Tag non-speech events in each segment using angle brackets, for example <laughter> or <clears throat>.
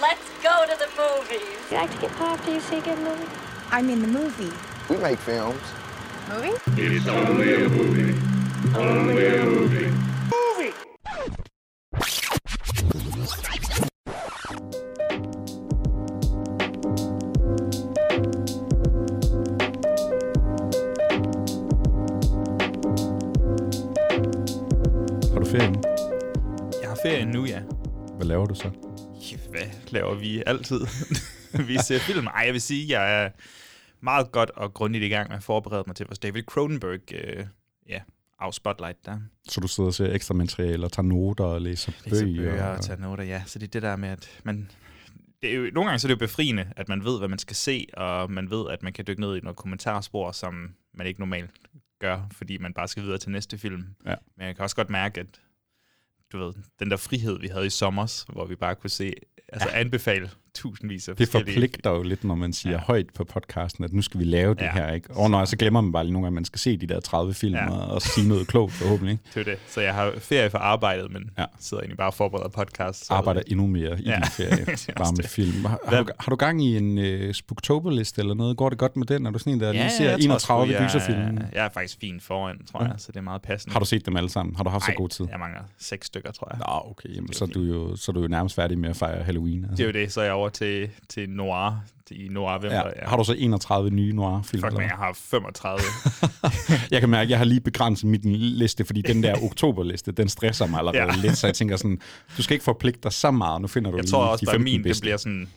Let's go to the movies. You like to get pop? Do you see a good movie? I mean the movie. We make films. Movie? It's only a movie. Only a movie. Har du ferie nu? Jeg har ferie nu, ja. Hvad laver du så? Hvad laver vi altid? <laughs> vi ser film. Ej, jeg vil sige, jeg er meget godt og grundigt i gang med at forberede mig til vores David Cronenberg øh, ja, af Spotlight der. Så du sidder og ser ekstra materiale og tager noter og læser Læser bøger? bøger og tager noter, ja. Så det er det der med, at man... Det er jo, nogle gange så er det jo befriende, at man ved, hvad man skal se, og man ved, at man kan dykke ned i noget kommentarspor, som man ikke normalt gør, fordi man bare skal videre til næste film. Ja. Men jeg kan også godt mærke, at du ved, den der frihed, vi havde i sommer, hvor vi bare kunne se, altså anbefale tusindvis af Det forskellige- forpligter jo lidt, når man siger Ja. ja. højt på podcasten, at nu skal vi lave det Ja. ja. her, ikke? Og når så glemmer man bare lige nogle gange, at man skal se de der 30 film Ja. ja. og sige noget klogt forhåbentlig. Ikke? <laughs> Det er det. Så jeg har ferie for arbejdet, men ja. Ja. sidder egentlig bare og forbereder podcast. Så Arbejder endnu mere i Ja. ja. din ferie, <laughs> Det er bare med det. film. Har, har, du, har du gang i en uh, Spooktober-liste eller noget? Går det godt med den? Er du sådan en, der lige ser jeg tror 31 sgu, jeg- gyserfilm? Jeg er faktisk fint foran, tror Ja. jeg, så det er meget passende. Har du set dem alle sammen? Har du haft så Ej, god tid? Jeg mangler seks stykker, tror jeg. Nå, okay. Jamen, Det så, er du jo, så er du jo nærmest færdig med at fejre Halloween. Altså. Det er jo det, så jeg over til, til Noir, i Noir ja. Har du så 31 nye noir-film? Fuck, men jeg har 35. <laughs> Jeg kan mærke, at jeg har lige begrænset min liste, fordi den der oktoberliste, den stresser mig allerede Ja. ja. lidt, så jeg tænker sådan, du skal ikke forpligte dig så meget, nu finder du jeg lige tror også, de at 15 min, det bedste. bliver sådan...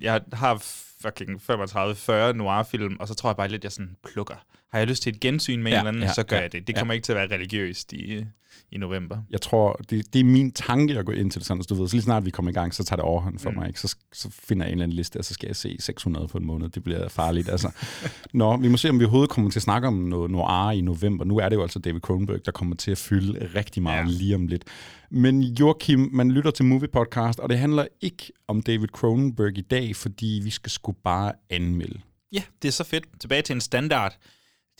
Jeg har fucking 35-40 noir-film, og så tror jeg bare lidt, jeg sådan plukker. Har jeg lyst til et gensyn med ja, Ja, en eller anden, ja, så gør ja, jeg det. Det ja. kommer ikke til at være religiøst i, i november. Jeg tror, det, det er min tanke at gå ind til det sådan, så du ved, så lige snart vi kommer i gang, så tager det overhånd for Mm. mig, ikke? Så, så finder jeg en eller anden liste, og så skal jeg se 600 på en måned. Det bliver farligt, altså. <laughs> Nå, vi må se, om vi overhovedet kommer til at snakke om noget noir i november. Nu er det jo altså David Cronenberg, der kommer til at fylde rigtig meget ja. lige om lidt. Men Joachim, man lytter til Movie Podcast, og det handler ikke om David Cronenberg i dag, fordi vi skal sgu bare anmelde. Ja, det er så fedt. Tilbage til en standard.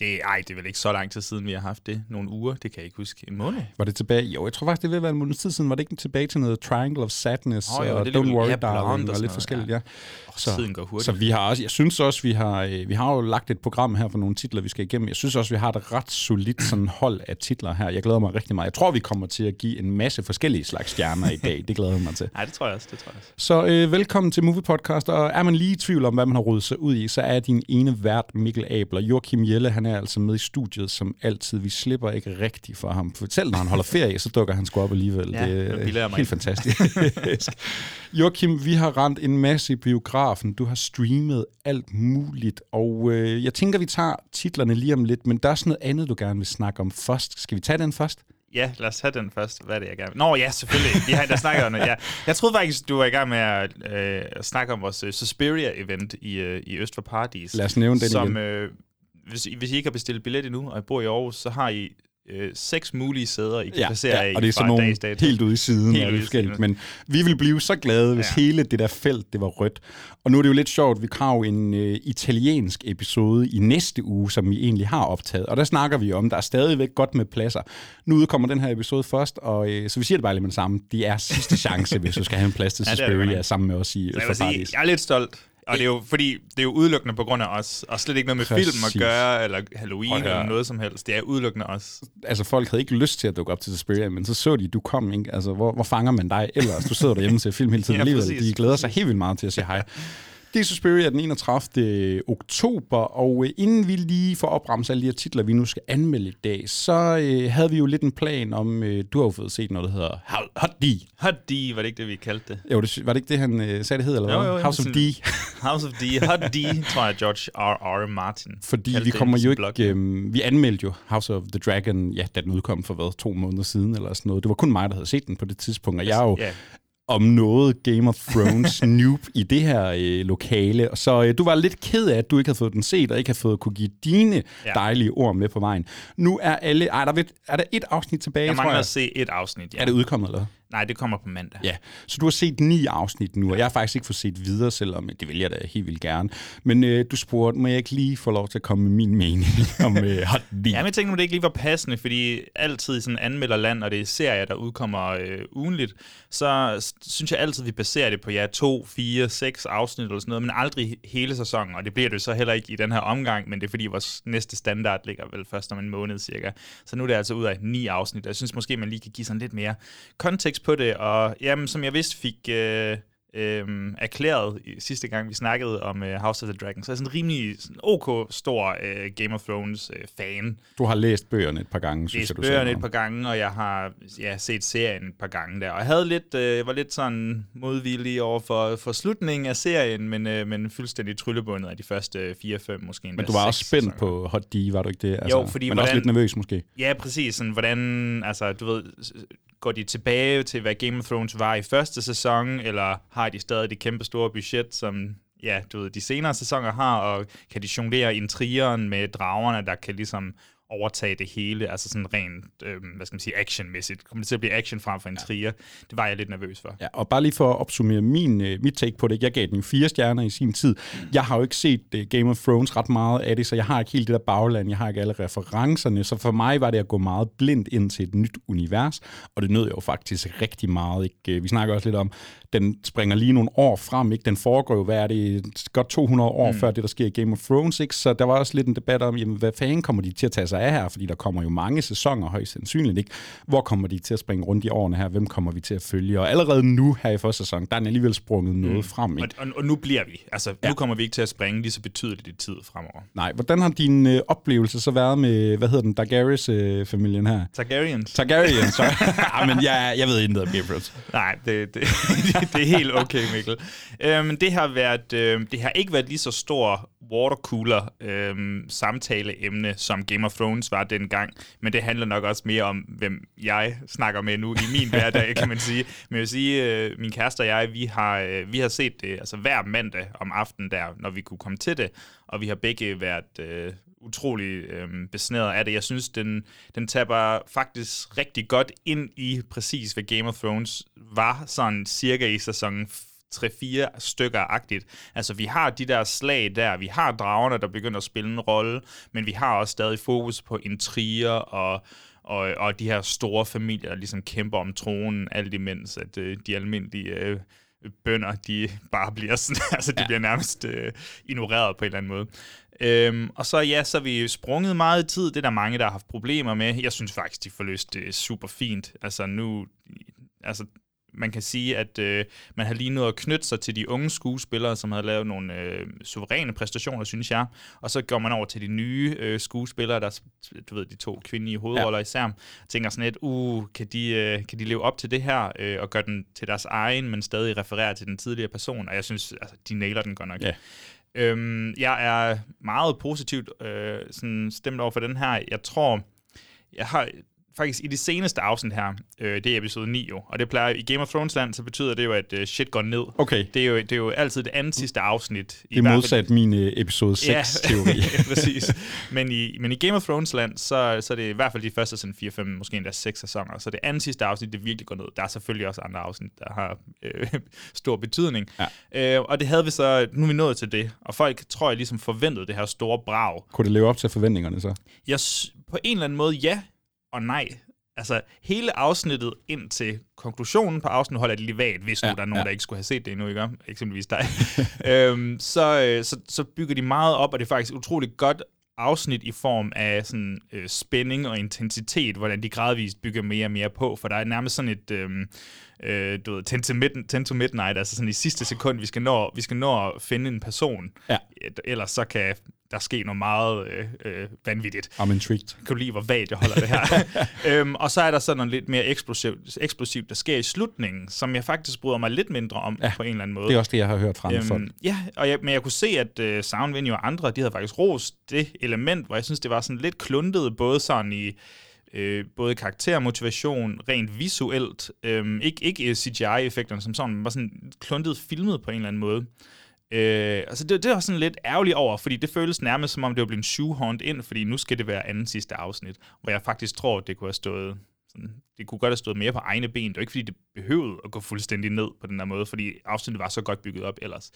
Det, ej, det er vel ikke så lang tid siden, vi har haft det. Nogle uger, det kan jeg ikke huske. En måned? Var det tilbage? Jo, jeg tror faktisk, det vil være en måneds tid siden. Var det ikke tilbage til noget Triangle of Sadness Åh, jo, og det Don't lidt- Worry ja, og Darling sådan og lidt forskelligt, ja. ja. Oh, tiden går hurtigt. Så vi har også, jeg synes også, vi har, øh, vi har jo lagt et program her for nogle titler, vi skal igennem. Jeg synes også, vi har et ret solidt sådan hold af titler her. Jeg glæder mig rigtig meget. Jeg tror, vi kommer til at give en masse forskellige slags stjerner i dag. Det glæder jeg mig til. <laughs> Nej, det tror jeg også, det tror jeg også. Så øh, velkommen til Movie Podcast, og er man lige i tvivl om, hvad man har rodet sig ud i, så er din ene vært Mikkel Abler. Joachim Jelle, han er altså med i studiet som altid. Vi slipper ikke rigtigt for ham. For selv når han holder ferie, så dukker han sgu op alligevel. Ja, det det er mig helt fantastisk. <laughs> Joachim, vi har rent en masse i biografen. Du har streamet alt muligt, og øh, jeg tænker, vi tager titlerne lige om lidt, men der er sådan noget andet, du gerne vil snakke om først. Skal vi tage den først? Ja, lad os have den først. Hvad er det, jeg gerne Nå ja, selvfølgelig. Vi har der snakket om det. Ja. Jeg troede faktisk, du var i gang med at øh, snakke om vores uh, Suspiria-event i, øh, i Øst for Paradis. Lad os nævne den som, igen. Øh, hvis, I- hvis I ikke har bestilt billet endnu, og I bor i Aarhus, så har I øh, seks mulige sæder, I kan placere af og det er sådan nogle helt ude i siden Helt ude i siden. Men vi vil blive så glade, hvis Ja. ja. hele det der felt, det var rødt. Og nu er det jo lidt sjovt, vi har jo en øh, italiensk episode i næste uge, som vi egentlig har optaget. Og der snakker vi om, der er stadigvæk godt med pladser. Nu udkommer den her episode først, og øh, så vi siger det bare lige med det samme. Det er sidste chance, hvis du skal have en plads til <laughs> Ja, Suspiria godt. sammen med os i Så jeg Paradis. jeg er lidt stolt. Og det er jo, fordi det er jo udelukkende på grund af os, og slet ikke noget med Præcis. film at gøre, eller Halloween, eller noget som helst. Det er udelukkende os. altså folk havde ikke lyst til at dukke op til Suspiria, men så så de, du kom, ikke? Altså, hvor, hvor fanger man dig ellers? Du sidder derhjemme til film hele tiden <laughs> Ja, alligevel. De glæder sig helt vildt meget til at sige hej. <laughs> Det er Suspiria den 31. oktober, og øh, inden vi lige får opremset alle de her titler, vi nu skal anmelde i dag, så øh, havde vi jo lidt en plan om, øh, du har jo fået set noget, der hedder Hot- D. Hot D, var det ikke det, vi kaldte det? Jo, det, var det ikke det, han øh, sagde, det hed, eller hvad? jo, jo, House of D. <laughs> House of D. Hot D, tror jeg, George R. R. Martin. Fordi vi kommer jo ikke... Øh, vi anmeldte jo House of the Dragon, ja, da den udkom for hvad, to måneder siden eller sådan noget. Det var kun mig, der havde set den på det tidspunkt, og jeg er jo Ja. Om noget Game of Thrones <laughs> noob i det her øh, lokale. Så øh, du var lidt ked af, at du ikke havde fået den set, og ikke havde fået kunne give dine Ja. dejlige ord med på vejen. Nu er alle... Ej, der er, er der et afsnit tilbage, Jeg tror mangler jeg. at se et afsnit, ja. Er det udkommet, eller? Nej, det kommer på mandag. Ja, så du har set ni afsnit nu, og jeg har faktisk ikke fået set videre, selvom det vil jeg da helt vildt gerne. Men øh, du spurgte, må jeg ikke lige få lov til at komme med min mening <laughs> om øh, Hot D? Ja, men jeg tænkte nu, det ikke lige var passende, fordi altid i sådan anmelderland, og det er serier, der udkommer øh, ugenligt, så synes jeg altid, vi baserer det på ja, to, fire, seks afsnit eller sådan noget, men aldrig hele sæsonen, og det bliver det så heller ikke i den her omgang, men det er fordi vores næste standard ligger vel først om en måned cirka. Så nu er det altså ud af ni afsnit, og jeg synes måske, man lige kan give sådan lidt mere kontekst på det, og jamen, som jeg vidste fik... Øh, øhm, erklæret sidste gang, vi snakkede om øh, House of the Dragon. Så jeg er sådan en rimelig sådan OK stor øh, Game of Thrones øh, fan. Du har læst bøgerne et par gange, synes Læst jeg, du bøgerne et par gange, og jeg har ja, set serien et par gange der. Og jeg havde lidt, øh, var lidt sådan modvillig over for, for slutningen af serien, men, øh, men fuldstændig tryllebundet af de første 4-5 måske endda Men du var også spændt sæsoner. på Hot D, var du ikke det? Altså, Jo, fordi men også hvordan- lidt nervøs måske. Ja, præcis. Sådan, hvordan, altså, du ved, går de tilbage til, hvad Game of Thrones var i første sæson, eller har de stadig det kæmpe store budget, som ja, du ved, de senere sæsoner har, og kan de jonglere intrigeren med dragerne, der kan ligesom overtage det hele, altså sådan rent, øh, hvad skal man sige, actionmæssigt. Kommer det til at blive action frem for intriger? Det var jeg lidt nervøs for. Ja, og bare lige for at opsummere min, øh, mit take på det. Jeg gav den jo fire stjerner i sin tid. Jeg har jo ikke set øh, Game of Thrones ret meget af det, så jeg har ikke helt det der bagland. Jeg har ikke alle referencerne. Så for mig var det at gå meget blindt ind til et nyt univers. Og det nød jeg jo faktisk rigtig meget. Ikke? Øh, Vi snakker også lidt om, den springer lige nogle år frem. Ikke? Den foregår jo, hvad er det, godt 200 år mm. før det, der sker i Game of Thrones. Ikke? Så der var også lidt en debat om, jamen, hvad fanden kommer de til at tage sig af her? Fordi der kommer jo mange sæsoner højst sandsynligt. Ikke? Hvor kommer de til at springe rundt i årene her? Hvem kommer vi til at følge? Og allerede nu her i første sæson, der er alligevel sprunget noget mm. frem. Og, Ikke? og, og nu bliver vi. Altså, ja. nu kommer vi ikke til at springe lige så betydeligt i tid fremover. Nej, hvordan har din øh, oplevelse så været med, hvad hedder den, Targaryen-familien her? Targaryens. Targaryen, så. <laughs> ja, men jeg, jeg ved ikke noget om Thrones. Nej, det, det, <laughs> det er helt okay, Mikkel. Øhm, det, har været, øhm, det har ikke været lige så stor watercooler øhm, samtaleemne, som Game of Thrones var dengang, men det handler nok også mere om, hvem jeg snakker med nu i min hverdag, kan man sige. Men jeg vil sige, øh, min kæreste og jeg, vi har, øh, vi har set det altså hver mandag om aftenen der, når vi kunne komme til det, og vi har begge været... Øh, utrolig øh, besnæret af det. Jeg synes, den, den taber faktisk rigtig godt ind i præcis, hvad Game of Thrones var sådan cirka i sæson 3-4 stykker-agtigt. Altså, vi har de der slag der, vi har dragerne, der begynder at spille en rolle, men vi har også stadig fokus på intriger og og, og de her store familier, der ligesom kæmper om tronen, alt imens at øh, de almindelige øh, bønder, de <laughs> bare bliver sådan, <laughs> altså de ja. bliver nærmest øh, ignoreret på en eller anden måde. Øhm, og så ja, så vi sprunget meget i tid. Det er der mange, der har haft problemer med. Jeg synes faktisk, de får løst det super fint. Altså nu, altså man kan sige, at øh, man har lige nået at knytte sig til de unge skuespillere, som har lavet nogle øh, suveræne præstationer, synes jeg. Og så går man over til de nye øh, skuespillere, der, du ved, de to kvindelige hovedroller ja. især, og tænker sådan lidt, uh, kan de, øh, kan de leve op til det her, øh, og gøre den til deres egen, men stadig referere til den tidligere person. Og jeg synes, altså, de nailer den godt nok. Ja. Øhm, jeg er meget positivt øh, sådan stemt over for den her. Jeg tror, jeg har faktisk i det seneste afsnit her, øh, det er episode 9 jo, og det plejer i Game of Thrones land, så betyder det jo, at øh, shit går ned. Okay. Det er, jo, det er jo altid det andet sidste afsnit. Det er modsat min øh, episode 6-teori. <laughs> ja, præcis. Men i, men i Game of Thrones land, så, så er det i hvert fald de første sådan 4-5, måske endda 6 sæsoner. Så det andet sidste afsnit, det virkelig går ned. Der er selvfølgelig også andre afsnit, der har øh, <laughs> stor betydning. Ja. Øh, og det havde vi så, nu er vi nået til det. Og folk, tror jeg, ligesom forventede det her store brag. Kunne det leve op til forventningerne så? Jeg, på en eller anden måde, ja og nej. Altså, hele afsnittet ind til konklusionen på afsnittet holder det lige vagt, hvis ja, nu der er nogen, ja. der ikke skulle have set det endnu, ikke? Eksempelvis dig. <laughs> øhm, så, så, så bygger de meget op, og det er faktisk utroligt godt afsnit i form af sådan øh, spænding og intensitet, hvordan de gradvist bygger mere og mere på, for der er nærmest sådan et, øh, øh, du ved, 10 to, mid- 10 to midnight, altså sådan i sidste sekund, vi skal nå, vi skal nå at finde en person, ja. ellers så kan der ske noget meget øh, øh, vanvittigt. I'm intrigued. Kan du lide, hvor vagt jeg holder det her? <laughs> øhm, og så er der sådan noget lidt mere eksplosivt, eksplosivt, der sker i slutningen, som jeg faktisk bryder mig lidt mindre om ja, på en eller anden måde. Det er også det, jeg har hørt fra øhm, folk. Ja, og jeg, men jeg kunne se, at øh, Soundvenue og andre, de havde faktisk rost det element, hvor jeg synes, det var sådan lidt kluntet, både sådan i øh, både karaktermotivation, rent visuelt, øh, ikke, ikke CGI-effekterne som sådan, men var sådan kluntet filmet på en eller anden måde. Øh, altså det, det var sådan lidt ærgerligt over, fordi det føles nærmest som om det var blevet shoehorned ind, fordi nu skal det være anden sidste afsnit, hvor jeg faktisk tror, det kunne have stået Sådan, det kunne godt have stået mere på egne ben. Det var ikke, fordi det behøvede at gå fuldstændig ned på den der måde, fordi afsnittet var så godt bygget op ellers.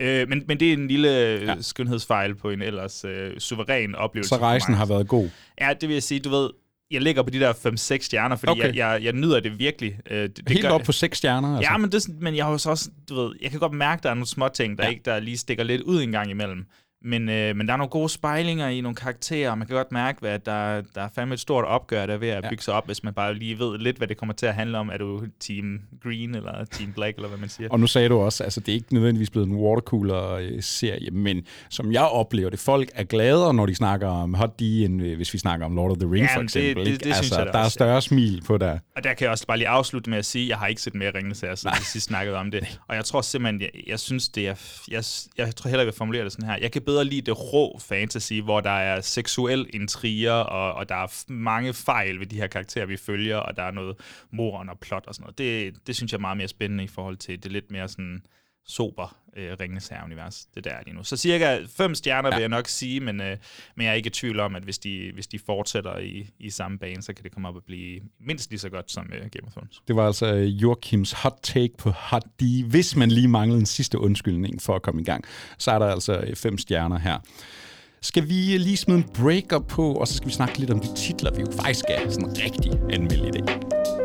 Øh, men, men det er en lille ja. skønhedsfejl på en ellers øh, suveræn oplevelse. Så rejsen har været god. Ja, det vil jeg sige. Du ved, jeg ligger på de der 5-6 stjerner, fordi okay. jeg, jeg, jeg nyder det virkelig. Øh, det, det Helt gør, op på 6 stjerner? Altså. Ja, men, det, men jeg har også, du ved, jeg kan godt mærke, der er nogle små ting, der, ja. ikke, der lige stikker lidt ud en gang imellem. Men, øh, men der er nogle gode spejlinger i nogle karakterer, man kan godt mærke, at der, der er fandme et stort opgør, der er ved at bygge sig op, hvis man bare lige ved lidt, hvad det kommer til at handle om. Er du Team Green eller Team Black, eller hvad man siger? Og nu sagde du også, altså det er ikke nødvendigvis blevet en watercooler-serie, men som jeg oplever det, folk er gladere, når de snakker om Hot D, end øh, hvis vi snakker om Lord of the Rings ja, for eksempel. Det, det, det, altså, jeg, der er større smil på der. Og der kan jeg også bare lige afslutte med at sige, at jeg har ikke set mere Ringnes her, siden vi sidst snakkede om det. Og jeg tror simpelthen, jeg, jeg synes, det er... Jeg, jeg tror heller, jeg vil formulere det sådan her. Jeg kan bedre lide det rå fantasy, hvor der er seksuel intriger, og, og der er mange fejl ved de her karakterer, vi følger, og der er noget moron og plot og sådan noget. Det, det synes jeg er meget mere spændende i forhold til det lidt mere sådan sober øh, Ringens Herre-univers. Det der er lige nu. Så cirka fem stjerner ja. vil jeg nok sige, men, øh, men jeg er ikke i tvivl om, at hvis de, hvis de fortsætter i, i samme bane, så kan det komme op og blive mindst lige så godt som øh, Game of Thrones. Det var altså øh, Joachims hot take på Hot D. Hvis man lige manglede en sidste undskyldning for at komme i gang, så er der altså øh, fem stjerner her. Skal vi lige smide en breaker på, og så skal vi snakke lidt om de titler, vi jo faktisk skal sådan rigtig anmelde i dag.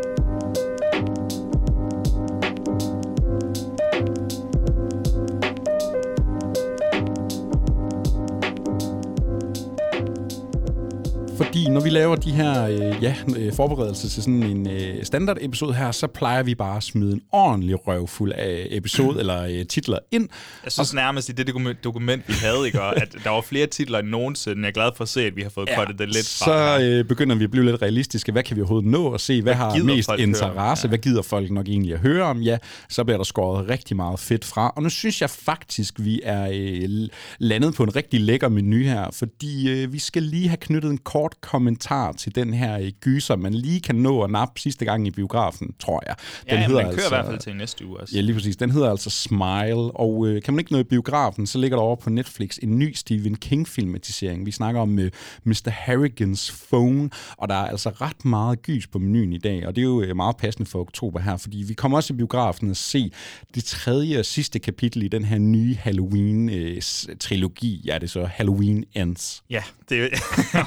Fordi når vi laver de her øh, ja, øh, forberedelser til sådan en øh, standard episode her, så plejer vi bare at smide en ordentlig røvfuld af episode eller øh, titler ind. Jeg synes og, nærmest i det dokument, vi havde, ikke, at der var flere titler end nogensinde. Jeg er glad for at se, at vi har fået ja, det lidt fra. Så øh, begynder vi at blive lidt realistiske. Hvad kan vi overhovedet nå at se? Hvad, hvad har mest interesse? Ja. Hvad gider folk nok egentlig at høre om? Ja, så bliver der skåret rigtig meget fedt fra. Og nu synes jeg faktisk, vi er øh, landet på en rigtig lækker menu her, fordi øh, vi skal lige have knyttet en kort kommentar til den her øh, gyser, man lige kan nå at nappe sidste gang i biografen, tror jeg. Den ja, ja, hedder den kører altså, i hvert fald til næste uge også. Ja, lige præcis. Den hedder altså Smile, og øh, kan man ikke nå i biografen, så ligger der over på Netflix en ny Stephen King-filmatisering. Vi snakker om øh, Mr. Harrigans Phone, og der er altså ret meget gys på menuen i dag, og det er jo øh, meget passende for oktober her, fordi vi kommer også i biografen og se det tredje og sidste kapitel i den her nye Halloween-trilogi. Øh, ja, det er så Halloween Ends. Ja, det,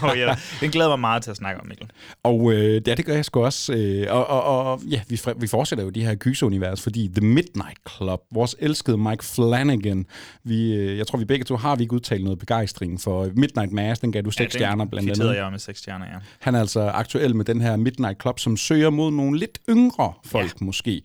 oh, <laughs> ja, <laughs> den glæder mig meget til at snakke om, Mikkel. Og øh, ja, det gør jeg sgu også. Øh, og, og, og ja, vi, vi fortsætter jo de her gyserunivers, fordi The Midnight Club, vores elskede Mike Flanagan, vi, øh, jeg tror, vi begge to har vi ikke udtalt noget begejstring for Midnight Mass, den gav du seks ja, stjerner blandt andet. jeg med seks stjerner, ja. Han er altså aktuel med den her Midnight Club, som søger mod nogle lidt yngre folk ja. måske.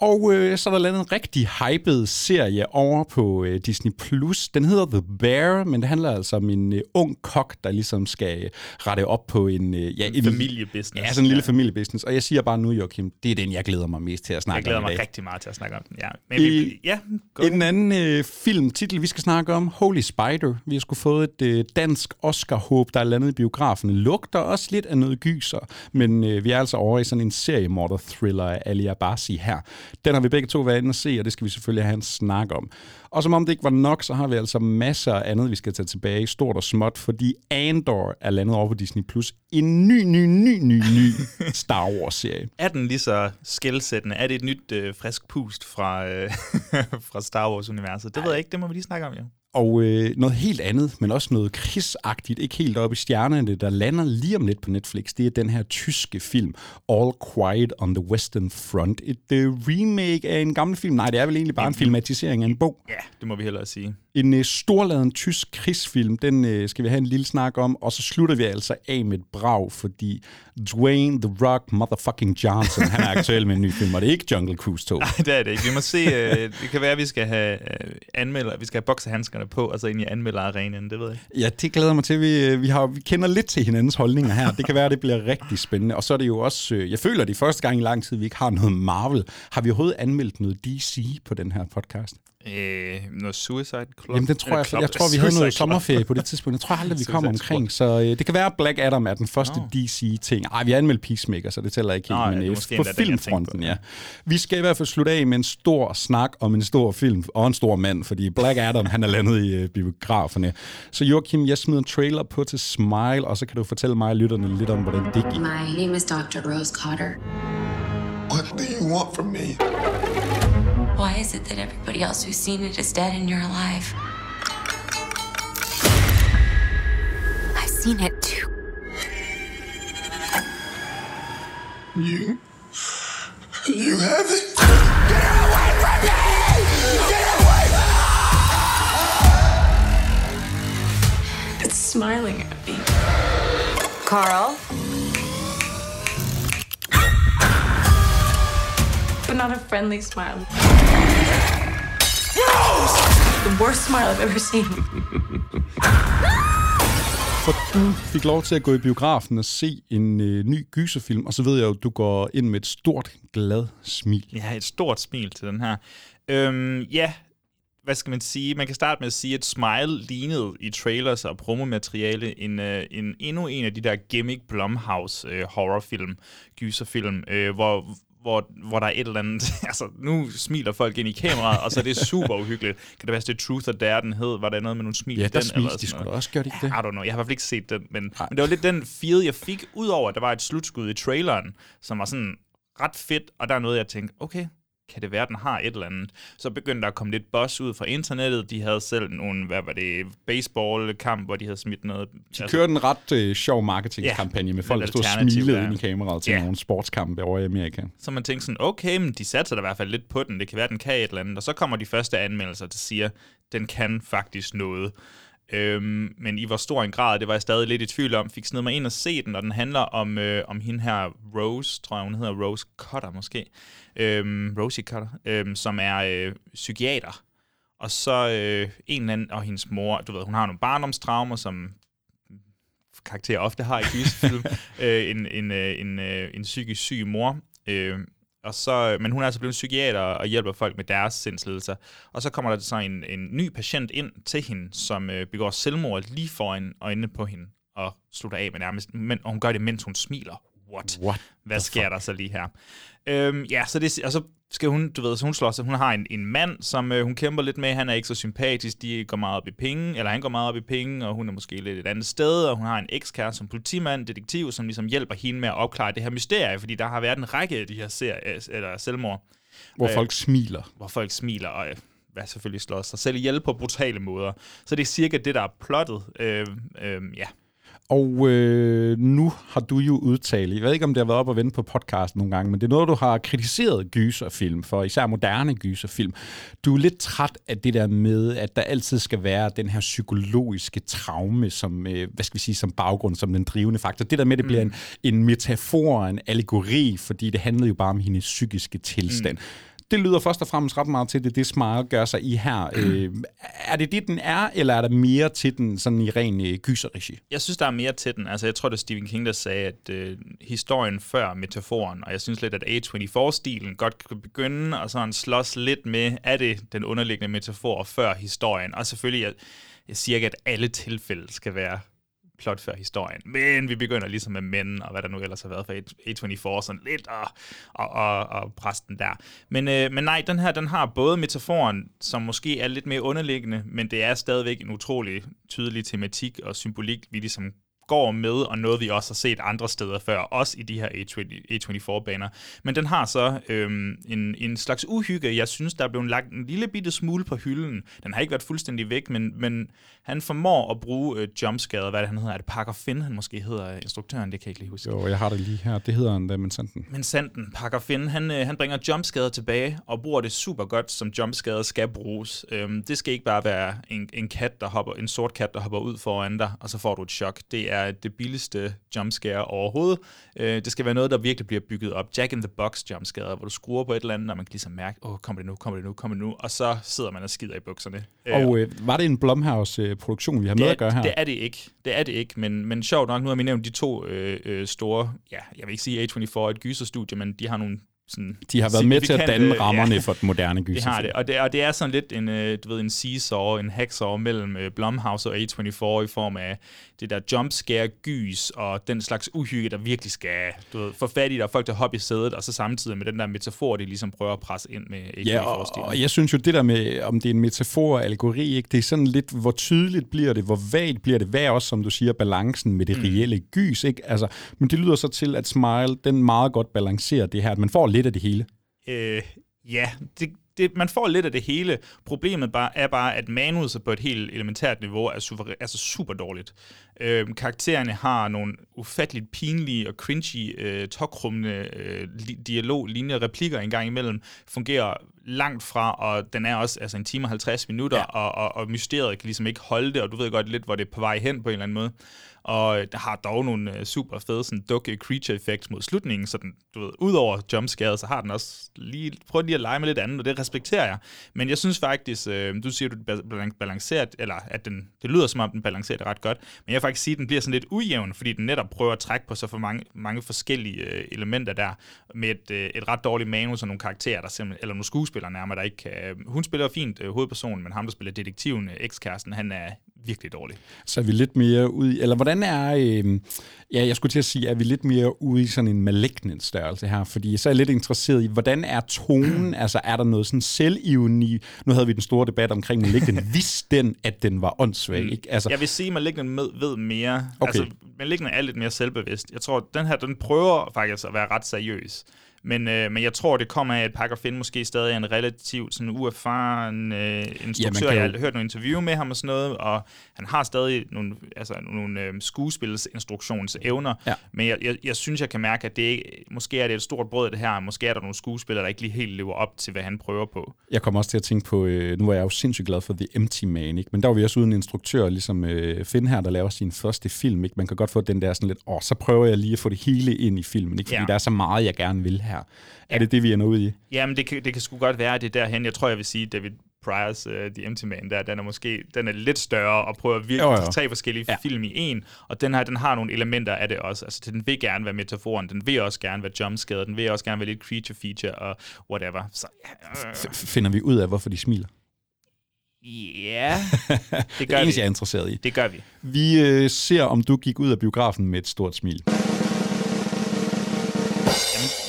Og øh, så er der lavet en rigtig hyped serie over på øh, Disney+. Plus. Den hedder The Bear, men det handler altså om en øh, ung kok, der ligesom skal rette op på en... Øh, ja, en, en familiebusiness. Ja, sådan en lille ja. familiebusiness. Og jeg siger bare nu, Joachim, det er den, jeg glæder mig mest til at snakke om Jeg glæder om mig dag. rigtig meget til at snakke om den, ja. Men vi, ja en anden øh, filmtitel, vi skal snakke om, Holy Spider. Vi har sgu fået et øh, dansk Oscar-håb, der er landet i biografen. Lugter også lidt af noget gyser, men øh, vi er altså over i sådan en seriemorder-thriller af Ali Abasi her. Den har vi begge to været inde og se, og det skal vi selvfølgelig have en snak om. Og som om det ikke var nok, så har vi altså masser af andet, vi skal tage tilbage, stort og småt, fordi Andor er landet over på Disney+. Plus. En ny, ny, ny, ny, ny <laughs> Star Wars-serie. Er den lige så skældsættende? Er det et nyt øh, frisk pust fra, øh, <laughs> fra Star Wars-universet? Det ved jeg ikke, det må vi lige snakke om, jo. Og øh, noget helt andet, men også noget krigsagtigt, ikke helt oppe i stjernerne, der lander lige om lidt på Netflix, det er den her tyske film, All Quiet on the Western Front. Et øh, remake af en gammel film. Nej, det er vel egentlig bare en filmatisering af en bog. Ja, det må vi hellere sige. En øh, storladen tysk krigsfilm, den øh, skal vi have en lille snak om, og så slutter vi altså af med et brag, fordi Dwayne The Rock Motherfucking Johnson, han er aktuel med en ny film, og det er ikke Jungle Cruise 2. Nej, det er det ikke. Vi må se, øh, det kan være, at vi skal have øh, anmelder, vi skal have holdningerne på, og så ind i anmelderarenaen, det ved jeg Ja, det glæder mig til. Vi, øh, vi, har, vi kender lidt til hinandens holdninger her. Det kan være, at det bliver rigtig spændende. Og så er det jo også, øh, jeg føler, det er første gang i lang tid, vi ikke har noget Marvel. Har vi overhovedet anmeldt noget DC på den her podcast? Øh, noget Suicide Club? Jamen, den tror jeg, Club- jeg tror, vi havde noget sommerferie på det tidspunkt. Jeg tror aldrig, vi <laughs> kommer omkring. Så øh, det kan være, at Black Adam er den første Nå. DC-ting. Ej, vi har anmeldt Peacemaker, så det tæller ikke helt. Ja, men det er øh, på jeg filmfronten, ja. ja. Vi skal i hvert fald slutte af med en stor snak om en stor film og en stor mand, fordi Black Adam, han er landet i øh, biograferne. Så Joachim, jeg smider en trailer på til Smile, og så kan du fortælle mig og lytterne lidt om, hvordan det gik. My name is Dr. Rose Cotter. What do you want from me? Why is it that everybody else who's seen it is dead and you're alive? I've seen it too. You. You have it. Get away from me! Get away from me! It's smiling at me. Carl? But not a friendly smile. The worst smile I've ever seen. <laughs> For du fik lov til at gå i biografen og se en øh, ny gyserfilm, og så ved jeg jo, at du går ind med et stort, glad smil. Jeg har et stort smil til den her. Øhm, ja, hvad skal man sige? Man kan starte med at sige, at Smile lignede i trailers og promomateriale en, øh, en, endnu en af de der gimmick Blumhouse øh, horrorfilm, gyserfilm, øh, hvor, hvor, hvor der er et eller andet... <laughs> altså, nu smiler folk ind i kameraet, og så er det super uhyggeligt. Kan det være, det Truth or Dare, den hed? Var der noget med nogle smil Ja, i der den? smilte de sådan sgu da noget? også, gjorde de ikke det? I don't know. Jeg har i hvert fald ikke set den, men, Nej. men det var lidt den feel, jeg fik, udover at der var et slutskud i traileren, som var sådan ret fedt, og der er noget, jeg tænkte, okay, kan det være, den har et eller andet? Så begyndte der at komme lidt buzz ud fra internettet. De havde selv nogle, hvad var det, baseballkamp, hvor de havde smidt noget. De kørte en ret øh, sjov marketingkampagne med folk, der stod og smilede ja. ind i kameraet til Ja. nogle sportskampe over i Amerika. Så man tænkte sådan, okay, men de satser da i hvert fald lidt på den. Det kan være, den kan et eller andet. Og så kommer de første anmeldelser, der siger, den kan faktisk noget. Øhm, men i hvor stor en grad, det var jeg stadig lidt i tvivl om, fik snedet mig ind og se den, og den handler om, øh, om hende her Rose, tror jeg hun hedder, Rose Cutter måske, øhm, Rosie Cutter, øhm, som er øh, psykiater. Og så øh, en eller anden, og hendes mor, du ved, hun har nogle barndomstraumer, som karakterer ofte har i gyserfilm, <laughs> øh, en, en, øh, en, øh, en psykisk syg mor, øh, og så, men hun er altså blevet psykiater og hjælper folk med deres sindslidelser. Og så kommer der så en, en ny patient ind til hende, som øh, begår selvmord lige foran øjnene på hende og slutter af med nærmest. Men, og hun gør det, mens hun smiler. What? What Hvad sker der så lige her? Øhm, ja, så det, og så skal hun, du ved, så hun slår sig. Hun har en, en mand, som øh, hun kæmper lidt med. Han er ikke så sympatisk. De går meget op i penge, eller han går meget op i penge, og hun er måske lidt et andet sted. Og hun har en ekskæreste som politimand, detektiv, som ligesom hjælper hende med at opklare det her mysterie, fordi der har været en række af de her serier, eller selvmord, Hvor Øh, folk smiler. hvor folk smiler og øh, hvad selvfølgelig slår sig selv ihjel på brutale måder. Så det er cirka det, der er plottet. Øh, øh, ja. Og øh, nu har du jo udtalt, jeg ved ikke, om det har været op og vende på podcast nogle gange, men det er noget, du har kritiseret gyserfilm for, især moderne gyserfilm. Du er lidt træt af det der med, at der altid skal være den her psykologiske traume, som, øh, hvad skal vi sige, som baggrund, som den drivende faktor. Det der med, det bliver en, en metafor, en allegori, fordi det handlede jo bare om hendes psykiske tilstand. Mm. Det lyder først og fremmest ret meget til det, det Smile gør sig i her. Øh, er det det, den er, eller er der mere til den sådan i ren øh, gyserregi? Jeg synes, der er mere til den. Altså, jeg tror, det er Stephen King, der sagde, at øh, historien før metaforen, og jeg synes lidt, at A24-stilen godt kan begynde og sådan slås lidt med, er det den underliggende metafor før historien? Og selvfølgelig, jeg, jeg siger ikke, at alle tilfælde skal være plot før historien. Men vi begynder ligesom med mænd, og hvad der nu ellers har været for A24, sådan lidt, og, og, og, og præsten der. Men, øh, men nej, den her, den har både metaforen, som måske er lidt mere underliggende, men det er stadigvæk en utrolig tydelig tematik og symbolik, vi ligesom går med, og noget vi også har set andre steder før, også i de her A24-baner. Men den har så øhm, en, en slags uhygge. Jeg synes, der er blevet lagt en lille bitte smule på hylden. Den har ikke været fuldstændig væk, men, men han formår at bruge øh, jumpscare, hvad det han hedder. Er det Parker Finn, han måske hedder instruktøren? Det kan jeg ikke lige huske. Jo, jeg har det lige her. Det hedder han da, men sådan den. Men Sanden, Parker Finn, han, øh, han bringer jumpskader tilbage, og bruger det super godt, som jumpskader skal bruges. Øhm, det skal ikke bare være en, en kat, der hopper, en sort kat, der hopper ud foran dig, og så får du et chok. Det er det billigste jumpscare overhovedet. Øh, det skal være noget, der virkelig bliver bygget op. Jack in the Box jumpskader, hvor du skruer på et eller andet, og man kan ligesom mærke, åh, oh, kommer det nu, kommer det nu, kommer det nu, og så sidder man og skider i bukserne. Og øh, var det en Blumhouse-produktion, vi har med det at gøre her? Det er det ikke. Det er det ikke, men, men sjovt nok, nu har vi nævnt de to øh, øh, store, ja, jeg vil ikke sige A24 er et gyserstudie, men de har nogle sådan De har været med til at danne rammerne ja. for et <laughs> moderne Det gyserfilm. har det, og det, og det er sådan lidt en, øh, du ved, en seesaw, en hacksaw mellem øh, Blumhouse og A24 i form af det der jumpscare gys og den slags uhygge, der virkelig skal du ved, få fat i dig, folk der hopper i sædet, og så samtidig med den der metafor, de ligesom prøver at presse ind med Ja, og, og jeg synes jo, det der med, om det er en metafor og allegori, ikke, det er sådan lidt, hvor tydeligt bliver det, hvor vagt bliver det, hvad er også, som du siger, balancen med det mm. reelle gys, ikke? Altså, men det lyder så til, at Smile, den meget godt balancerer det her, at man får lidt af det hele. Øh, ja, det, det, man får lidt af det hele. Problemet bare, er bare, at manuset på et helt elementært niveau er super, altså super dårligt. Øh, karaktererne har nogle ufatteligt pinlige og cringy, øh, tokrummende øh, li- dialog, linjer, replikker en gang imellem, fungerer langt fra, og den er også altså en time og 50 minutter, ja. og, og, og mysteriet kan ligesom ikke holde det, og du ved godt lidt, hvor det er på vej hen på en eller anden måde. Og øh, der har dog nogle øh, super fede sådan, dukke creature effects mod slutningen, så den, du ved, udover jumpscare, så har den også lige, prøv lige at lege med lidt andet, og det respekterer jeg. Men jeg synes faktisk, øh, du siger, du balanceret, eller at den, det lyder som om, den balancerer det ret godt, men jeg vil faktisk sige, at den bliver sådan lidt ujævn, fordi den netop prøver at trække på så for mange, mange forskellige øh, elementer der, med et, øh, et ret dårligt manus og nogle karakterer, der simpelthen, eller nogle skuespillere nærmere, der ikke kan... Øh, hun spiller fint øh, hovedpersonen, men ham, der spiller detektiven, øh, ekskæresten, han er virkelig dårlig. Så er vi lidt mere ude i, eller hvordan er, øh, ja, jeg skulle til at sige, er vi lidt mere ude i sådan en malignant størrelse her, fordi så er jeg lidt interesseret i, hvordan er tonen, <clears throat> altså er der noget sådan selvivni, nu havde vi den store debat omkring Malignant, <laughs> vidste den, at den var åndssvag, ikke? Altså, Jeg vil sige, at Malignant med, ved mere. Okay. Altså, Malignant er lidt mere selvbevidst. Jeg tror, den her, den prøver faktisk at være ret seriøs. Men, øh, men jeg tror, det kommer af, at Parker Finn måske stadig er en relativt sådan uerfaren øh, instruktør. Ja, jo- jeg har hørt nogle interview med ham og sådan noget, og han har stadig nogle, altså, nogle øh, skuespilsinstruktionsevner. Ja. Men jeg, jeg, jeg synes, jeg kan mærke, at det ikke, måske er det et stort brød, det her. Måske er der nogle skuespillere, der ikke lige helt lever op til, hvad han prøver på. Jeg kommer også til at tænke på, øh, nu er jeg jo sindssygt glad for The Empty Man, ikke? men der var vi også uden en instruktør, ligesom øh, Finn her, der laver sin første film. Ikke? Man kan godt få den der sådan lidt, åh, så prøver jeg lige at få det hele ind i filmen, ikke? fordi Ja. der er så meget, jeg gerne vil her. Er det det, vi ender ud i? Jamen, det kan, det kan sgu godt være, at det er derhen. Jeg tror, jeg vil sige, David Pryors uh, The Empty Man, der, den er måske den er lidt større og prøver virkelig Jo, jo. tre forskellige ja. Ja. film i en. Og den her, den har nogle elementer af det også. Altså, den vil gerne være metaforen, den vil også gerne være jumpscare, den vil også gerne være lidt creature feature og whatever. Så, ja, F- finder vi ud af, hvorfor de smiler? ja, <laughs> det Det gør er vi. eneste, jeg er interesseret i. Det gør vi. Vi øh, ser, om du gik ud af biografen med et stort smil.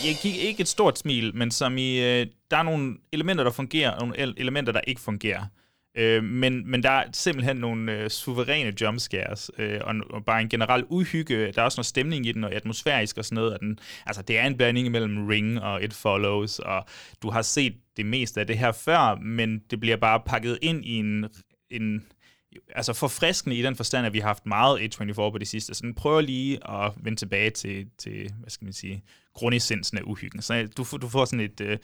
Jeg gik ikke et stort smil, men som i, øh, der er nogle elementer, der fungerer, og nogle elementer, der ikke fungerer. Øh, men, men der er simpelthen nogle øh, suveræne jumpscares, øh, og, og bare en generel uhygge. Der er også noget stemning i den, og atmosfærisk og sådan noget. Og den, altså, det er en blanding mellem Ring og It Follows, og du har set det meste af det her før, men det bliver bare pakket ind i en, en altså forfriskende i den forstand, at vi har haft meget A24 på det sidste. Så den prøver lige at vende tilbage til, til hvad skal man sige, grundessensen af uhyggen. Så du, får- du får sådan et, øh,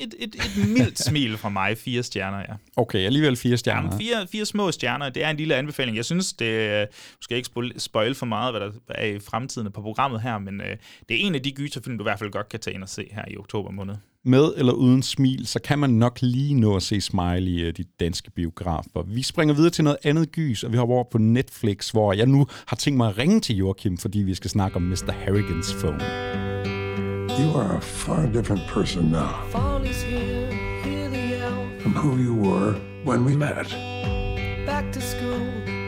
et, et, et mildt <laughs> smil fra mig. Fire stjerner, ja. Okay, alligevel fire stjerner. Jamen, fire, fire små stjerner, det er en lille anbefaling. Jeg synes, det øh, du skal ikke spoil- for meget, hvad der er i fremtiden på programmet her, men øh, det er en af de gyserfilm, du i hvert fald godt kan tage ind og se her i oktober måned. Med eller uden smil, så kan man nok lige nå at se Smile i øh, de danske biografer. Vi springer videre til noget andet gys, og vi hopper over på Netflix, hvor jeg nu har tænkt mig at ringe til Joachim, fordi vi skal snakke om Mr. Harrigans phone. You are a far different person now Fall is here, hear the yell. from who you were when we met. Back to school,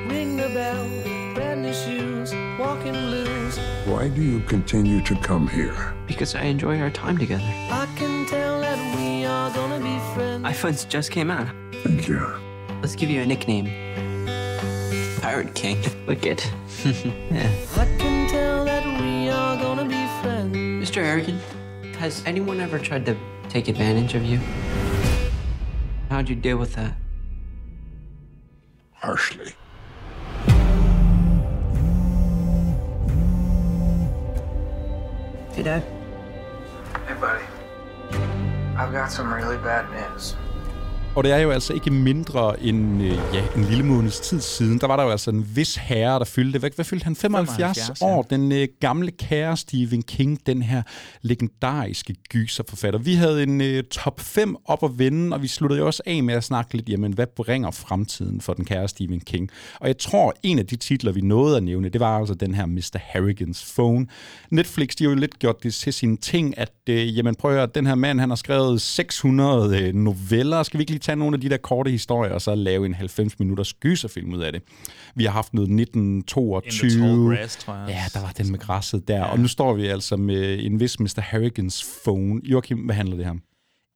ring the bell. Brand new shoes, walking blues. Why do you continue to come here? Because I enjoy our time together. I can tell that we are gonna be friends. iPhones just came out. Thank you. Let's give you a nickname. Pirate King. Wicked. <laughs> yeah. Mr. Harrigan, has anyone ever tried to take advantage of you? How'd you deal with that? Harshly. Hey, Dad. Hey, buddy. I've got some really bad news. Og det er jo altså ikke mindre end øh, ja, en lille måneds tid siden. Der var der jo altså en vis herre, der fyldte... Hvad, hvad fyldte han? 75, 75 år. Den øh, gamle kære Stephen King, den her legendariske gyserforfatter. Vi havde en øh, top 5 op at vende, og vi sluttede jo også af med at snakke lidt, jamen, hvad bringer fremtiden for den kære Stephen King? Og jeg tror, en af de titler, vi nåede at nævne, det var altså den her Mr. Harrigans Phone. Netflix, de har jo lidt gjort det til sin ting, at øh, jamen, prøv at høre, den her mand, han har skrevet 600 øh, noveller. Skal vi ikke tage nogle af de der korte historier, og så lave en 90 minutters gyserfilm ud af det? Vi har haft noget 1922. In the Tall Grass, tror jeg. Ja, der var den med græsset der. Ja. Og nu står vi altså med en vis Mr. Harrigans Phone. Joachim, hvad handler det her om?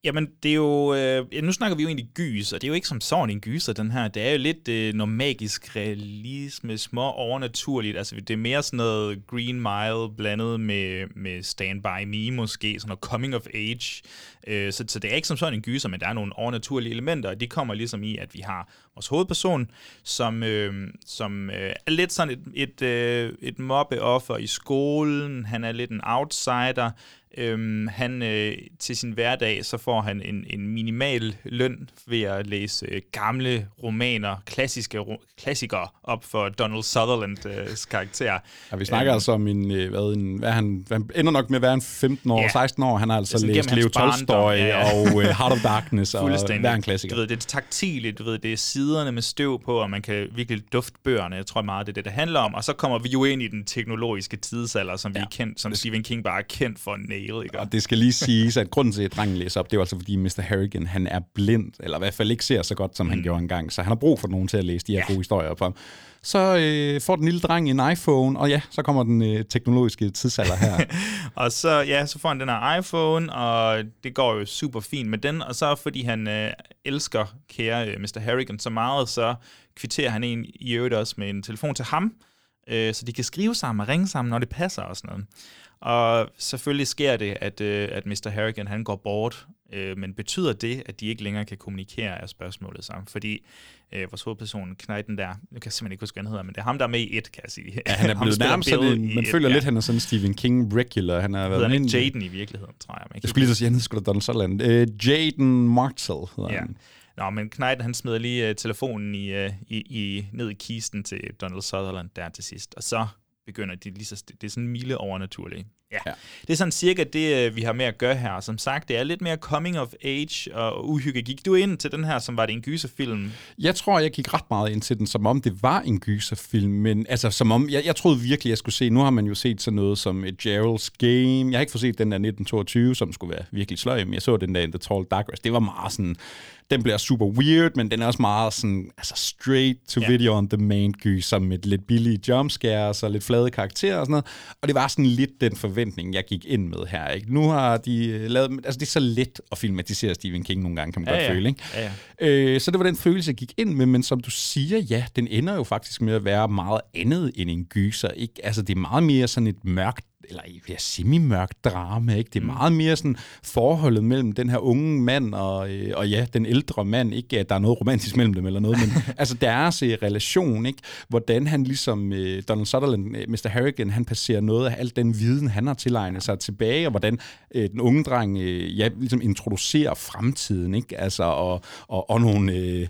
Jamen, det er jo... Øh, ja, nu snakker vi jo egentlig gys, og det er jo ikke som sådan en gyser, den her. Det er jo lidt øh, noget magisk realisme, små overnaturligt. Altså, det er mere sådan noget Green Mile blandet med, med Stand By Me måske, sådan noget coming of age. Øh, så, så det er ikke som sådan en gyser, men der er nogle overnaturlige elementer, og de kommer ligesom i, at vi har vores hovedperson, som, øh, som øh, er lidt sådan et, et, øh, et mobbeoffer i skolen. Han er lidt en outsider. Øhm, han øh, til sin hverdag, så får han en, en minimal løn ved at læse øh, gamle romaner, klassiske ro- klassikere op for Donald Sutherlands øh, karakter. Ja, vi snakker øhm, altså om en, øh, hvad, en hvad han, han ender nok med at være en 15 år, Ja. 16 år. Han har altså læst Leo Tolstoy ja, ja. og uh, Heart of Darkness og hver en klassiker. Du ved, det er taktile, du ved, det er siderne med støv på, og man kan virkelig dufte bøgerne. Jeg tror meget, det er det, det handler om. Og så kommer vi jo ind i den teknologiske tidsalder, som vi er kendt, som Stephen King bare er kendt for nail, ikke? Og det skal lige siges, at grunden til, at drengen læser op, det er altså, fordi Mr. Harrigan, han er blind, eller i hvert fald ikke ser så godt, som mm. han gjorde engang. Så han har brug for nogen til at læse de her ja. gode historier op om. Så øh, får den lille dreng en iPhone, og ja, så kommer den øh, teknologiske tidsalder her. <laughs> Og så, ja, så får han den her iPhone, og det går jo super fint med den. Og så fordi han øh, elsker kære øh, Mr. Harrigan så meget, så kvitterer han en i øvrigt også med en telefon til ham, øh, så de kan skrive sammen og ringe sammen, når det passer og sådan noget. Og selvfølgelig sker det, at, øh, at Mr. Harrigan han går bort, øh, men betyder det, at de ikke længere kan kommunikere af spørgsmålet sammen? Fordi øh, vores hovedperson, Knighten der, jeg kan simpelthen ikke huske, hvad han hedder, men det er ham, der er med i et, kan jeg sige. Ja, han er <laughs> blevet nærmest sådan man føler ja. lidt, han er sådan en Stephen King regular. Han har været han ikke Jaden i virkeligheden, tror jeg. men Jeg skulle lige så sige, han hedder Donald Sutherland. Øh, Jaden Martell hedder Ja. han. Nå, men Knight, han smider lige uh, telefonen i, uh, i, i, ned i kisten til Donald Sutherland der til sidst, og så begynder de lige så det er sådan mile overnaturligt. Ja. ja. Det er sådan cirka det, uh, vi har med at gøre her. Som sagt, det er lidt mere coming of age og uhygge. Gik du ind til den her, som var det en gyserfilm? Jeg tror, jeg gik ret meget ind til den, som om det var en gyserfilm, men altså, som om, jeg, jeg troede virkelig, jeg skulle se, nu har man jo set sådan noget som et Gerald's Game, jeg har ikke fået set den der 1922, som skulle være virkelig sløj, men jeg så den der in The Tall Dark Race, det var meget sådan, den bliver super weird, men den er også meget sådan, altså straight to Ja. video on demand gyser med lidt billige jumpscares og lidt flade karakterer og sådan noget, og det var sådan lidt den forventning, jeg gik ind med her, ikke? Nu har de øh, lavet, altså det er så let at filmatisere Stephen King nogle gange, kan man Ja, godt ja. føle, ikke? Ja, ja. Øh, så det var den følelse, jeg gik ind med, men som du siger, ja, den ender jo faktisk med at være meget andet end en gyser. Ikke? Altså, det er meget mere sådan et mørkt eller ja, semi-mørkt drama, ikke? Det er meget mere sådan forholdet mellem den her unge mand og, øh, og ja, den ældre mand, ikke at der er noget romantisk mellem dem eller noget, men <laughs> altså deres øh, relation, ikke? Hvordan han ligesom, øh, Donald Sutherland, øh, Mr. Harrigan, han passerer noget af al den viden, han har tilegnet sig tilbage, og hvordan øh, den unge dreng, øh, ja, ligesom introducerer fremtiden, ikke? Altså, og, og, og nogle, øh,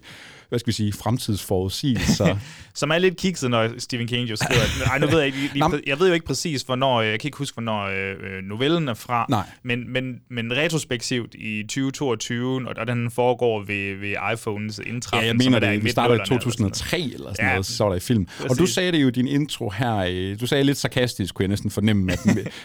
hvad skal vi sige, fremtidsforudsigelser. <laughs> Som er lidt kikset, når Stephen King jo skriver. Ej, nu ved jeg ikke, lige, jeg ved jo ikke præcis, hvornår, jeg kan ikke huske, hvornår øh, novellen er fra. Nej. Men, men, men retrospektivt i 2022, og, og den foregår ved, ved iPhones indtræffen. Ja, jeg mener er det. Vi starter i midtnullerne eller sådan 2003 eller sådan Ja, noget, så står der i film. Og du præcis. sagde det jo i din intro her. øh, Du sagde lidt sarkastisk, kunne jeg næsten fornemme, at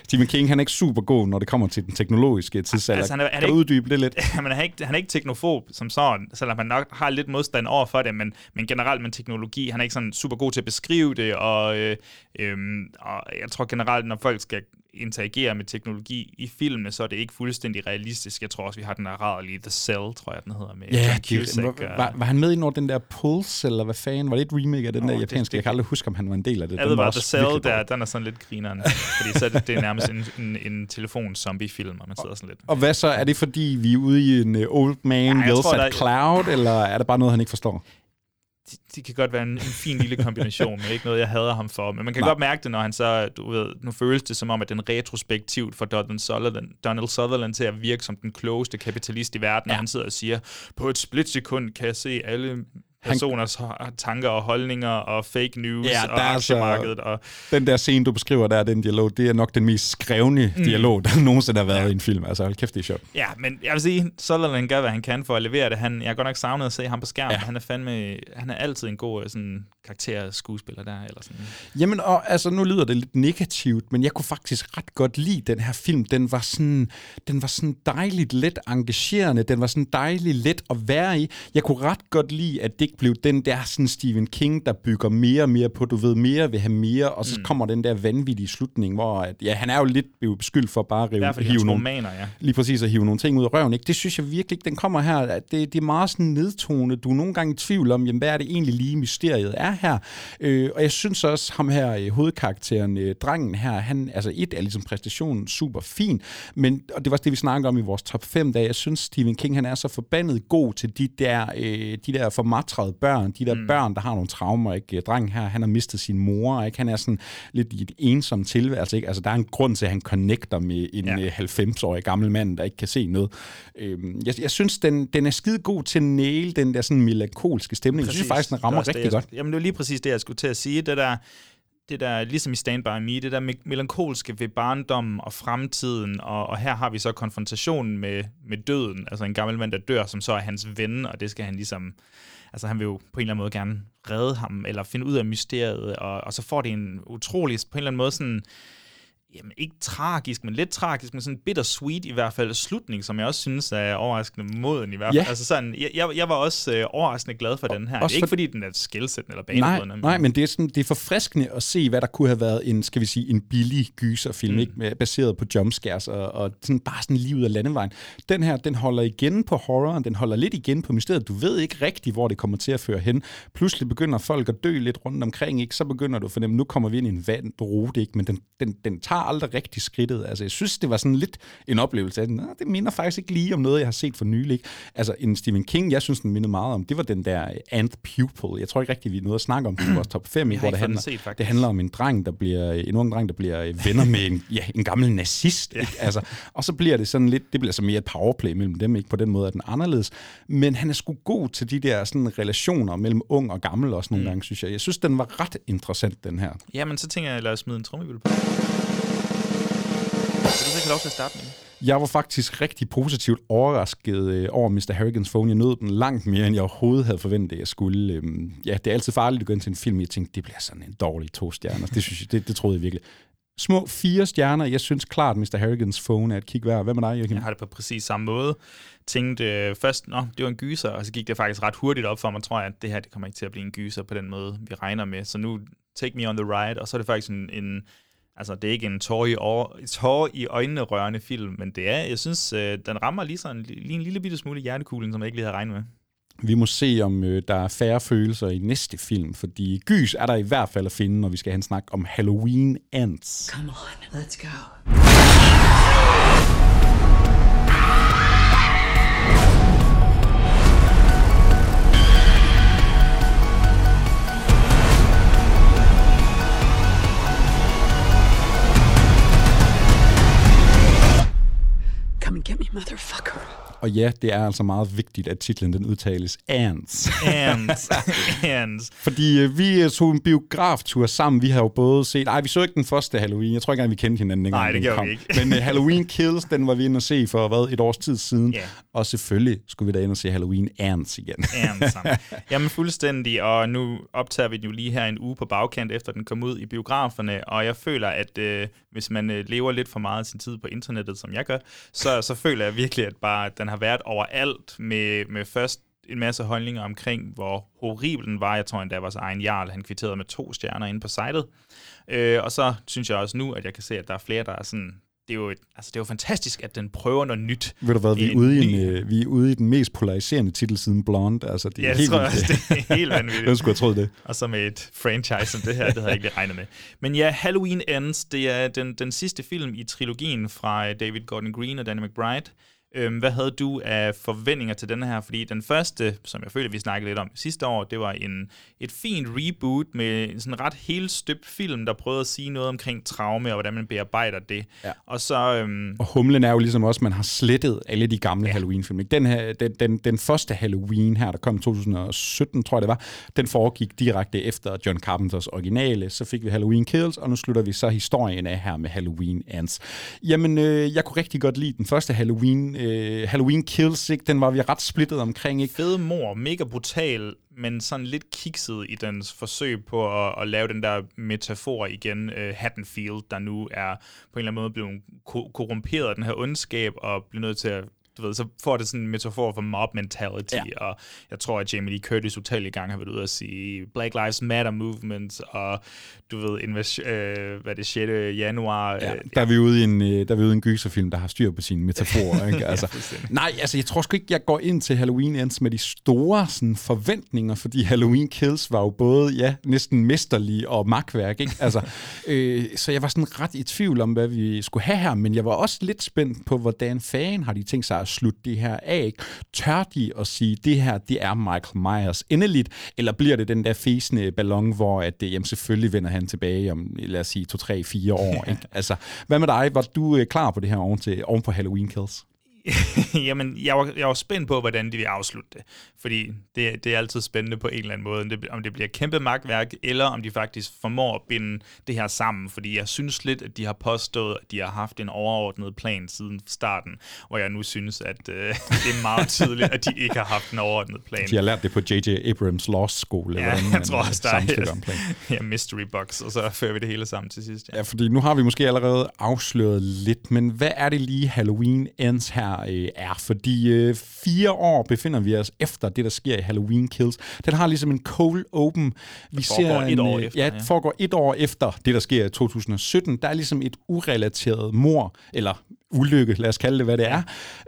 Stephen King han er ikke super god, når det kommer til den teknologiske tidsalder. Altså, han er- han er ikke- uddybe det lidt? <laughs> men han er, ikke, han er ikke teknofob som sådan, selvom han nok har lidt modstand over for det, men, men generelt med teknologi, han er ikke sådan super god til at beskrive det, og, øh, øh, og jeg tror generelt, når folk skal interagere med teknologi i filmene, så er det ikke fuldstændig realistisk. Jeg tror også, vi har den her rædderlige The Cell, tror jeg, den hedder, med Ja, John det, var, var, var, han med i når den der Pulse, eller hvad fanden? Var det et remake af den Åh, der japanske? det- Jeg kan aldrig huske, om han var en del af det. Jeg Den ved var bare, The Cell, der, den er sådan lidt grineren, fordi så er det, det er nærmest en, en, en telefon-zombie-film, og man sidder sådan lidt... Og hvad så? Er det fordi, vi er ude i en uh, old man Ja, yells at der- cloud, eller er det bare noget, han ikke forstår? De, de kan godt være en, en fin lille kombination, men ikke noget, jeg hader ham for. Men man kan Nej. godt mærke det, når han så, du ved, nu føles det som om, at den retrospektivt for Donald Sutherland, Donald Sutherland til at virke som den klogeste kapitalist i verden, ja. og han sidder og siger, på et splitsekund kan jeg se alle personers han... tanker og holdninger og fake news Ja, og der er altså- aktiemarkedet. Og, Den der scene, du beskriver der, den dialog, det er nok den mest skrevne mm. dialog, der <laughs> nogensinde har været ja. i en film. Altså, hold kæft, det er sjovt. ja, men jeg vil sige, Sutherland gør, hvad han kan for at levere det. Han, jeg har godt nok savnet at se ham på skærmen. Ja. Han er fandme, han er altid en god øh, sådan, karakterskuespiller der. Eller sådan. Jamen, og altså, nu lyder det lidt negativt, men jeg kunne faktisk ret godt lide den her film. Den var sådan, den var sådan dejligt let engagerende. Den var sådan dejligt let at være i. Jeg kunne ret godt lide, at det ikke blev den der sådan Stephen King, der bygger mere og mere på, du ved, mere vil have mere, og så mm. kommer den der vanvittige slutning, hvor at, ja, han er jo lidt blevet beskyldt for bare at I rive, fald hive nogle, romaner, ja. lige præcis at hive nogle ting ud af røven. Ikke? Det synes jeg virkelig den kommer her. Det, det er meget sådan nedtonet. Du er nogle gange i tvivl om, jamen, hvad er det egentlig lige mysteriet er her. Øh, og jeg synes også, ham her, øh, hovedkarakteren, øh, drengen her, han, altså et er ligesom præstationen super fin, men, og det var også det, vi snakkede om i vores top 5 dage, jeg synes, Stephen King, han er så forbandet god til de der, øh, de der formatrede børn, de der mm. børn, der har nogle traumer, ikke? Drengen her, han har mistet sin mor, ikke? Han er sådan lidt i et ensom tilværelse, ikke? Altså, der er en grund til, at han connecter med en Ja. ja. 90-årig gammel mand, der ikke kan se noget. Øhm, jeg, jeg synes, den, den er skide god til at næle den der sådan melankolske stemning. Jeg synes faktisk, den rammer er rigtig det, jeg, godt. Jamen, det var lige præcis det, jeg skulle til at sige. Det der, det der ligesom i Stand By Me, det der me- melankolske ved barndommen og fremtiden, og, og her har vi så konfrontationen med, med døden, altså en gammel mand, der dør, som så er hans ven, og det skal han ligesom, altså han vil jo på en eller anden måde gerne redde ham, eller finde ud af mysteriet, og, og så får det en utrolig, på en eller anden måde sådan, jamen ikke tragisk, men lidt tragisk, men sådan bittersweet i hvert fald slutning, som jeg også synes er overraskende moden i hvert fald. Ja. Altså sådan, jeg, jeg, var også øh, overraskende glad for den her. Også ikke for- fordi, den er skældsættende eller Nej, banebrydende. nej, men det er, sådan, det er forfriskende at se, hvad der kunne have været en, skal vi sige, en billig gyserfilm, mm. ikke? Baseret på jumpscares og, og sådan, bare sådan lige ud af landevejen. Den her, den holder igen på horroren, den holder lidt igen på mysteriet. Du ved ikke rigtigt, hvor det kommer til at føre hen. Pludselig begynder folk at dø lidt rundt omkring, ikke? Så begynder du at fornemme, nu kommer vi ind i en vand rute, ikke? Men den, den, den tager aldrig rigtig skridtet. Altså, jeg synes, det var sådan lidt en oplevelse af, at "Nå, det minder faktisk ikke lige om noget, jeg har set for nylig. Ikke? Altså, en Stephen King, jeg synes, den mindede meget om, det var den der Ant Pupil. Jeg tror ikke rigtig, vi noget at snakke om det i vores top 5, <clears throat> Jeg har hvor det handler, set, faktisk. det handler om en dreng, der bliver, en ung dreng, der bliver venner med en, ja, en gammel nazist. Ikke? Altså, og så bliver det sådan lidt, det bliver så mere et powerplay mellem dem, ikke på den måde, at den er anderledes. Men han er sgu god til de der sådan, relationer mellem ung og gammel også nogle mm. gange, synes jeg. Jeg synes, den var ret interessant, den her. Jamen, så tænker jeg, lad os smide en trummevild på. Så have lov til at starte med? Jeg var faktisk rigtig positivt overrasket øh, over Mr. Harrigans Phone. Jeg nød den langt mere, end jeg overhovedet havde forventet, jeg skulle. Øhm, ja, det er altid farligt at gå ind til en film. Jeg tænkte, det bliver sådan en dårlig to stjerner. Det, synes jeg, det, det troede jeg virkelig. Små fire stjerner. Jeg synes klart, Mr. Harrigans Phone er et kig værd. Hvad med dig, Joachim? Jeg har det på præcis samme måde. Tænkte øh, først, nå, det var en gyser, og så gik det faktisk ret hurtigt op for mig, tror jeg, at det her det kommer ikke til at blive en gyser på den måde, vi regner med. Så nu, take me on the ride, og så er det faktisk en, en altså det er ikke en tår i, år, tår i øjnene rørende film, men det er, jeg synes, øh, den rammer lige, sådan, lige en lille bitte smule i hjertekuglen, som jeg ikke lige havde regnet med. Vi må se, om øh, der er færre følelser i næste film, fordi gys er der i hvert fald at finde, når vi skal have en snak om Halloween Ends. Come on, let's go. Come and get me, motherfucker. Og ja, det er altså meget vigtigt, at titlen den udtales Ants. Ants. <laughs> Ants. Fordi øh, vi øh, tog en biograftur sammen. Vi har jo både set... Nej, vi så ikke den første Halloween. Jeg tror ikke engang, vi kendte hinanden dengang. Nej, det gjorde vi ikke. Men uh, <laughs> Halloween Kills, den var vi inde og se for hvad, et års tid siden. Ja. Og selvfølgelig skulle vi da ind og se Halloween Ants igen. Ants. <laughs> Jamen fuldstændig, og nu optager vi den jo lige her en uge på bagkant, efter den kom ud i biograferne, og jeg føler, at øh, hvis man øh, lever lidt for meget af sin tid på internettet, som jeg gør, så, så føler jeg virkelig, at bare den har været overalt med, med først en masse holdninger omkring, hvor horribel den var. Jeg tror endda, vores egen Jarl, han kvitterede med to stjerner inde på sitet. Øh, og så synes jeg også nu, at jeg kan se, at der er flere, der er sådan... Det er jo, et, altså det er jo fantastisk, at den prøver noget nyt. Ved du hvad, vi er, ude i, en, øh, vi er ude i den mest polariserende titel siden Blonde. Altså, det er Ja, helt tror jeg også, det er helt vanvittigt. <laughs> Hvem skulle have troet det? Og så med et franchise som det her, det havde jeg ikke regnet med. Men ja, Halloween Ends, det er den, den sidste film i trilogien fra øh, David Gordon Green og Danny McBride. Øhm, hvad havde du af forventninger til den her? Fordi den første, som jeg føler, vi snakkede lidt om sidste år, det var en, et fint reboot med en sådan ret helt støbt film, der prøvede at sige noget omkring traume og hvordan man bearbejder det. Ja. Og så... Øhm, Og humlen er jo ligesom også, at man har slettet alle de gamle ja. Halloween-film. Den, her, den, den, den første Halloween her, der kom i 2017, tror jeg det var, den foregik direkte efter John Carpenters originale. Så fik vi Halloween Kills, og nu slutter vi så historien af her med Halloween Ends. Jamen, øh, jeg kunne rigtig godt lide den første Halloween, øh, Halloween Kills, ikke? den var vi ret splittet omkring. Ikke? fede mor, mega brutal, men sådan lidt kikset i dens forsøg på at, at lave den der metafor igen, øh, Haddonfield, der nu er på en eller anden måde blevet korrumperet af den her ondskab, og bliver nødt til at du ved, så får det sådan en metafor for mob mentality, ja. og jeg tror, at Jamie Lee Curtis utallige gange har været ude at sige Black Lives Matter movement, og du ved, invas- øh, hvad det, 6. januar. Ja, øh, der er vi ude i en, øh, der er vi ude i en gyserfilm, der har styr på sine metaforer. <laughs> Ikke? Altså, fuldstændig. nej, altså jeg tror sgu ikke, jeg går ind til Halloween Ends med de store sådan, forventninger, fordi Halloween Kills var jo både ja, næsten mesterlig og magtværk. Ikke? Altså, <laughs> øh, så jeg var sådan ret i tvivl om, hvad vi skulle have her, men jeg var også lidt spændt på, hvordan fanden har de tænkt sig at slutte det her af. Ikke? Tør de at sige, det her det er Michael Myers endeligt, eller bliver det den der fæsende ballon, hvor at, øh, jamen, selvfølgelig vender han tilbage om, lad os sige, to, tre, fire år. Ikke? Altså, hvad med dig? Var du øh, klar på det her oven, til, oven på Halloween Kills? <laughs> Jamen, jeg var, jeg var spændt på, hvordan de vil afslutte det. Fordi det, det er altid spændende på en eller anden måde, om det, om det bliver kæmpe magtværk, eller om de faktisk formår at binde det her sammen. Fordi jeg synes lidt, at de har påstået, at de har haft en overordnet plan siden starten, hvor jeg nu synes, at øh, <laughs> det er meget tydeligt, at de ikke har haft en overordnet plan. De har lært det på J.J. Abrams Lost School. eller Ja, hvordan jeg tror også, der er en plan. <laughs> ja, mystery box, og så fører vi det hele sammen til sidst. Ja. Ja, fordi nu har vi måske allerede afsløret lidt, men hvad er det lige Halloween Ends her øh, er? Fordi øh, fire år befinder vi os efter det, der sker i Halloween Kills. Den har ligesom en cold open. Vi foregår et en, år øh, efter, Ja, det foregår et år efter det, der sker i 2017. Der er ligesom et urelateret mor, eller ulykke, lad os kalde det, hvad det er.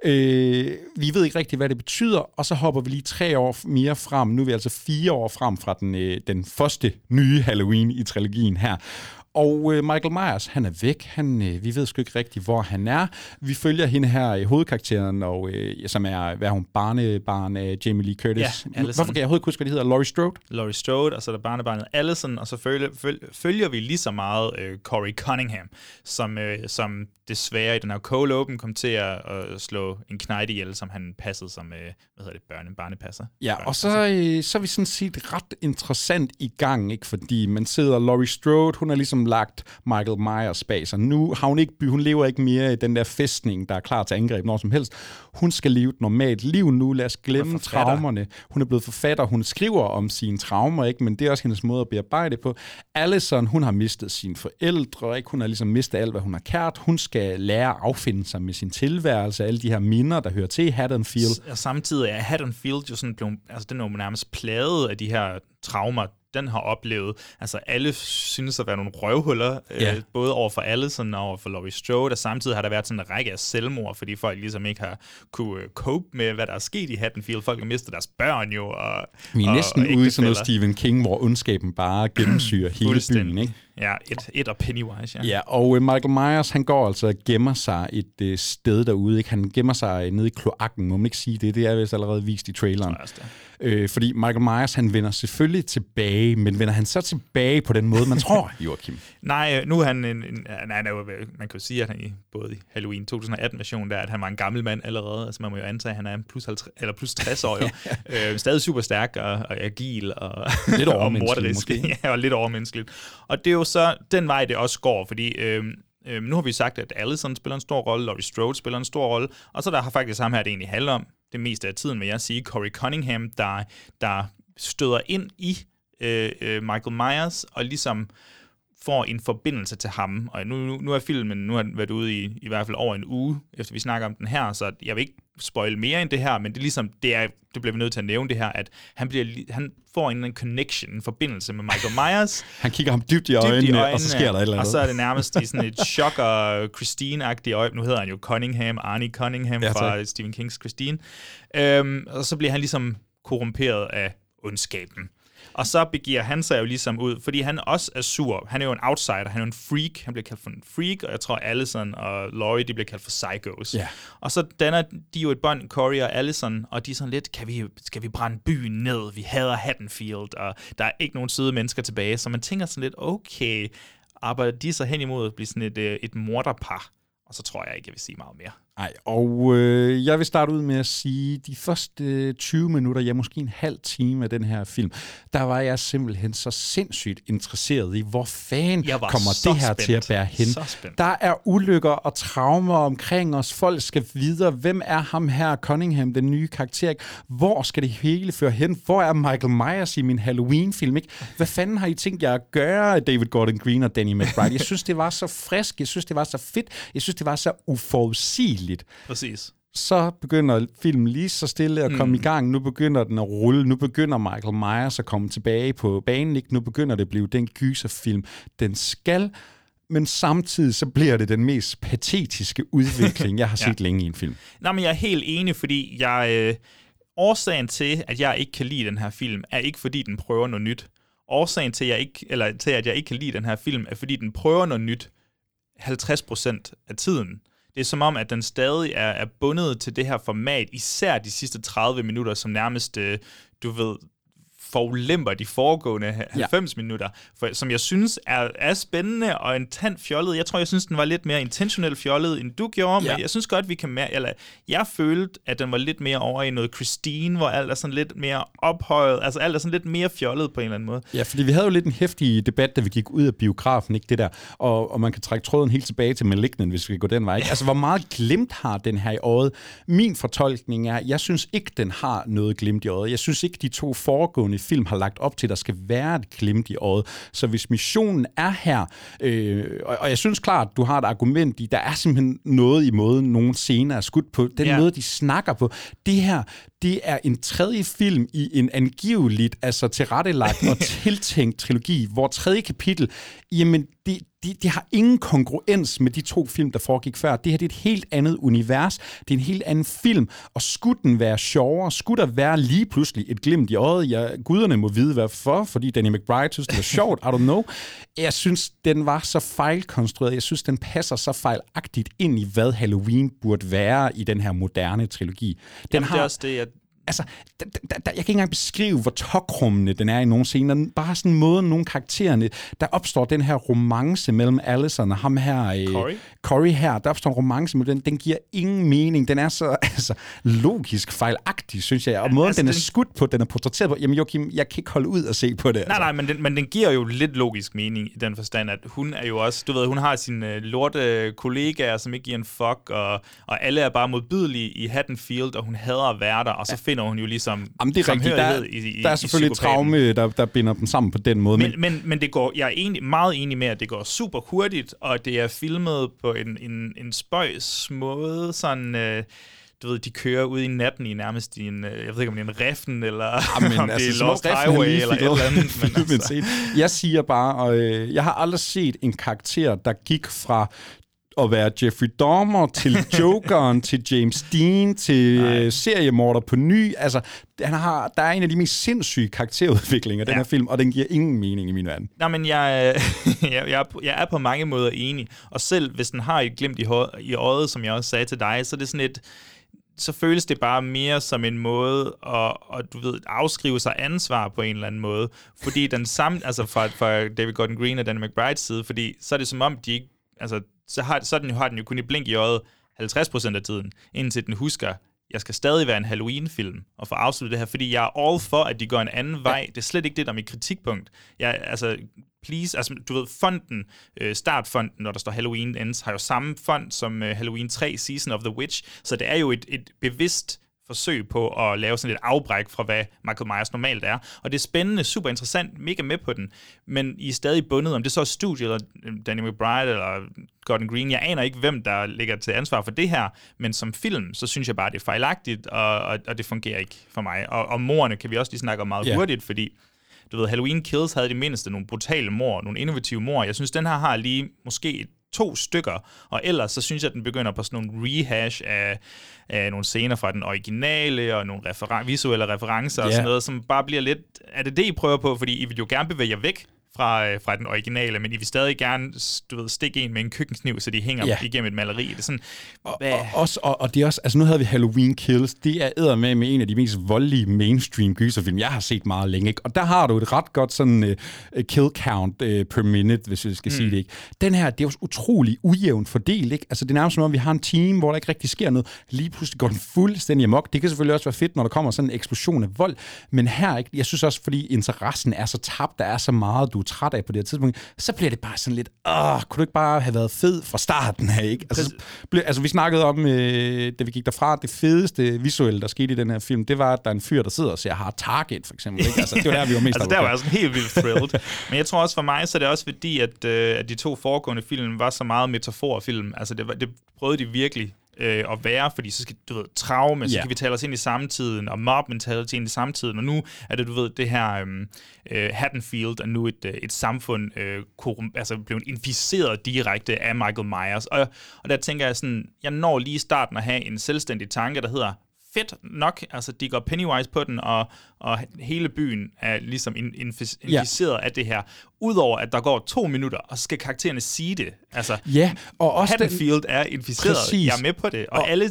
Øh, vi ved ikke rigtig, hvad det betyder, og så hopper vi lige tre år mere frem. Nu er vi altså fire år frem fra den, øh, den første nye Halloween i trilogien her. Og øh, Michael Myers, han er væk. Han, øh, vi ved sgu ikke rigtigt, hvor han er. Vi følger hende her i hovedkarakteren, og, øh, som er, hvad er hun, barnebarn af Jamie Lee Curtis. Ja, Allison. Hvorfor kan jeg overhovedet huske, hvad det hedder? Laurie Strode? Laurie Strode, og så er der barnebarnet Allison, og så følger, føl, følger vi lige så meget øh, Corey Cunningham, som, øh, som desværre i den her cold open kom til at, at slå en knight ihjel, som han passede som, øh, hvad hedder det, børne, barnepasser. Ja, og så, øh, så er vi sådan set ret interessant i gang, ikke? fordi man sidder, Laurie Strode, hun har ligesom lagt Michael Myers bag sig. Nu har hun ikke, hun lever ikke mere i den der fæstning, der er klar til angreb når som helst. Hun skal leve et normalt liv nu, lad os glemme traumerne. Hun er blevet forfatter, hun skriver om sine traumer, ikke? men det er også hendes måde at bearbejde på. Allison, hun har mistet sine forældre, ikke? hun har ligesom mistet alt, hvad hun har kært. Hun skal lære at affinde sig med sin tilværelse, alle de her minder, der hører til Haddonfield. Og samtidig er Haddonfield jo sådan blevet, altså den er jo nærmest plaget af de her traumer, den har oplevet. Altså alle synes at være nogle røvhuller, Ja. øh, både over for Allison og over for Laurie Strode, og samtidig har der været sådan en række af selvmord, fordi folk ligesom ikke har kunne øh, cope med, hvad der er sket i Haddonfield. Folk har mistet deres børn jo, og Vi er og, næsten og ude i sådan noget. Stephen King, hvor ondskaben bare gennemsyrer hele byen. Ikke? Ja, et, et og Pennywise, ja. Ja, og øh, Michael Myers, han går altså og gemmer sig et øh, sted derude. Ikke? Han gemmer sig øh, nede i kloakken, må man ikke sige det. Det er vist allerede vist i traileren. Øh, fordi Michael Myers, han vender selvfølgelig tilbage, men vender han så tilbage på den måde, man <laughs> tror, Joachim? Nej, øh, nu er han en, en nej, jo, man kan jo sige, at han i både i Halloween 2018-version, der, at han var en gammel mand allerede. Altså man må jo antage, at han er en plus, 50, eller plus 60 år <laughs> øh, stadig super stærk og, og agil og, Lidt <laughs> og morderisk. ja, og lidt overmenneskeligt. Og det er jo så den vej, det også går, fordi... Øh, øh, nu har vi sagt, at Allison spiller en stor rolle, Laurie Strode spiller en stor rolle, og så der har faktisk ham her, det egentlig handler om, det meste af tiden, vil jeg sige, Corey Cunningham, der, der støder ind i øh, øh, Michael Myers, og ligesom får en forbindelse til ham. Og nu, nu, nu er filmen, nu har den været ude i, i hvert fald over en uge, efter vi snakker om den her, så jeg vil ikke spoil mere end det her, men det er ligesom, det, er, det bliver vi nødt til at nævne det her, at han, bliver, li- han får en, anden connection, en forbindelse med Michael Myers, <laughs> Han kigger ham dybt i dybt øjnene, i øjnene, og så sker der et eller og andet. så er det nærmest i sådan et <laughs> chok og Christine-agtigt øje. Nu hedder han jo Cunningham, Arnie Cunningham Ja, ja, tak. fra Stephen Kings Christine. Øhm, og så bliver han ligesom korrumperet af ondskaben. Og så begiver han sig jo ligesom ud, fordi han også er sur. Han er jo en outsider, han er jo en freak. Han bliver kaldt for en freak, og jeg tror Allison og Laurie, de bliver kaldt for psychos. Ja. Og så danner de jo et bånd, Corey og Allison, og de er sådan lidt, kan vi, skal vi brænde byen ned? Vi hader Haddonfield, og der er ikke nogen søde mennesker tilbage. Så man tænker sådan lidt, okay, arbejder de så hen imod at blive sådan et, øh, et morderpar? Og så tror jeg ikke, jeg vil sige meget mere. Nej, og øh, jeg vil starte ud med at sige, de første øh, 20 minutter, ja måske en halv time af den her film, der var jeg simpelthen så sindssygt interesseret i, hvor fanden kommer det her spændt. til at bære hen. Der er ulykker og traumer omkring os. Folk skal videre. Hvem er ham her, Cunningham, den nye karakter? Hvor skal det hele føre hen? Hvor er Michael Myers i min Halloween-film? Ikke? Hvad fanden har I tænkt jer at gøre, David Gordon Green og Danny McBride? Jeg synes, det var så frisk. Jeg synes, det var så fedt. Jeg synes, det var så uforudsigeligt Præcis. så begynder filmen lige så stille at komme mm. i gang. Nu begynder den at rulle. Nu begynder Michael Myers at komme tilbage på banen. Ikke? Nu begynder det at blive den gyserfilm, den skal. Men samtidig så bliver det den mest patetiske udvikling, jeg har <laughs> set Ja. længe i en film. Nej, men jeg er helt enig, fordi jeg, øh, årsagen til, at jeg ikke kan lide den her film, er ikke fordi, den prøver noget nyt. Årsagen til, jeg ikke, eller til, at jeg ikke kan lide den her film, er fordi, den prøver noget nyt 50% af tiden. Det er som om, at den stadig er, er bundet til det her format, især de sidste 30 minutter, som nærmest, øh, du ved, forlemper de foregående 90 ja. minutter, for, som jeg synes er, er spændende og en tand fjollet. Jeg tror, jeg synes, den var lidt mere intentionelt fjollet, end du gjorde, Ja. men jeg synes godt, vi kan mærke, eller jeg følte, at den var lidt mere over i noget Christine, hvor alt er sådan lidt mere ophøjet, altså alt er sådan lidt mere fjollet på en eller anden måde. Ja, fordi vi havde jo lidt en hæftig debat, da vi gik ud af biografen, ikke det der, og, og man kan trække tråden helt tilbage til Malignant, hvis vi går den vej. Ikke? Altså, hvor meget glimt har den her i øjet? Min fortolkning er, jeg synes ikke, den har noget glimt i øjet. Jeg synes ikke, de to foregående film har lagt op til, at der skal være et glimt i øjet. Så hvis missionen er her, øh, og, og jeg synes klart, du har et argument i, der er simpelthen noget i måden, nogle scener er skudt på, den Ja. måde, de snakker på. Det her, det er en tredje film i en angiveligt, altså tilrettelagt og <laughs> tiltænkt trilogi, hvor tredje kapitel, jamen det, det, det har ingen kongruens med de to film, der foregik før. Det her det er et helt andet univers, det er en helt anden film, og skulle den være sjovere, skulle der være lige pludselig et glimt i øjet, ja, guderne må vide hvorfor, fordi Danny McBride synes, det var sjovt, I don't know. Jeg synes, den var så fejlkonstrueret, jeg synes, den passer så fejlagtigt ind i, hvad Halloween burde være i den her moderne trilogi. Den Jamen, det er også det, jeg altså, der, der, der, jeg kan ikke engang beskrive, hvor tokrummende den er i nogle scener. Bare sådan måden, nogle karaktererne, der opstår den her romance mellem Allison og ham her, øh, Corey? Corey her, der opstår en romance mellem den, den giver ingen mening. Den er så <laughs> altså, logisk fejlagtig, synes jeg. Og måden, altså, den er den- skudt på, den er portrætteret på, jamen Joachim, jeg kan ikke holde ud og se på det. Nej, nej, men den, men den giver jo lidt logisk mening i den forstand, at hun er jo også, du ved, hun har sine øh, lorte kollegaer, som ikke giver en fuck, og, og alle er bare modbydelige i Haddonfield, og hun hader at være der, og så finder hun jo ligesom Jamen, det er rigtigt. Der, i, i, der er selvfølgelig et traume, der, der binder dem sammen på den måde. Men, Men, men, det går, jeg er enig, meget enig med, at det går super hurtigt, og det er filmet på en, en, en spøjs måde, sådan... Øh, du ved, de kører ud i natten i nærmest i en, øh, jeg ved ikke om det er en reften, eller <laughs> Jamen, om det altså, er som om Lost Highway, eller et eller andet. Men <laughs> altså. Jeg siger bare, og øh, jeg har aldrig set en karakter, der gik fra at være Jeffrey Dahmer til <laughs> Jokeren, til James Dean, til øh, seriemorder på ny. Altså, han har, der er en af de mest sindssyge karakterudviklinger i den Ja. her film, og den giver ingen mening i min verden. Nej, men jeg, <laughs> jeg, jeg, er på- jeg er på mange måder enig. Og selv hvis den har et glimt i, i øjet, som jeg også sagde til dig, så er det sådan et så føles det bare mere som en måde at, at du ved, afskrive sig ansvar på en eller anden måde. Fordi den samme, altså fra, fra David Gordon Green og Danny McBrides side, fordi så er det som om, de ikke, altså, så har, så den, jo- har den jo kun et blink i øjet 50% af tiden, indtil den husker, jeg skal stadig være en Halloween-film og få afsluttet det her, fordi jeg er all for, at de går en anden vej. Det er slet ikke det, der er mit kritikpunkt. Jeg, altså, please, altså, du ved, fonden, øh, startfonden, når der står Halloween Ends, har jo samme fond som øh, Halloween 3, Season of the Witch, så det er jo et, et bevidst forsøg på at lave sådan et afbræk fra, hvad Michael Myers normalt er. Og det er spændende, super interessant, mega med på den, men I er stadig bundet, om det så er studiet, eller øh, Danny McBride, eller Gordon Green. Jeg aner ikke, hvem der ligger til ansvar for det her, men som film, så synes jeg bare, det er fejlagtigt, og, og, og det fungerer ikke for mig. Og, og morerne kan vi også lige snakke om meget Ja. hurtigt, fordi du ved, Halloween Kills havde det mindste nogle brutale mor, nogle innovative mor. Jeg synes, den her har lige måske et to stykker, og ellers så synes jeg, at den begynder på sådan nogle rehash af, af nogle scener fra den originale, og nogle referen- visuelle referencer yeah. og sådan noget, som bare bliver lidt... Er det det, I prøver på? Fordi I vil jo gerne bevæge jer væk fra, øh, fra den originale, men I vil stadig gerne du ved, stikke en med en køkkenkniv, så de hænger Ja. igennem et maleri. Det er sådan, hvad? Og, også, og, og det er også, altså nu havde vi Halloween Kills, det er æder med med en af de mest voldelige mainstream gyserfilm, jeg har set meget længe, ikke? og der har du et ret godt sådan uh, kill count uh, per minute, hvis vi skal mm. sige det, ikke? Den her, det er jo utrolig ujævnt fordelt, ikke? Altså det er nærmest som om, vi har en team, hvor der ikke rigtig sker noget, lige pludselig går den fuldstændig amok. Det kan selvfølgelig også være fedt, når der kommer sådan en eksplosion af vold, men her, ikke? Jeg synes også, fordi interessen er så tabt, der er så meget, du er træt af på det her tidspunkt, så bliver det bare sådan lidt, åh, kunne du ikke bare have været fed fra starten af, ikke? Altså, så blev, altså vi snakkede om, øh, da vi gik derfra, det fedeste visuelle, der skete i den her film, det var, at der er en fyr, der sidder og ser Hard Target, for eksempel. Ikke? Altså, det var der, vi var mest <laughs> altså, der var jeg sådan helt vildt thrilled. Men jeg tror også for mig, så er det også fordi, at, øh, at de to foregående film var så meget metaforfilm. Altså, det, var, det prøvede de virkelig øh, at være, fordi så skal du ved, traume, så kan vi tale os ind i samtiden, og mob mentality ind i samtiden, og nu er det, du ved, det her øhm, øh, Haddonfield er nu et, øh, et samfund, øh, korrum, altså blevet inficeret direkte af Michael Myers, og, og der tænker jeg sådan, jeg når lige i starten at have en selvstændig tanke, der hedder, fedt nok, altså de går Pennywise på den, og, og hele byen er ligesom in, infic- Ja. inficeret af det her. Udover at der går to minutter, og så skal karaktererne sige det. Altså, Ja, og også den, Haddonfield er inficeret, Præcis. jeg er med på det, og, Og- og alle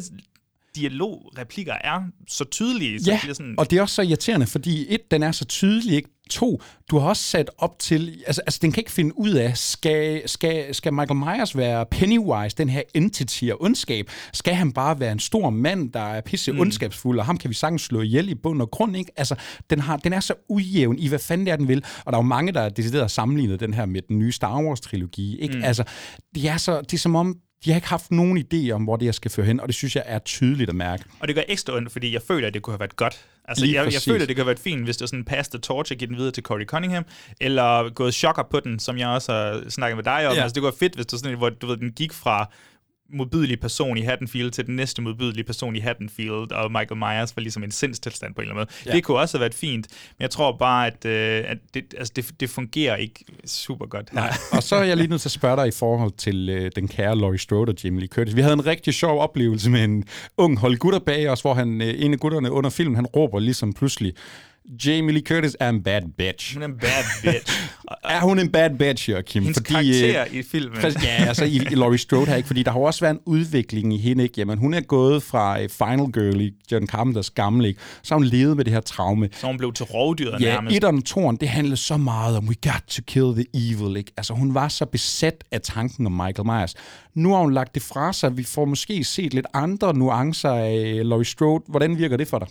dialogreplikker er så tydelige, så ja, det bliver sådan... og det er også så irriterende, fordi et, den er så tydelig, ikke? To, du har også sat op til, altså, altså den kan ikke finde ud af, skal, skal, skal Michael Myers være Pennywise, den her entity og ondskab? Skal han bare være en stor mand, der er pisse ondskabsfuld, og ham kan vi sagtens slå ihjel i bund og grund, ikke? Altså, den, har, den er så ujævn i, hvad fanden det er, den vil, og der er jo mange, der er decideret sammenlignet den her med den nye Star Wars-trilogi, ikke? Mm. Altså, det er, så, det er som om, de har ikke haft nogen idé om, hvor det her skal føre hen, og det synes jeg er tydeligt at mærke. Og det gør ekstra ondt, fordi jeg føler, at det kunne have været godt. Altså, Lige jeg, jeg føler, at det kunne have været fint, hvis det var sådan pass the torch og give den videre til Corey Cunningham, eller gået chokker på den, som jeg også har snakket med dig om. Ja. Altså, det kunne være fedt, hvis det var sådan, hvor du ved, den gik fra modbydelig person i Haddonfield til den næste modbydelige person i Haddonfield, og Michael Myers var ligesom en sindstilstand på en eller anden måde. Ja. Ja. Det kunne også have været fint, men jeg tror bare, at, øh, at det, altså det, det fungerer ikke super godt her. Nej. <laughs> og så er jeg lige nødt til at spørge dig i forhold til øh, den kære Laurie Strode og Jamie Lee Curtis. Vi havde en rigtig sjov oplevelse med en ung hold gutter bag os, hvor han, øh, en af gutterne under filmen, han råber ligesom pludselig, Jamie Lee Curtis er en bad bitch. Hun er en bad bitch. <laughs> Er hun en bad bitch, Joachim? hendes Fordi, karakter øh, i filmen. Ja, altså i, i Laurie Strode her, ikke? Fordi der har også været en udvikling i hende, ikke? Jamen, hun er gået fra øh, Final Girl i John Carpenters gamle, ikke? Så hun levet med det her traume. Så hun blev til rovdyret Ja, nærmest. etteren og toeren, det handlede så meget om, we got to kill the evil, ikke? Altså, hun var så besat af tanken om Michael Myers. Nu har hun lagt det fra sig. Vi får måske set lidt andre nuancer af Laurie Strode. Hvordan virker det for dig?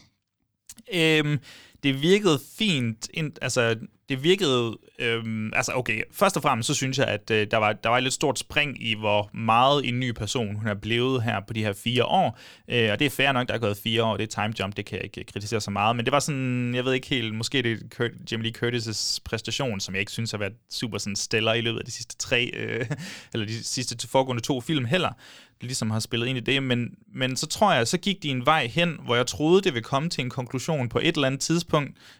Øhm, det virkede fint. Ind, altså, det virkede... Øhm, altså, okay, først og fremmest så synes jeg, at øh, der, var, der var et lidt stort spring i, hvor meget en ny person hun er blevet her på de her fire år. Øh, og det er fair nok, der er gået fire år. Det er time jump, det kan jeg ikke øh, kritisere så meget. Men det var sådan, jeg ved ikke helt, måske det er Jamie Lee Curtis' præstation, som jeg ikke synes har været super sådan stellar i løbet af de sidste tre, øh, <laughs> eller de sidste to- foregående to film heller ligesom har spillet ind i det, men, men så tror jeg, så gik de en vej hen, hvor jeg troede, det ville komme til en konklusion på et eller andet tidspunkt,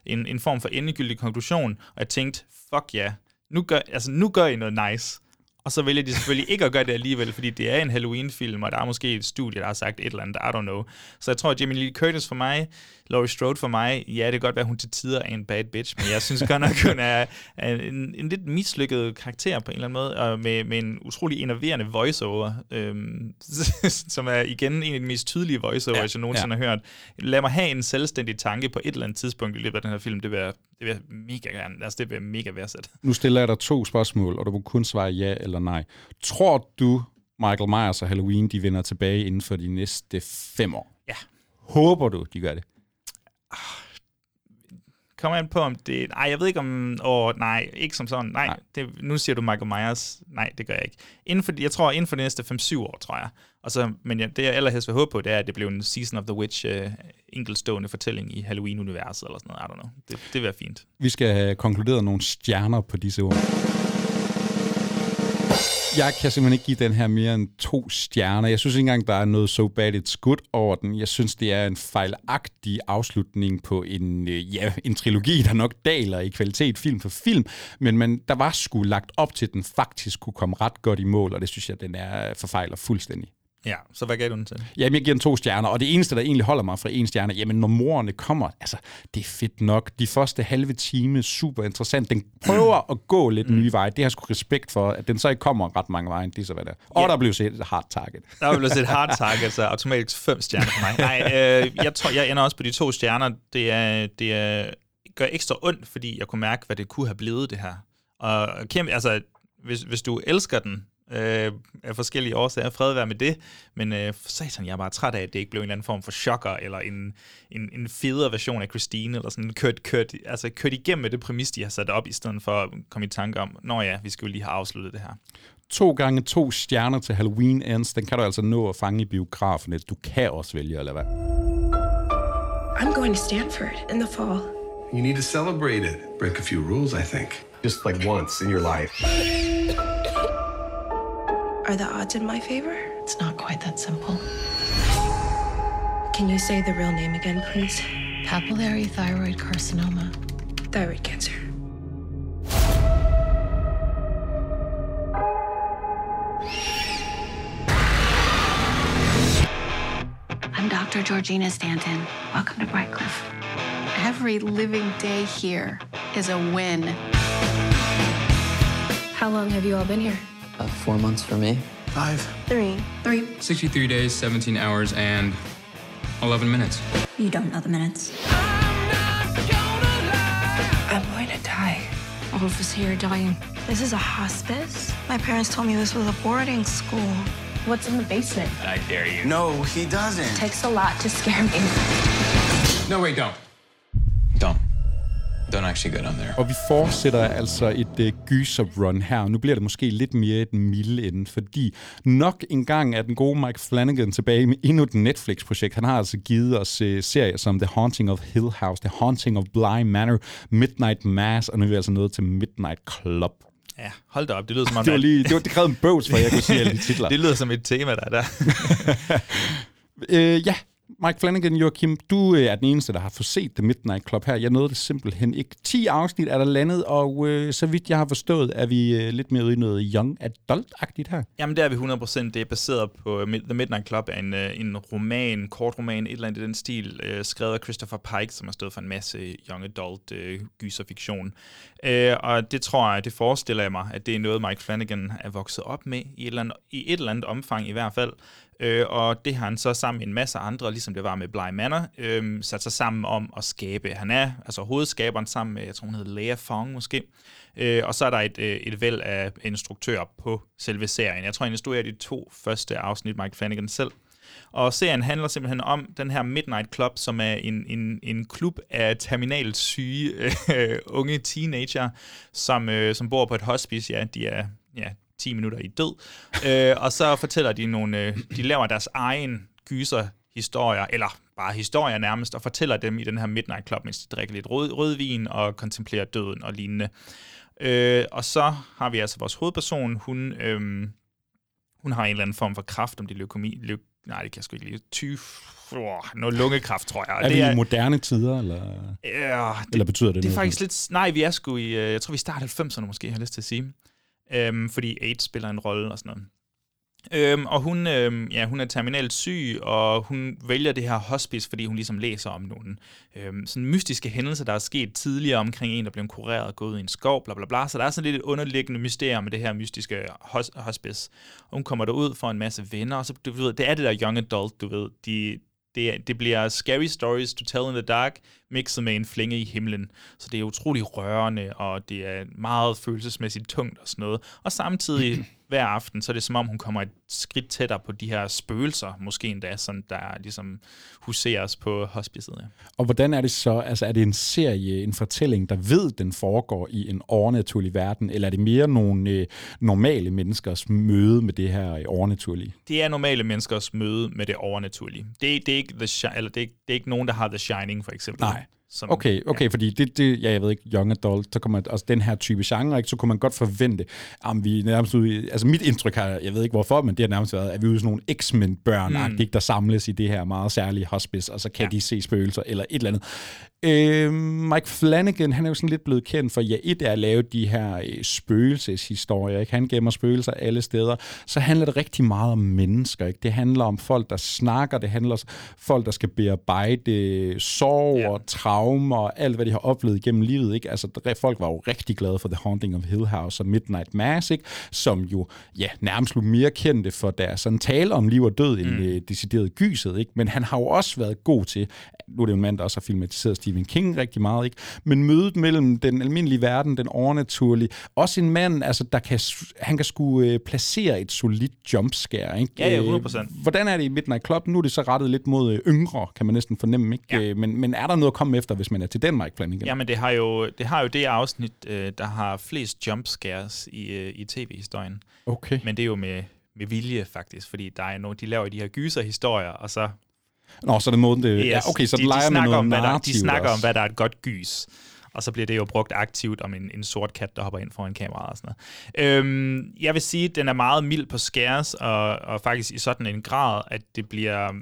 en, en form for endegyldig konklusion, og jeg tænkte, fuck ja, yeah. nu, gør, altså, nu gør I noget nice. Og så vælger de selvfølgelig ikke at gøre det alligevel, fordi det er en Halloween-film, og der er måske et studie, der har sagt et eller andet, I don't know. Så jeg tror, at Jamie Lee Curtis for mig, Laurie Strode for mig, ja, det kan godt være, at hun til tider er en bad bitch, men jeg synes godt nok, hun er, er en, en lidt mislykket karakter på en eller anden måde, og med, med en utrolig enerverende voiceover, øhm, <laughs> som er igen en af de mest tydelige voiceovers, Ja, jeg nogensinde har hørt. Lad mig have en selvstændig tanke på et eller andet tidspunkt i løbet af den her film, det vil jeg, det vil jeg mega gerne, altså det vil jeg mega værdsætte. Nu stiller jeg dig to spørgsmål, og du må kun svare ja eller nej. Tror du, Michael Myers og Halloween, de vender tilbage inden for de næste fem år? Ja. Håber du, de gør det? Kommer an på, om det... Nej, jeg ved ikke om... Åh, nej, ikke som sådan. Nej, Nej. Det, nu siger du Michael Myers. Nej, det gør jeg ikke. Inden for, jeg tror, inden for de næste 5-7 år, tror jeg. Og så, men ja, det, jeg allerhelst vil håbe på, det er, at det bliver en Season of the Witch uh, enkeltstående fortælling i Halloween-universet, eller sådan noget. I don't know. Det, det vil være fint. Vi skal have konkluderet nogle stjerner på disse ord. Jeg kan simpelthen ikke give den her mere end to stjerner. Jeg synes ikke engang, der er noget so bad it's good over den. Jeg synes, det er en fejlagtig afslutning på en, øh, ja, en trilogi, der nok daler i kvalitet film for film. Men man, der var sgu lagt op til, at den faktisk kunne komme ret godt i mål, og det synes jeg, den er forfejler fuldstændig. Ja, så hvad gav du den til? Jamen, jeg giver den to stjerner, og det eneste, der egentlig holder mig fra en stjerne, jamen, når morerne kommer, altså, det er fedt nok. De første halve time, super interessant. Den prøver at gå lidt nye veje. Det har jeg sgu respekt for, at den så ikke kommer ret mange veje, det så hvad det er. Og Ja. der blev set et hard target. Der vil set hard target, så automatisk fem stjerner for mig. Nej, øh, jeg tror, jeg ender også på de to stjerner. Det, er, det er, gør ekstra ondt, fordi jeg kunne mærke, hvad det kunne have blevet, det her. Og kæmpe, altså, hvis, hvis du elsker den, øh, af forskellige årsager, fred være med det, men øh, satan, jeg er bare træt af, at det ikke blev en eller anden form for chokker, eller en, en, en federe version af Christine, eller sådan kørt, kørt, altså kørt igennem med det præmis, de har sat op, i stedet for at komme i tanke om, nå ja, vi skal jo lige have afsluttet det her. To gange to stjerner til Halloween Ends, den kan du altså nå at fange i biografen. Du kan også vælge at lade være. I'm going to Stanford in the fall. You need to celebrate it. Break a few rules, I think. Just like once in your life. Are the odds in my favor? It's not quite that simple. Can you say the real name again, please? Papillary thyroid carcinoma. Thyroid cancer. I'm Dr. Georgina Stanton. Welcome to Brightcliff. Every living day here is a win. How long have you all been here? Uh, four months for me. Five. Three. Three. 63 days, 17 hours, and 11 minutes. You don't know the minutes. I'm going to die. All of us here are dying. This is a hospice? My parents told me this was a boarding school. What's in the basement? I dare you. No, he doesn't. It Takes a lot to scare me. No, wait, don't. Don't. Actually go down there. Og vi fortsætter altså et uh, gyser-run her. Nu bliver det måske lidt mere et milde ende, fordi nok engang er den gode Mike Flanagan tilbage med endnu et Netflix-projekt. Han har altså givet os uh, serier som The Haunting of Hill House, The Haunting of Bly Manor, Midnight Mass, og nu er vi altså nået til Midnight Club. Ja, hold da op, det lyder som om... Det var lige, det, var, det krævede en bøvs, for jeg kunne sige alle de <laughs> titler. det lyder som et tema, der er der. <laughs> Øh, ja, Mike Flanagan, Joachim, du øh, er den eneste, der har fået set The Midnight Club her. Jeg nåede det simpelthen ikke. 10 afsnit er der landet, og øh, så vidt jeg har forstået, er vi øh, lidt mere ude i noget young adult-agtigt her. Jamen, det er vi 100%. Det er baseret på øh, The Midnight Club, er en, øh, en roman, kort roman, et eller andet i den stil, øh, skrevet af Christopher Pike, som har stået for en masse young adult uh, gyserfiktion. Øh, og det tror jeg, det forestiller jeg mig, at det er noget, Mike Flanagan er vokset op med, i et eller andet, i et eller andet omfang i hvert fald. Øh, og det har han så sammen med en masse andre, ligesom det var med Bly Manor, øh, sat sig sammen om at skabe. Han er altså hovedskaberen sammen med, jeg tror hun hedder Lea Fong måske, øh, og så er der et, øh, et væld af instruktører på selve serien. Jeg tror, han er de to første afsnit, Mike Flanagan selv. Og serien handler simpelthen om den her Midnight Club, som er en, en, en klub af terminalt syge <laughs> øh, unge teenager, som, øh, som bor på et hospice. Ja, de er ja, 10 minutter i død. øh, og så fortæller de nogle, øh, de laver deres egen gyser historier, eller bare historier nærmest, og fortæller dem i den her Midnight Club, mens de drikker lidt rød, rødvin og kontemplerer døden og lignende. Øh, og så har vi altså vores hovedperson, hun, øh, hun har en eller anden form for kraft, om det er leukemi, leuk, nej, det kan jeg sgu ikke lide, 20, oh, noget lungekræft, tror jeg. Er det vi i moderne tider, eller, Ja, det, eller betyder det det er noget? faktisk lidt... Nej, vi er sgu i... øh, Jeg tror, vi starter 90'erne måske, har jeg lyst til at sige. Øhm, fordi AIDS spiller en rolle og sådan noget. Øhm, og hun, øhm, ja, hun er terminalt syg, og hun vælger det her hospice, fordi hun ligesom læser om nogle øhm, sådan mystiske hændelser, der er sket tidligere omkring en, der blev kureret og gået i en skov, bla bla bla. Så der er sådan lidt et underliggende mysterium med det her mystiske hos- hospice. Og hun kommer derud for en masse venner, og så, du ved, det er det der young adult, du ved. De, det, det bliver scary stories to tell in the dark, mixet med en flænge i himlen. Så det er utrolig rørende, og det er meget følelsesmæssigt tungt og sådan noget. Og samtidig <clears throat> hver aften, så er det som om, hun kommer et skridt tættere på de her spøgelser, måske endda, sådan, der ligesom huseres på hospicet. Ja. Og hvordan er det så? Altså, er det en serie, en fortælling, der ved, den foregår i en overnaturlig verden, eller er det mere nogle øh, normale menneskers møde med det her øh, overnaturlige? Det er normale menneskers møde med det overnaturlige. Det, er- det, er, ikke the eller det, det er ikke nogen, der har The Shining, for eksempel. Nej. Som, Okay, okay, ja. fordi det, det, ja, jeg ved ikke, young adult, så kommer altså den her type genre, ikke, så kunne man godt forvente, om vi er nærmest ude, i- altså mit indtryk har, jeg ved ikke hvorfor, men det har nærmest været, at vi er ude sådan nogle X-Men børn mm. der samles i det her meget særlige hospice, og så kan ja. de se spøgelser eller et eller andet. Øh, Mike Flanagan, han er jo sådan lidt blevet kendt for, ja, et er at lave de her øh, spøgelseshistorier, ikke? Han gemmer spøgelser alle steder. Så handler det rigtig meget om mennesker, ikke? Det handler om folk, der snakker, det handler om folk, der skal bearbejde sorg Ja. og traumer og alt, hvad de har oplevet gennem livet, ikke? Altså, der- folk var jo rigtig glade for The Haunting of Hill House og Midnight Mass, ikke? Som jo, ja, nærmest blev mere kendte for deres sådan tale om liv og død, end mm. øh, decideret gyset, ikke? Men han har jo også været god til, nu er det jo en mand, der også har filmatiseret Stephen King rigtig meget, ikke? Men mødet mellem den almindelige verden, den overnaturlige, også en mand, altså, der kan, han kan skulle øh, placere et solidt jumpscare, ikke? Ja, ja, Øh, 100%. Hvordan er det i Midnight Club? Nu er det så rettet lidt mod øh, yngre, kan man næsten fornemme, ikke? Ja. Øh, Men, men er der noget at komme efter, hvis man er til den Mike Flanagan? Jamen, det har jo det, har jo det afsnit, øh, der har flest jump scares i, øh, i tv-historien. Okay. Men det er jo med, med vilje, faktisk, fordi der er nogle, de laver de her gyserhistorier, og så... Nå, så er det måden, det... Yes, ja, okay, så de, det leger de med snakker noget om, hvad der, De snakker om, også. hvad der er et godt gys. Og så bliver det jo brugt aktivt om en, en sort kat, der hopper ind foran kameraet og sådan noget. Øhm, jeg vil sige, at den er meget mild på scares, og, og faktisk i sådan en grad, at det bliver...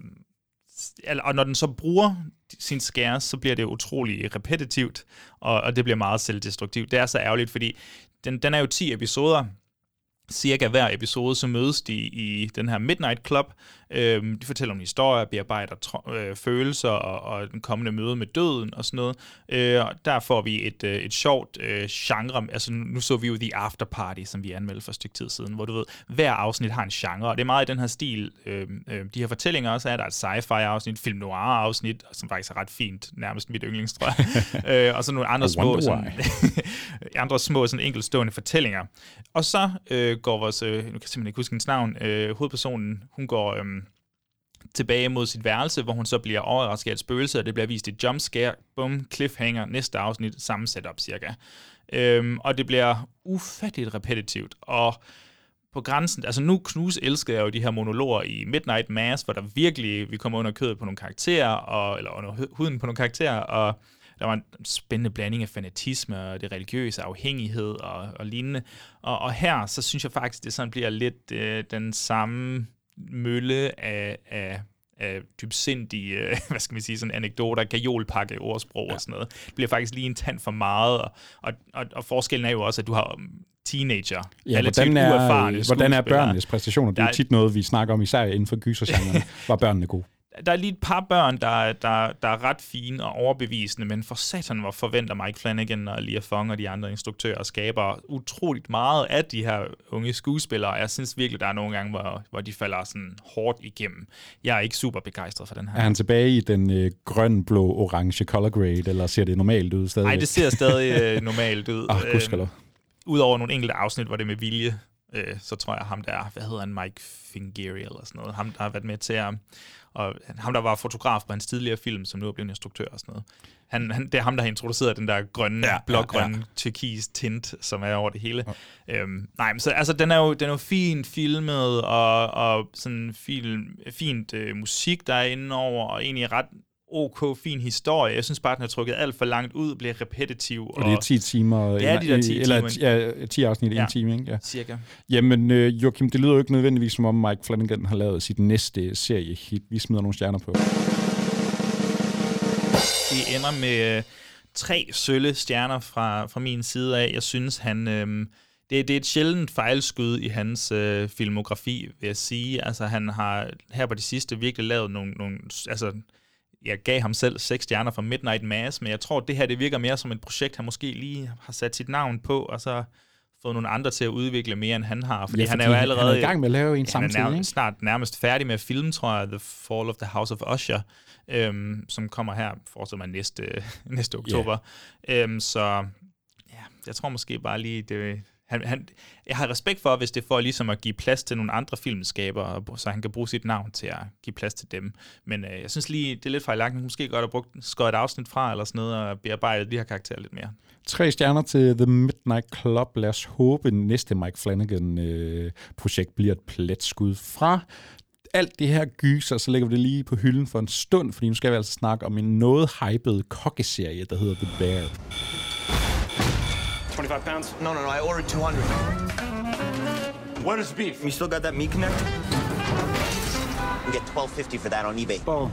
Og når den så bruger sin scares, så bliver det utrolig repetitivt, og, og det bliver meget selvdestruktivt. Det er så ærgerligt, fordi den, den er jo 10 episoder, cirka hver episode, så mødes de i den her Midnight Club. Øhm, de fortæller om historier, bearbejder tro- øh, følelser og, og den kommende møde med døden og sådan noget. Øh, og der får vi et, øh, et sjovt øh, genre. Altså nu så vi jo The After Party, som vi anmeldte for et stykke tid siden, hvor du ved, hver afsnit har en genre, og det er meget i den her stil. Øh, øh, de her fortællinger også er, der er et sci-fi afsnit, film noir afsnit, som faktisk er ret fint, nærmest mit yndlings, tror jeg. <laughs> øh, og så nogle andre små, sådan, <laughs> andre små sådan enkeltstående fortællinger. Og så øh, går vores, øh, nu kan jeg simpelthen ikke huske hendes navn, øh, hovedpersonen, hun går øh, tilbage mod sit værelse, hvor hun så bliver overrasket af et spøgelse, og det bliver vist et jumpscare, bum, cliffhanger, næste afsnit, samme setup cirka. Øhm, og det bliver ufatteligt repetitivt, og på grænsen, altså nu knus elskede jeg jo de her monologer i Midnight Mass, hvor der virkelig, vi kommer under kødet på nogle karakterer, og, eller under huden på nogle karakterer, og der var en spændende blanding af fanatisme og det religiøse afhængighed og, og lignende. Og, og her, så synes jeg faktisk, det sådan bliver lidt øh, den samme mølle af, af, af dybsindige, øh, <laughs> hvad skal man sige, sådan anekdoter, kajolpakke, ordsprog ja. og sådan noget. Det bliver faktisk lige en tand for meget, og, og, og, og forskellen er jo også, at du har um, teenager, Ja, hvordan er, uerfarne hvordan er børnenes præstationer? Det er jo tit noget, vi snakker om, især inden for gysergenren. <laughs> Var børnene gode? Der er lige et par børn, der, der, der er ret fine og overbevisende, men for satan, hvor forventer Mike Flanagan og Lia Fong og de andre instruktører og skaber utroligt meget af de her unge skuespillere. Jeg synes virkelig, der er nogle gange, hvor, hvor de falder sådan hårdt igennem. Jeg er ikke super begejstret for den her. Er han tilbage i den øh, grøn, blå, orange color grade, eller ser det normalt ud stadigvæk? Nej, det ser stadig øh, normalt ud. <laughs> Ah, gudskelov. Udover nogle enkelte afsnit, hvor det er med vilje, øh, så tror jeg ham der, hvad hedder han, Mike Fingeri eller sådan noget, ham der har været med til at, og ham der var fotograf på hans tidligere film, som nu er blevet instruktør og sådan noget. Han, han, det er ham, der har introduceret den der grønne, Ja, blågrønne, ja, ja. turkis tint, som er over det hele. Ja. Øhm, nej, men så, altså, den er jo, den er jo fint filmet, og, og sådan film, fint øh, musik, der er inde over, og egentlig ret ok, fin historie. Jeg synes bare, den har trukket alt for langt ud, bliver repetitiv. Og det er 10 timer, Det er de der 10 eller, timer. ja, 10 afsnit i Ja, en time, ikke? Ja. cirka. Jamen, øh, Joachim, det lyder jo ikke nødvendigvis, som om Mike Flanagan har lavet sit næste seriehit. Vi smider nogle stjerner på. Vi ender med øh, tre sølle stjerner fra, fra min side af. Jeg synes, han... Øh, det, det er et sjældent fejlskud i hans øh, filmografi, vil jeg sige. Altså, han har her på det sidste virkelig lavet nogle... nogle altså, jeg gav ham selv seks stjerner fra Midnight Mass, men jeg tror, det her det virker mere som et projekt, han måske lige har sat sit navn på, og så fået nogle andre til at udvikle mere, end han har. Fordi, Ja, han er fordi jo han allerede... er i gang med at lave en han er samtidig, nærmest, ikke? snart nærmest færdig med at filme, tror jeg, The Fall of the House of Usher, øhm, som kommer her, forestiller mig, næste, <laughs> næste oktober. Yeah. Øhm, så ja, jeg tror måske bare lige, det, han, han, jeg har respekt for, hvis det får ligesom at give plads til nogle andre filmskabere, så han kan bruge sit navn til at give plads til dem. Men øh, jeg synes lige, det er lidt fejlagtigt. Måske godt at bruge skåret et afsnit fra, eller sådan noget, og bearbejde de her karakterer lidt mere. Tre stjerner til The Midnight Club. Lad os håbe, at næste Mike Flanagan-projekt øh, bliver et pletskud fra alt det her gyser, så lægger vi det lige på hylden for en stund, fordi nu skal vi altså snakke om en noget hyped kokkeserie, der hedder The Bear. 25 pounds? No, no, no. I ordered 200. Where is beef? You still got that meat connect? You get 12.50 for that on eBay. Boom.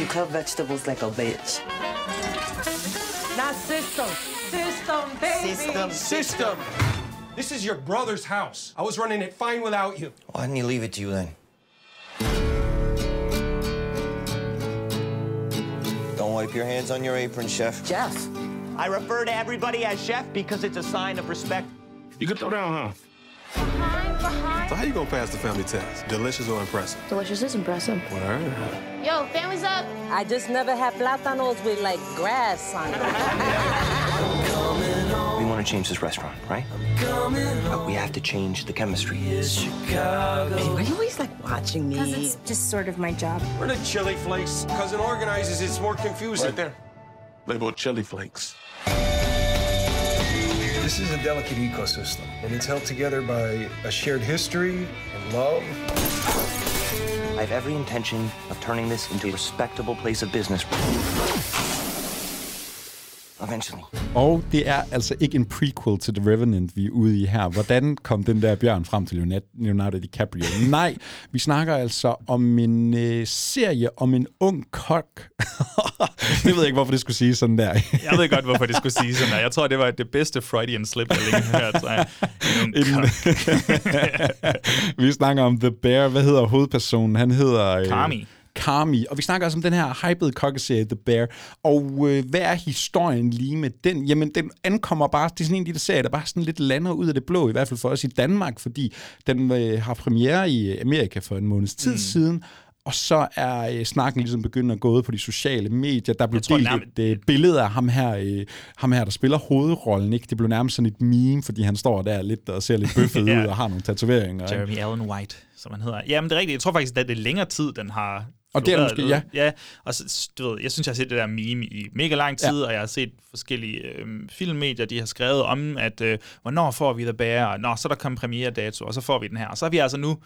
You cut vegetables like a bitch. Not system. System, baby. System. System. This is your brother's house. I was running it fine without you. Why didn't you leave it to you then? Don't wipe your hands on your apron, chef. Jeff. I refer to everybody as chef because it's a sign of respect. You could throw down, huh? So how you gonna pass the family test? Delicious or impressive? Delicious is impressive. Word. Yo, family's up. I just never had plátanos with like grass on it. <laughs> We want to change this restaurant, right? But we have to change the chemistry. Here. Chicago. Why are you always like watching me? Because it's just sort of my job. We're the chili flakes. Cousin organizes, it's more confusing. Right there. Labeled chili flakes. This is a delicate ecosystem, and it's held together by a shared history and love. I have every intention of turning this into a respectable place of business. Eventually. Og det er altså ikke en prequel til The Revenant, vi er ude i her. Hvordan kom den der bjørn frem til Leonardo- DiCaprio? Nej, vi snakker altså om en øh, serie om en ung kok. <laughs> det ved jeg ikke, hvorfor det skulle sige sådan der. Jeg ved godt, hvorfor det skulle sige sådan der. Jeg tror, det var det bedste Freudian slip, jeg længe har hørt. Så jeg, <laughs> vi snakker om The Bear. Hvad hedder hovedpersonen? Han hedder... Øh, Carmi. Carmi. Og vi snakker altså om den her hyped kokkeserie The Bear. Og øh, hvad er historien lige med den? Jamen, den ankommer bare... Det er sådan en af de der bare sådan lidt lander ud af det blå, i hvert fald for os i Danmark, fordi den øh, har premiere i Amerika for en måneds tid mm. siden. Og så er øh, snakken ligesom begyndt at gå ud på de sociale medier. Der blev tror delt nærmest- et øh, billede af ham her, øh, ham her, der spiller hovedrollen. Ikke? Det blev nærmest sådan et meme, fordi han står der lidt og ser lidt bøffet <laughs> Ja. ud og har nogle tatoveringer. ikke? Jeremy Allen White, som han hedder. Jamen, det er rigtigt. Jeg tror faktisk, at det er længere tid, den har Og det er måske- ja. Ja, og så, du ved, jeg synes, jeg har set det der meme i mega lang tid, ja. og jeg har set forskellige øh, filmmedier, de har skrevet om, at øh, hvornår får vi The Bear, og nå, så er der kommet premiere-dato, og så får vi den her. Og så har vi altså nu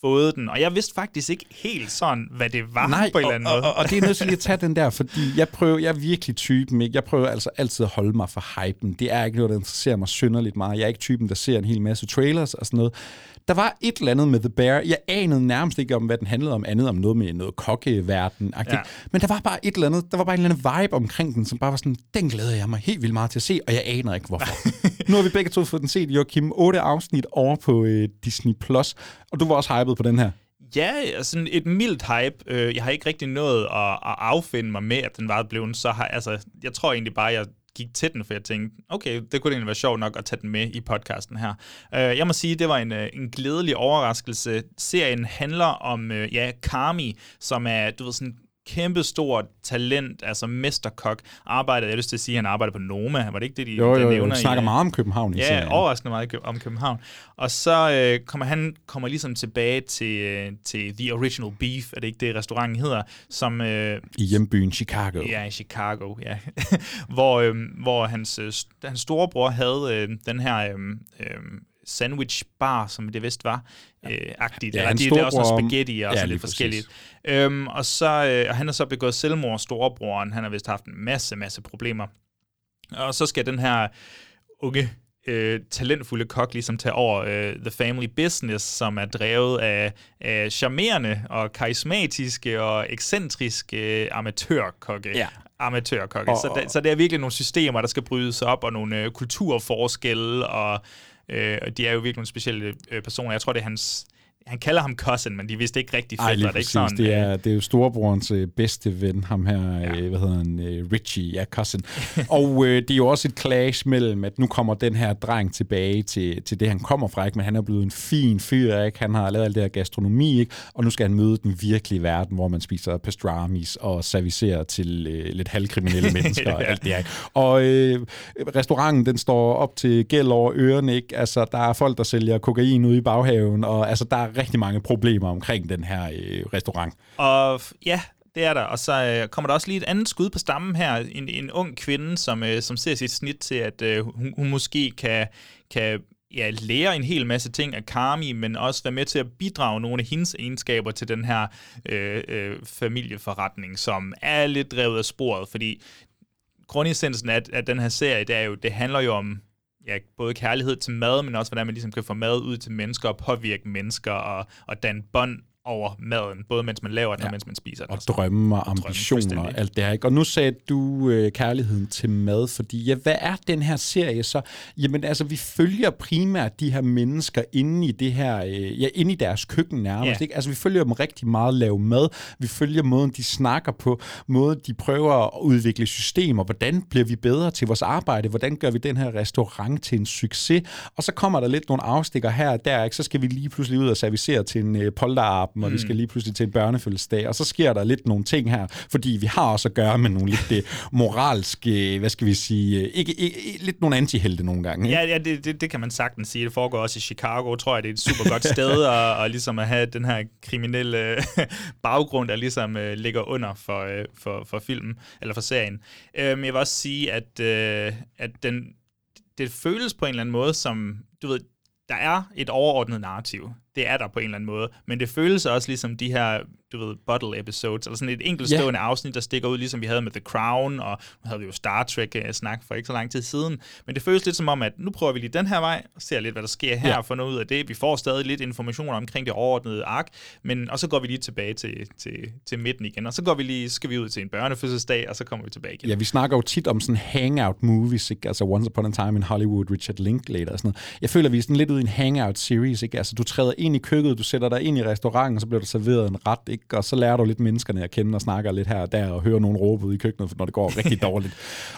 fået den, og jeg vidste faktisk ikke helt sådan, hvad det var Nej, på en eller anden og, måde. og, og det er nødt til lige at tage den der, fordi jeg prøver, jeg er virkelig typen, ikke? jeg prøver altså altid at holde mig for hypen. Det er ikke noget, der interesserer mig synderligt meget. Jeg er ikke typen, der ser en hel masse trailers og sådan noget. Der var et eller andet med The Bear. Jeg anede nærmest ikke om, hvad den handlede om, andet om noget med noget kokkeverden ja. Men der var bare et eller andet, der var bare en eller anden vibe omkring den, som bare var sådan, den glæder jeg mig helt vildt meget til at se, og jeg aner ikke hvorfor. <laughs> nu har vi begge to fået den set, Joachim, otte afsnit over på øh, Disney+, Plus, og du var også hyped på den her. Ja, sådan et mildt hype. Øh, Jeg har ikke rigtig nået at, at affinde mig med, at den var blevet så... Har, altså, jeg tror egentlig bare, jeg gik til den, for jeg tænkte, okay, det kunne egentlig være sjovt nok at tage den med i podcasten her. Øh, Jeg må sige, det var en, øh, en glædelig overraskelse. Serien handler om, øh, ja, Kami, som er, du ved, sådan kæmpe stort talent, altså mesterkok, arbejder, jeg lyst til at sige, at han arbejder på Noma, var det ikke det, de, Jo, jo, jo, nævner de i- snakker meget om København i Ja, serien. overraskende meget om København. Og så øh, kommer han kommer ligesom tilbage til, øh, til The Original Beef, er det ikke det, restauranten hedder, som... Øh, I hjembyen Chicago. Ja, i Chicago, ja. <laughs> hvor, øh, hvor hans, øh, hans storebror havde øh, den her øh, øh, sandwich bar, som det vist var, øh, agtigt. Ja, det, er også noget spaghetti og Ja, sådan lidt forskelligt. Øhm, og, så, øh, og han har så begået selvmord, storebroren. Han har vist haft en masse, masse problemer. Og så skal den her unge, øh, talentfulde kok ligesom tage over øh, The Family Business, som er drevet af, af charmerende og karismatiske og ekscentriske øh, amatørkokke. Ja. Amatørkokke. Og- Så, der, så det er virkelig nogle systemer, der skal brydes op, og nogle øh, kulturforskelle, og øh, og de er jo virkelig nogle specielle øh, personer. Jeg tror, det er hans... Han kalder ham cousin, men de vidste ikke rigtig Ej, fedt, lige det ikke sådan. det, er, det er jo storebrorens øh, bedste ven, ham her, ja. øh, hvad hedder han, øh, Richie, ja, cousin. <laughs> og øh, det er jo også et clash mellem, at nu kommer den her dreng tilbage til, til det, han kommer fra, ikke? men han er blevet en fin fyr, ikke? han har lavet alt det her gastronomi, ikke? og nu skal han møde den virkelige verden, hvor man spiser pastramis og servicerer til øh, lidt halvkriminelle <laughs> mennesker og Ja. alt det her. ikke? Og øh, restauranten, den står op til gæld over ørerne, ikke? Altså, der er folk, der sælger kokain ude i baghaven, og altså, der er rigtig mange problemer omkring den her øh, restaurant. Og ja, det er der. Og så øh, kommer der også lige et andet skud på stammen her. En, en ung kvinde, som, øh, som ser sit snit til, at øh, hun, hun måske kan, kan ja, lære en hel masse ting af Kami, men også være med til at bidrage nogle af hendes egenskaber til den her øh, øh, familieforretning, som er lidt drevet af sporet, fordi grundessensen af, af den her serie, det, er jo, det handler jo om ja, både kærlighed til mad, men også hvordan man ligesom kan få mad ud til mennesker og påvirke mennesker og, og danne bånd over maden, både mens man laver den, ja. og mens man spiser den. Og drømme og, og ambitioner og alt det her. Ikke? Og nu sagde du øh, kærligheden til mad, fordi ja, hvad er den her serie så? Jamen altså, vi følger primært de her mennesker inde i det her, øh, ja, inde i deres køkken nærmest. Ja. Ikke? Altså, vi følger dem rigtig meget lave mad. Vi følger måden, de snakker på, måden, de prøver at udvikle systemer. Hvordan bliver vi bedre til vores arbejde? Hvordan gør vi den her restaurant til en succes? Og så kommer der lidt nogle afstikker her og der, ikke? så skal vi lige pludselig ud og servicere til en øh, polterarp dem, og mm. vi skal lige pludselig til en børnefødselsdag, og så sker der lidt nogle ting her, fordi vi har også at gøre med nogle lidt det moralske, hvad skal vi sige, ikke, ikke, lidt nogle antihelte nogle gange. Ikke? Ja, ja det, det, det kan man sagtens sige. Det foregår også i Chicago, tror jeg, det er et super godt sted, og, <laughs> og ligesom at have den her kriminelle baggrund, der ligesom uh, ligger under for, uh, for, for filmen, eller for serien. Um, jeg vil også sige, at, uh, at den, det føles på en eller anden måde som, du ved, der er et overordnet narrativ det er der på en eller anden måde. Men det føles også ligesom de her, du ved, bottle episodes, eller sådan et enkeltstående yeah. afsnit, der stikker ud, ligesom vi havde med The Crown, og nu havde vi jo Star Trek-snak uh, for ikke så lang tid siden. Men det føles lidt som om, at nu prøver vi lige den her vej, og ser lidt, hvad der sker her, yeah. for noget ud af det. Vi får stadig lidt information omkring det overordnede ark, men, og så går vi lige tilbage til, til, til midten igen, og så går vi lige, skal vi ud til en børnefødselsdag, og så kommer vi tilbage igen. Ja, vi snakker jo tit om sådan hangout movies, ikke? altså Once Upon a Time in Hollywood, Richard Linklater og sådan noget. Jeg føler, vi er sådan lidt ude i en hangout series, ikke? altså du træder ind i køkkenet, du sætter dig ind i restauranten, så bliver der serveret en ret, ikke? og så lærer du lidt menneskerne at kende og snakker lidt her og der, og hører nogle råbe ud i køkkenet, når det går rigtig <laughs> dårligt.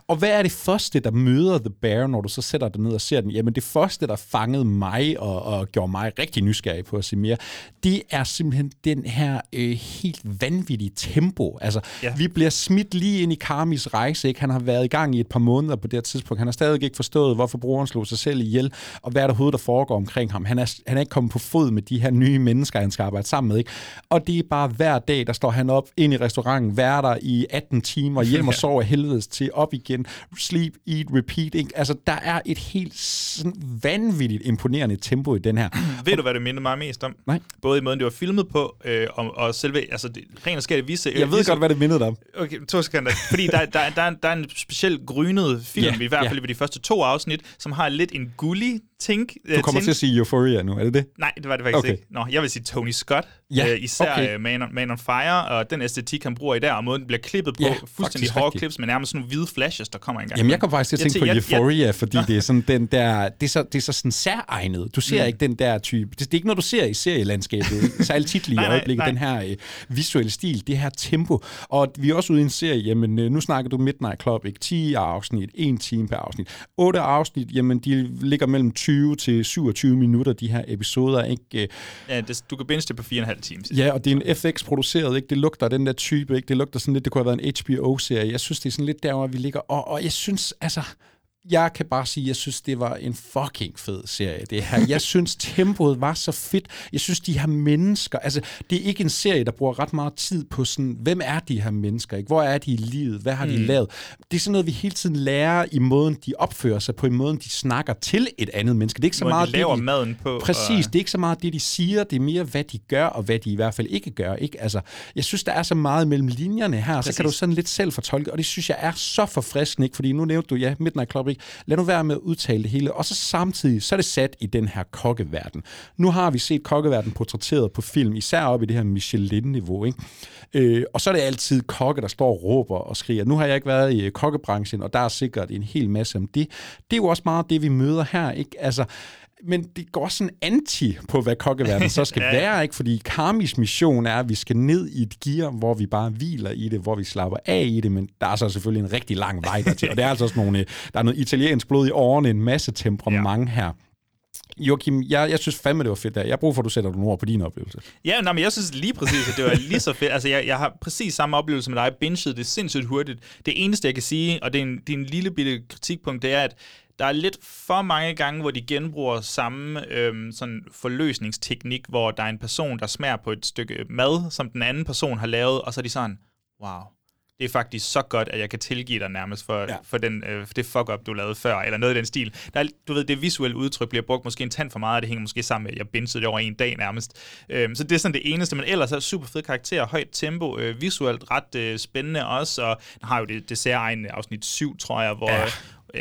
og hvad er det første, der møder The Bear, når du så sætter dig ned og ser den? Jamen det første, der fangede mig og, og gjorde mig rigtig nysgerrig på at se mere, det er simpelthen den her øh, helt vanvittige tempo. Altså, ja. vi bliver smidt lige ind i Karmis rejse, ikke? Han har været i gang i et par måneder på det her tidspunkt. Han har stadig ikke forstået, hvorfor brugeren slog sig selv ihjel, og hvad er der hovedet, der foregår omkring ham. Han er, han er ikke kommet på fod med de her nye mennesker, han skal arbejde sammen med. Ikke? Og det er bare hver dag, der står han op ind i restauranten, være der i 18 timer, <laughs> hjem og sover helvedes til, op igen, sleep, eat, repeat. Ikke? Altså, der er et helt sådan vanvittigt imponerende tempo i den her. <clears throat> Ved du, hvad det minder mig mest om? Nej. Både i måden, det var filmet på, øh, og, og selve, altså, det, rent og skært vise... Jeg ved vise, godt, hvad det mindede dig om. Okay, to sekunder. Fordi der, der, der, der er en speciel grynet film, yeah, i hvert fald yeah. ved de første to afsnit, som har lidt en gullig tænk. Du kommer tænk. til at sige Euphoria nu, er det det? Nej, det var det faktisk okay. ikke. Nå, jeg vil sige Tony Scott, ja, øh, især okay. Man, on, Man on Fire, og den æstetik, han bruger i der, og måden den bliver klippet på, ja, fuldstændig hårde clips, men nærmest sådan nogle hvide flashes, der kommer engang. Jamen, jeg kom faktisk til at tænke på jeg, Euphoria, jeg, fordi det er sådan den der, det er så, det er så sådan særegnet. Du ser mm. ikke den der type, det, det er ikke noget, du ser i serielandskabet, <laughs> særligt tit lige i øjeblikket, nej. den her øh, visuelle stil, det her tempo. Og vi er også ude i en serie, jamen, øh, nu snakker du Midnight Club, ikke? 10 afsnit, 1 time per afsnit. 8 afsnit, jamen, de ligger mellem 20 til 27 minutter, de her episoder, ikke? Ja, det, du kan binge det på 4,5 timer. Ja, og det er en FX-produceret, ikke? Det lugter den der type, ikke? Det lugter sådan lidt, det kunne have været en HBO-serie. Jeg synes, det er sådan lidt der, hvor vi ligger. Og, og jeg synes, altså, jeg kan bare sige, at jeg synes, det var en fucking fed serie, det her. Jeg synes, tempoet var så fedt. Jeg synes, de her mennesker... Altså, det er ikke en serie, der bruger ret meget tid på sådan, hvem er de her mennesker? Ikke? Hvor er de i livet? Hvad har mm. de lavet? Det er sådan noget, vi hele tiden lærer i måden, de opfører sig på, i måden, de snakker til et andet menneske. Det er ikke så måden, meget de laver det, de, maden på. Præcis, og... det er ikke så meget det, de siger. Det er mere, hvad de gør, og hvad de i hvert fald ikke gør. Ikke? Altså, jeg synes, der er så meget mellem linjerne her, Præcis. så kan du sådan lidt selv fortolke, og det synes jeg er så forfriskende, ikke? fordi nu nævnte du, ja, Midnight Club, ikke? Lad nu være med at udtale det hele. Og så samtidig, så er det sat i den her kokkeverden. Nu har vi set kokkeverden portrætteret på film, især op i det her Michelin-niveau. Ikke? Øh, og så er det altid kokke, der står og råber og skriger. Nu har jeg ikke været i øh, kokkebranchen, og der er sikkert en hel masse om det. Det er jo også meget det, vi møder her. Ikke? Altså, men det går sådan anti på, hvad kokkeverdenen så skal <laughs> ja. være, ikke? Fordi Karmis mission er, at vi skal ned i et gear, hvor vi bare hviler i det, hvor vi slapper af i det, men der er så selvfølgelig en rigtig lang vej dertil, og det er altså også nogle, der er noget italiensk blod i årene, en masse temperament ja. her. Joachim, jeg, jeg synes fandme, det var fedt der. Jeg har brug for, at du sætter nogle ord på din oplevelse. Ja, nej, men jeg synes lige præcis, at det var lige så fedt. Altså, jeg, jeg har præcis samme oplevelse med dig. Bingede det sindssygt hurtigt. Det eneste, jeg kan sige, og det er en, det er en lille bitte kritikpunkt, det er, at der er lidt for mange gange, hvor de genbruger samme øhm, sådan forløsningsteknik, hvor der er en person, der smager på et stykke mad, som den anden person har lavet, og så er de sådan, wow, det er faktisk så godt, at jeg kan tilgive dig nærmest for, ja. for, den, øh, for det fuck-up, du lavede før, eller noget i den stil. Der er, du ved, det visuelle udtryk bliver brugt måske en tand for meget, og det hænger måske sammen med, at jeg bingede det over en dag nærmest. Øhm, så det er sådan det eneste, men ellers er super fed karakter, højt tempo, øh, visuelt ret øh, spændende også, og den har jo det, det særlige afsnit 7, tror jeg, hvor, ja.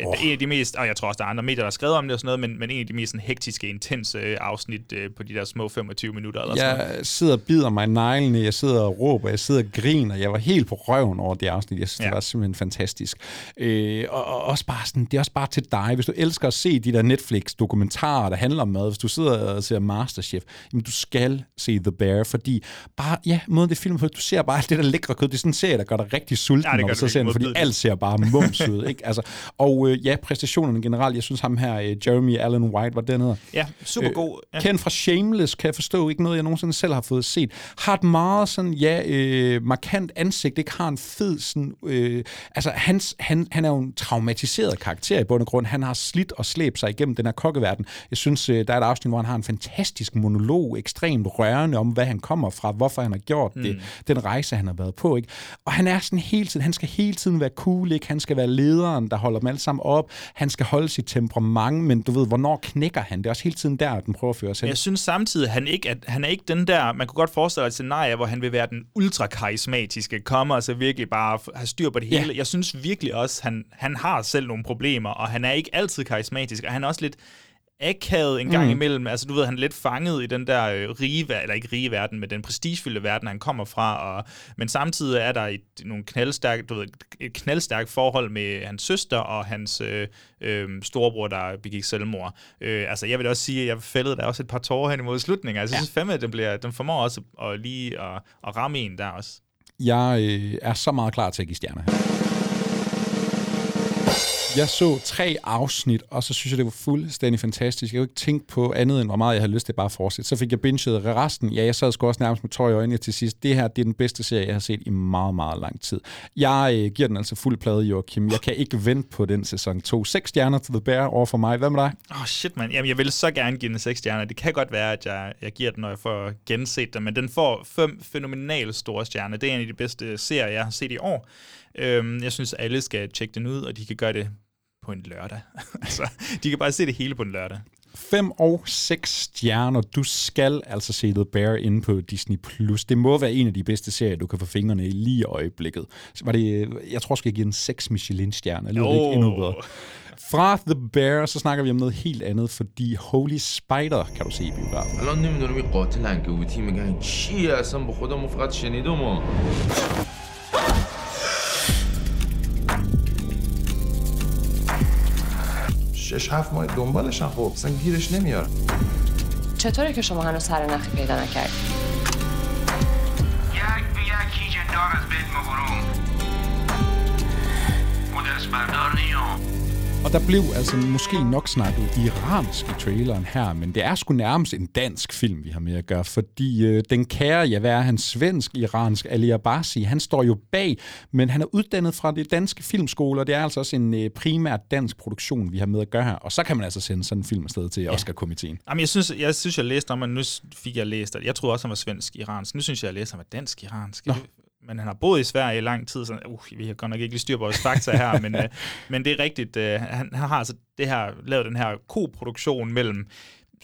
Oh. En af de mest, og jeg tror også, der er andre medier, der har skrevet om det og sådan noget, men, men en af de mest sådan, hektiske, intense øh, afsnit øh, på de der små 25 minutter. Eller jeg sådan noget. sidder og bider mig i neglene, jeg sidder og råber, jeg sidder og griner. Jeg var helt på røven over det afsnit. Jeg synes, ja. det var simpelthen fantastisk. Øh, og, og også bare sådan, det er også bare til dig. Hvis du elsker at se de der Netflix-dokumentarer, der handler om mad, hvis du sidder og ser Masterchef, jamen du skal se The Bear, fordi bare, ja, måden det film på, du ser bare alt det der lækre kød. Det er sådan en serie, der gør dig rigtig sulten, ja, når du så ser fordi alt ser bare mums ud. Ikke? Altså, og øh, ja, præstationerne generelt, jeg synes ham her, øh, Jeremy Allen White, var dernede. Ja, super god. Øh, kendt fra Shameless, kan jeg forstå, ikke noget, jeg nogensinde selv har fået set. Har et meget sådan, ja, øh, markant ansigt, ikke har en fed sådan, øh, altså hans, han, han er jo en traumatiseret karakter i bund og grund. Han har slidt og slæbt sig igennem den her kokkeverden. Jeg synes, øh, der er et afsnit, hvor han har en fantastisk monolog, ekstremt rørende om, hvad han kommer fra, hvorfor han har gjort mm. det, den rejse, han har været på. Ikke? Og han er sådan hele tiden, han skal hele tiden være cool, ikke? han skal være lederen, der holder dem alle sammen op. Han skal holde sit temperament, men du ved, hvornår knækker han? Det er også hele tiden der, at den prøver at føre sig Jeg synes samtidig, han ikke, at han er ikke den der, man kunne godt forestille sig et scenarie, hvor han vil være den ultra-karismatiske, kommer og så virkelig bare have styr på det hele. Ja. Jeg synes virkelig også, han, han har selv nogle problemer, og han er ikke altid karismatisk, og han er også lidt akavet en gang mm. imellem. Altså, du ved, han er lidt fanget i den der øh, rige, eller ikke rige verden, men den prestigefyldte verden, han kommer fra. Og, men samtidig er der et, nogle knaldstærk, du ved, et knaldstærkt forhold med hans søster og hans øh, øh, storebror, der begik selvmord. Øh, altså, jeg vil også sige, at jeg fældede der også et par tårer hen imod slutningen. Altså, jeg synes fandme, at den, bliver, den formår også at, lige at, at ramme en der også. Jeg øh, er så meget klar til at give stjerner her. Jeg så tre afsnit, og så synes jeg, det var fuldstændig fantastisk. Jeg kunne ikke tænke på andet, end hvor meget jeg havde lyst til bare at fortsætte. Så fik jeg binget resten. Ja, jeg sad sgu også nærmest med tøj i øjnene til sidst. Det her, det er den bedste serie, jeg har set i meget, meget lang tid. Jeg øh, giver den altså fuld plade, Joachim. Jeg kan ikke vente på den sæson 2. Seks stjerner til The Bear over for mig. Hvad med dig? Åh, oh, shit, man. Jamen, jeg vil så gerne give den seks stjerner. Det kan godt være, at jeg, jeg giver den, når jeg får genset den, men den får fem fænomenale store stjerner. Det er en af de bedste serier, jeg har set i år. Øhm, jeg synes, alle skal tjekke den ud, og de kan gøre det på en lørdag. <laughs> altså, de kan bare se det hele på en lørdag. 5 og 6 stjerner. Du skal altså se The Bear inde på Disney+. Plus. Det må være en af de bedste serier, du kan få fingrene i lige i øjeblikket. Så var det, jeg tror, skal give den 6 Michelin-stjerner. Eller oh. ikke endnu bedre. Fra The Bear, så snakker vi om noget helt andet, fordi Holy Spider kan du se i biografen. الان نمیدونم این قاتل انکبوتی میگن چیه اصلا با خودمون فقط شنیدم شش هفت ماه دنبالشن خب اصلا گیرش نمیارم چطوره که شما هنوز سر نخی پیدا نکردید یک به یک هیچ دار از بیت مبروم مدرس بردار نیام Og der blev altså måske nok snakket iransk i traileren her, men det er sgu nærmest en dansk film, vi har med at gøre, fordi øh, den kære, ja, hvad er han, svensk-iransk Ali Abasi, han står jo bag, men han er uddannet fra det danske filmskole, og det er altså også en øh, primært dansk produktion, vi har med at gøre her, og så kan man altså sende sådan en film afsted til ja. Oscar-komiteen. Jamen, jeg synes, jeg synes, jeg læste om, at nu fik jeg læst, at jeg troede også, han var svensk-iransk. Nu synes jeg, jeg læste, at han var dansk-iransk men han har boet i Sverige i lang tid, så uh, vi har godt nok ikke lige styr på vores fakta her, <laughs> men, uh, men det er rigtigt. Uh, han, han har altså det her, lavet den her koproduktion mellem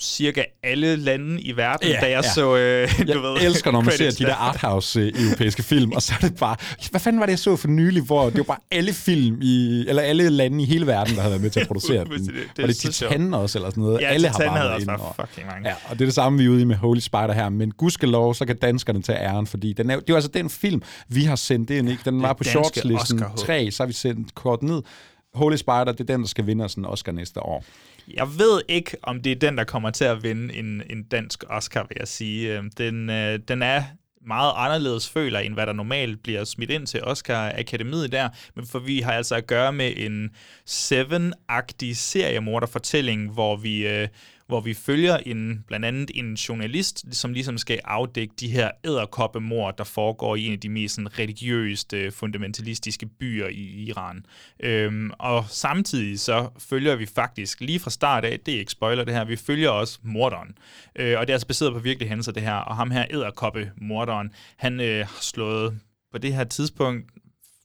cirka alle lande i verden, ja, da jeg ja. så, øh, <laughs> du jeg ved... elsker, når man ser de der arthouse-europæiske film, og så er det bare... Hvad fanden var det, jeg så for nylig, hvor det var bare alle film i... Eller alle lande i hele verden, der havde været med til at producere <laughs> den. det, det, var det Titan også, eller sådan noget? Ja, alle Titan har bare havde også og, fucking mange. Ja, og det er det samme, vi er ude i med Holy Spider her. Men gudskelov, så kan danskerne tage æren, fordi den er, det var altså den film, vi har sendt ind, ikke? Den var på shortslisten 3, så har vi sendt kort ned. Holy Spider, det er den, der skal vinde os en Oscar næste år. Jeg ved ikke, om det er den, der kommer til at vinde en, en dansk Oscar, vil jeg sige. Øhm, den, øh, den er meget anderledes føler, end hvad der normalt bliver smidt ind til Oscar-akademiet der. Men for vi har altså at gøre med en Seven-agtig seriemorderfortælling, hvor vi... Øh, hvor vi følger en, blandt andet en journalist, som ligesom skal afdække de her æderkoppemord, der foregår i en af de mest sådan, religiøst øh, fundamentalistiske byer i Iran. Øhm, og samtidig så følger vi faktisk lige fra start af, det er ikke spoiler det her, vi følger også morderen. Øh, og det er altså baseret på virkelige hændelser det her, og ham her æderkoppe-morderen, han øh, har slået på det her tidspunkt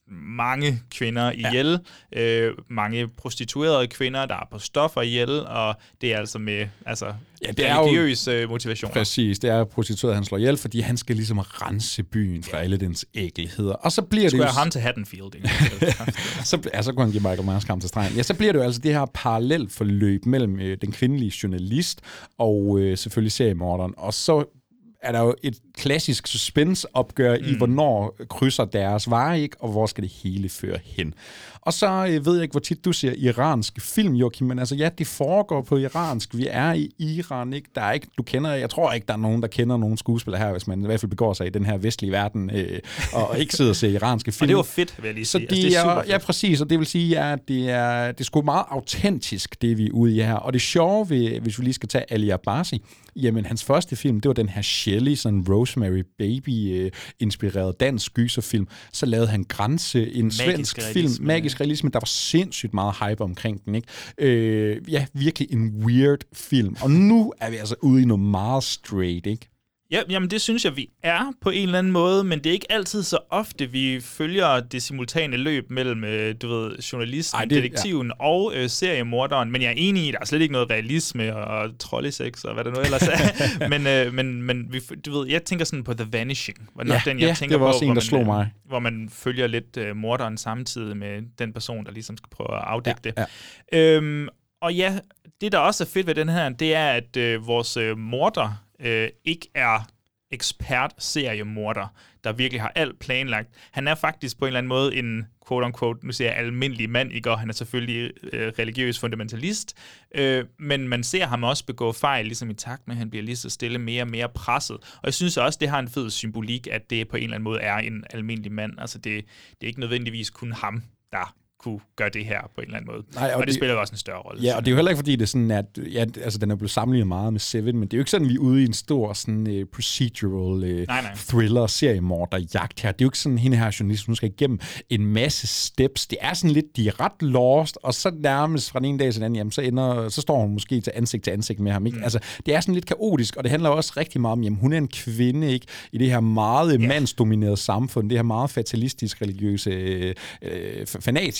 mange kvinder ihjel, ja. øh, mange prostituerede kvinder, der er på stoffer ihjel, og det er altså med altså, ja, det er religiøs jo, motivation. Præcis, det er prostitueret, han slår ihjel, fordi han skal ligesom rense byen fra ja. alle dens ægelheder. Og så bliver Skulle det jo... ham til Haddonfield. <laughs> Så, ja, så kunne han give Michael Myers kamp til stregen. Ja, så bliver det jo altså det her parallelt forløb mellem øh, den kvindelige journalist og øh, selvfølgelig seriemorderen. Og så er der jo et klassisk suspense-opgør mm. i, hvornår krydser deres veje, ikke? og hvor skal det hele føre hen. Og så øh, ved jeg ikke, hvor tit du ser iranske film, Joachim, men altså ja, det foregår på iransk. Vi er i Iran, ikke? Der er ikke, du kender, jeg tror ikke, der er nogen, der kender nogen skuespillere her, hvis man i hvert fald begår sig i den her vestlige verden, øh, og ikke sidder og ser iranske film. <laughs> og det var fedt, vil jeg lige sige. Så altså, det er super fedt. Ja, præcis, og det vil sige, at det er, det er sgu meget autentisk, det vi er ude i her. Og det sjove, ved, hvis vi lige skal tage Ali Abasi, jamen hans første film, det var den her Shelley, sådan Rosemary Baby-inspireret øh, dansk gyserfilm. Så lavede han Grænse, en magisk svensk film, magisk realisme, der var sindssygt meget hype omkring den. Ikke? Øh, ja, virkelig en weird film. Og nu er vi altså ude i noget meget straight, ikke? Ja, jamen det synes jeg, vi er på en eller anden måde, men det er ikke altid så ofte, vi følger det simultane løb mellem, øh, du ved, journalisten, Ej, det, detektiven ja. og øh, seriemorderen. Men jeg er enig i, at der er slet ikke noget realisme og trollesex og hvad der nu ellers er. <laughs> men, øh, men, men vi, du ved, jeg tænker sådan på The Vanishing. Hvor ja, den, jeg ja, tænker det var også på, en, der man, slog øh, mig. Hvor man følger lidt øh, morderen samtidig med den person, der ligesom skal prøve at afdække Ja, det. Øhm, og ja, det der også er fedt ved den her, det er, at øh, vores øh, morder øh, ikke er ekspert seriemorder, der virkelig har alt planlagt. Han er faktisk på en eller anden måde en quote-unquote, nu siger jeg almindelig mand, ikke? og han er selvfølgelig øh, religiøs fundamentalist, øh, men man ser ham også begå fejl, ligesom i takt med, at han bliver lige så stille mere og mere presset. Og jeg synes også, det har en fed symbolik, at det på en eller anden måde er en almindelig mand. Altså det, det er ikke nødvendigvis kun ham, der kunne gøre det her på en eller anden måde. Nej, og og, det, det- spiller jo også en større rolle. Ja, og det er jo heller ikke, fordi det er sådan, at ja, altså, den er blevet sammenlignet meget med Seven, men det er jo ikke sådan, at vi er ude i en stor sådan, uh, procedural uh, Nej, nej. thriller, seriemorder, jagt her. Det er jo ikke sådan, hende her journalist, hun skal igennem en masse steps. Det er sådan lidt, de er ret lost, og så nærmest fra den ene dag til den anden, jamen, så, ender, så står hun måske til ansigt til ansigt med ham. Ikke? Mm. Altså, det er sådan lidt kaotisk, og det handler også rigtig meget om, jamen, hun er en kvinde ikke? i det her meget yeah. mandsdominerede samfund, det her meget fatalistisk religiøse, øh, øh,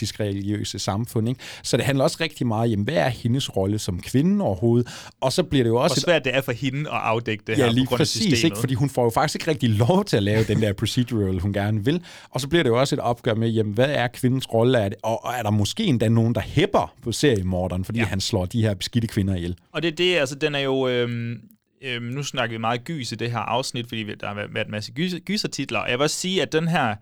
fanatisk religiøse samfund. Ikke? Så det handler også rigtig meget om, hvad er hendes rolle som kvinde overhovedet? Og så bliver det jo også... Hvor svært det er for hende at afdække det her ja, lige på grund præcis, af systemet. ikke? fordi hun får jo faktisk ikke rigtig lov til at lave den der procedural, hun gerne vil. Og så bliver det jo også et opgør med, jamen, hvad er kvindens rolle? Er det? Og, og er der måske endda nogen, der hæpper på seriemorderen, fordi ja. han slår de her beskidte kvinder ihjel? Og det er det, altså den er jo... Øhm, øhm, nu snakker vi meget gys i det her afsnit, fordi der har været en masse gys, gysertitler. Og jeg vil også sige, at den her,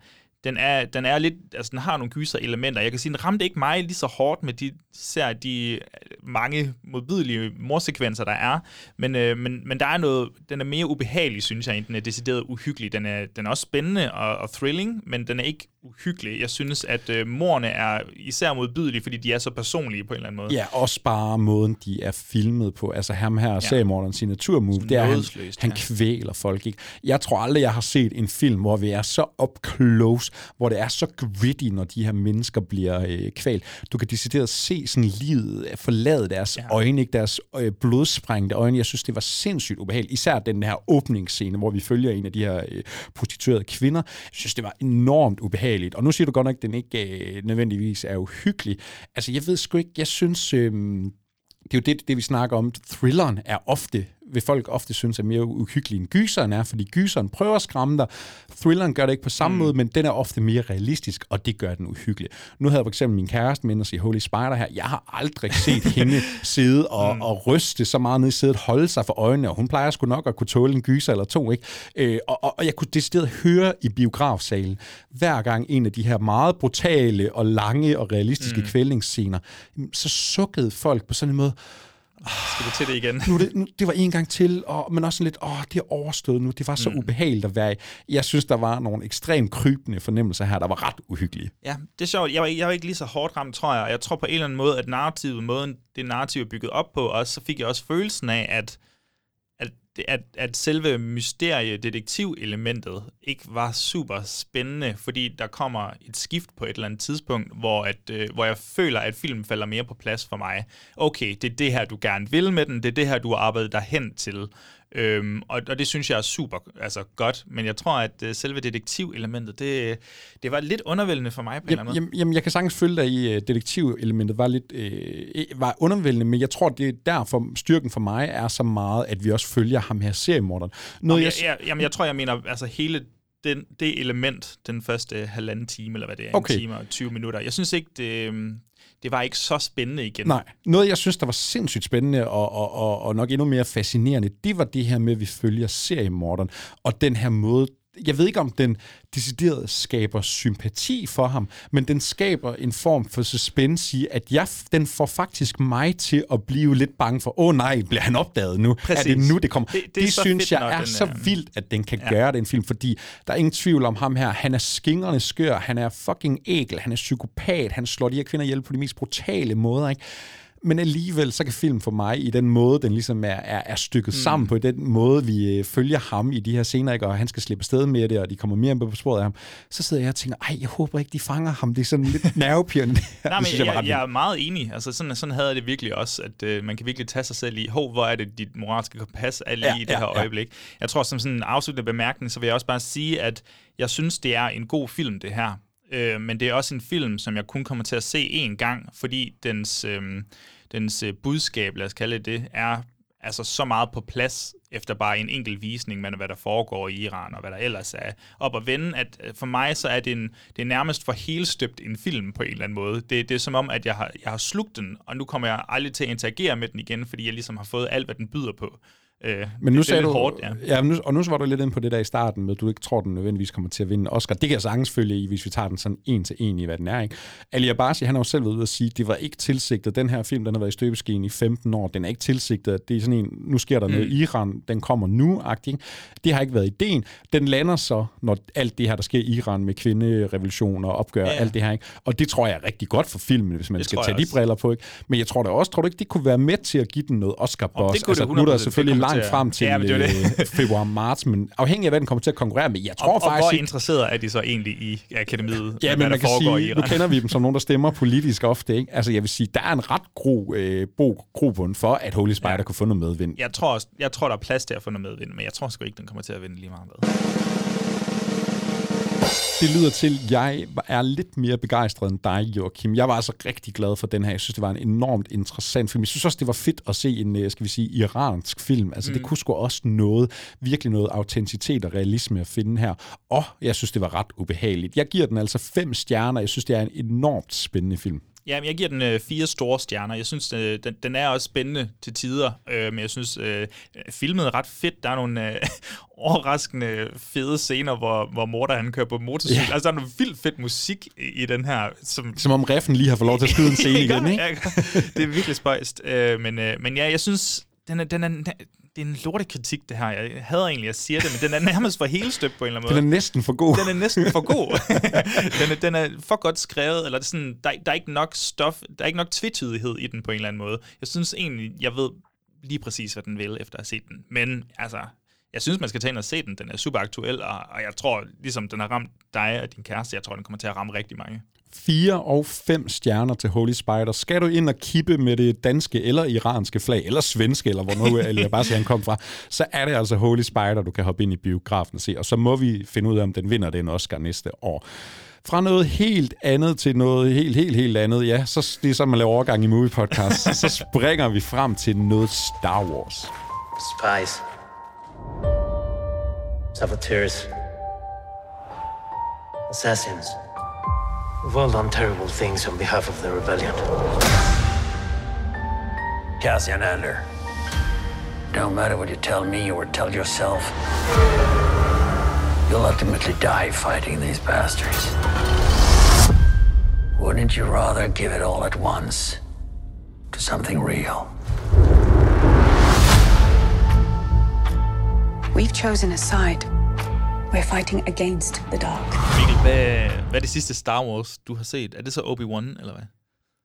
den er, den er lidt, altså den har nogle gyser-elementer. Jeg kan sige, den ramte ikke mig lige så hårdt med de, især de øh, mange modbydelige morsekvenser, der er. Men, øh, men, men der er noget, den er mere ubehagelig, synes jeg, end den er decideret uhyggelig. Den er, den er også spændende og, og thrilling, men den er ikke uhyggelig. Jeg synes, at øh, morerne er især modbydelige, fordi de er så personlige på en eller anden måde. Ja, også bare måden, de er filmet på. Altså ham her, ja. seriemorderens signaturmove, det er, han ja. kvæler folk. Ikke? Jeg tror aldrig, jeg har set en film, hvor vi er så up close, hvor det er så gritty, når de her mennesker bliver øh, kvalt. Du kan decideret se sådan livet forlade deres ja. øjne, ikke? deres øh, blodsprængte øjne. Jeg synes, det var sindssygt ubehageligt. Især den her åbningsscene, hvor vi følger en af de her øh, prostituerede kvinder. Jeg synes, det var enormt ubehageligt. Og nu siger du godt nok, at den ikke øh, nødvendigvis er uhyggelig. Altså, jeg ved sgu ikke, jeg synes... Øh, det er jo det, det, vi snakker om. Thrilleren er ofte, vil folk ofte synes er mere uhyggelig end gyseren er, fordi gyseren prøver at skræmme dig. Thrilleren gør det ikke på samme mm. måde, men den er ofte mere realistisk, og det gør den uhyggelig. Nu havde jeg for eksempel min kæreste med at sige Holy Spider her. Jeg har aldrig set <laughs> hende sidde og, mm. og ryste så meget ned i sædet, holde sig for øjnene, og hun plejer sgu nok at kunne tåle en gyser eller to, ikke? Øh, og, og, og jeg kunne decideret høre i biografsalen, hver gang en af de her meget brutale og lange og realistiske mm. kvælningsscener, så sukkede folk på sådan en måde, Skal vi til det igen? nu, det, nu, det var en gang til, og, men også sådan lidt, åh, det er overstået nu. Det var så mm. ubehageligt at være i. Jeg synes, der var nogle ekstremt krybende fornemmelser her, der var ret uhyggelige. Ja, det er sjovt. Jeg var, jeg var ikke lige så hårdt ramt, tror jeg. Og Jeg tror på en eller anden måde, at narrativet, måden det narrativ er bygget op på, også, så fik jeg også følelsen af, at, at, at, selve mysteriedetektiv-elementet ikke var super spændende, fordi der kommer et skift på et eller andet tidspunkt, hvor, at, øh, hvor jeg føler, at filmen falder mere på plads for mig. Okay, det er det her, du gerne vil med den, det er det her, du har arbejdet dig hen til. Øhm, og, og det synes jeg er super altså, godt, men jeg tror, at uh, selve detektivelementet, det, det var lidt undervældende for mig på en eller anden måde. Jamen, jamen, jeg kan sagtens følge dig i, at detektivelementet var lidt øh, var undervældende, men jeg tror, det er derfor styrken for mig er så meget, at vi også følger ham her seriemorderen. Noget, jeg, jeg, jamen, jeg tror, jeg mener, altså hele den, det element, den første halvanden time, eller hvad det er, okay. en time og 20 minutter, jeg synes ikke, det, øhm, det var ikke så spændende igen. Nej, noget jeg synes, der var sindssygt spændende og, og, og, og nok endnu mere fascinerende, det var det her med, at vi følger seriemorderen, og den her måde, jeg ved ikke, om den decideret skaber sympati for ham, men den skaber en form for suspense i, at jeg, den får faktisk mig til at blive lidt bange for, åh oh, nej, bliver han opdaget nu? Præcis. Er det nu, det kommer? Det, det, det synes jeg nok, er så vildt, at den kan ja. gøre den film, fordi der er ingen tvivl om ham her. Han er skingrende skør, han er fucking ægel, han er psykopat, han slår de her kvinder ihjel på de mest brutale måder, ikke? Men alligevel, så kan film for mig, i den måde, den ligesom er, er, er stykket mm. sammen på, i den måde, vi øh, følger ham i de her scener, ikke? og han skal slippe sted med det, og de kommer mere på sporet af ham, så sidder jeg og tænker, ej, jeg håber ikke, de fanger ham. Det er sådan lidt <laughs> nervepirrende. Nej, men jeg, jeg, ret jeg er meget enig. Altså, sådan, sådan havde jeg det virkelig også, at øh, man kan virkelig tage sig selv i, hov, hvor er det, dit moralske kompas er lige Ja, i det ja, her ja. øjeblik. Jeg tror, som sådan en afsluttende bemærkning, så vil jeg også bare sige, at jeg synes, det er en god film, det her. Øh, men det er også en film, som jeg kun kommer til at se én gang, fordi dens, øh, dens øh, budskab, lad os kalde det det, er altså så meget på plads efter bare en enkelt visning, men hvad der foregår i Iran, og hvad der ellers er op at vende, at øh, for mig så er det, en, det er nærmest for helstøbt en film på en eller anden måde. Det, det er som om, at jeg har, jeg har slugt den, og nu kommer jeg aldrig til at interagere med den igen, fordi jeg ligesom har fået alt, hvad den byder på. Øh, Men nu det, sagde det du, hårdt, ja. ja nu, og nu var du lidt ind på det der i starten med, at du ikke tror, den nødvendigvis kommer til at vinde Oscar. Det kan jeg sagtens følge i, hvis vi tager den sådan en til en i, hvad den er. Ikke? Ali Abasi, han har jo selv været ude at sige, at det var ikke tilsigtet. Den her film, den har været i støbeskeen i 15 år. Den er ikke tilsigtet. Det er sådan en, nu sker der noget Mm. i Iran, den kommer nu -agtig. Det har ikke været ideen. Den lander så, når alt det her, der sker i Iran med kvinderevolutioner og opgør, Ja, alt det her. Ikke? Og det tror jeg er rigtig godt for filmen, hvis man Det skal tage jeg de også. briller på. Ikke? Men jeg tror da også, tror du ikke, det kunne være med til at give den noget oscar Om det boss kunne det altså, nu er der 100%, selvfølgelig langt til frem til Ja, men det jo det. <laughs> øh, februar-marts, men afhængig af, hvad den kommer til at konkurrere med. Jeg tror og, og faktisk hvor ikke... interesseret er de så egentlig i akademiet, Ja, hvad men der man kan foregår i sige, Iran? nu kender vi dem som nogen, der stemmer politisk ofte. Ikke? Altså, jeg vil sige, der er en ret god øh, bo, grobund for, at Holy Spider ja. kunne få noget medvind. Jeg tror, også, jeg tror, der er plads til at få noget medvind, men jeg tror sgu ikke, den kommer til at vinde lige meget med. Det lyder til, at jeg er lidt mere begejstret end dig, Joachim. Jeg var altså rigtig glad for den her. Jeg synes, det var en enormt interessant film. Jeg synes også, det var fedt at se en, øh, skal vi sige, iransk film. Altså, mm. det kunne sgu også noget, virkelig noget autenticitet og realisme at finde her. Og jeg synes, det var ret ubehageligt. Jeg giver den altså fem stjerner. Jeg synes, det er en enormt spændende film. Ja, men jeg giver den øh, fire store stjerner. Jeg synes, øh, den, den er også spændende til tider, øh, men jeg synes, øh, filmet er ret fedt. Der er nogle øh, <laughs> overraskende fede scener, hvor, hvor Morter han kører på motorcykel. Ja. Altså, der er noget vildt fedt musik i, i den her. Som, Som om Reffen lige har fået lov til at skyde en <laughs> scene igen, ikke? Ja, det er virkelig spøjst. Øh, men, øh, men ja, jeg synes, den er, den er, det er en lortekritik, det her. Jeg hader egentlig, at jeg siger det, men den er nærmest for hele støbt på en eller anden måde. Den er næsten for god. Den er næsten for god. <laughs> den, er, den er for godt skrevet, eller det er sådan, der, der er ikke nok stof, der er ikke nok tvetydighed i den på en eller anden måde. Jeg synes egentlig, jeg ved lige præcis, hvad den vil, efter at have set den. Men altså, jeg synes, man skal tage ind og se den. Den er super aktuel, og, og jeg tror, ligesom den har ramt dig og din kæreste, jeg tror, den kommer til at ramme rigtig mange. 4 og 5 stjerner til Holy Spider. Skal du ind og kippe med det danske eller iranske flag, eller svenske, eller hvor nu eller jeg bare siger, han kom fra, så er det altså Holy Spider, du kan hoppe ind i biografen og se. Og så må vi finde ud af, om den vinder den Oscar næste år. Fra noget helt andet til noget helt, helt, helt andet, ja, så det er så, man laver overgang i Movie Podcast, så springer vi frem til noget Star Wars. Spies. Saboteurs. Assassins. We've all done terrible things on behalf of the rebellion. Cassian Andor. Don't matter what you tell me or tell yourself. You'll ultimately die fighting these bastards. Wouldn't you rather give it all at once to something real? We've chosen a side. We're fighting against the dark. Mikkel, hvad, hvad er det sidste Star Wars, du har set? Er det så Obi-Wan, eller hvad?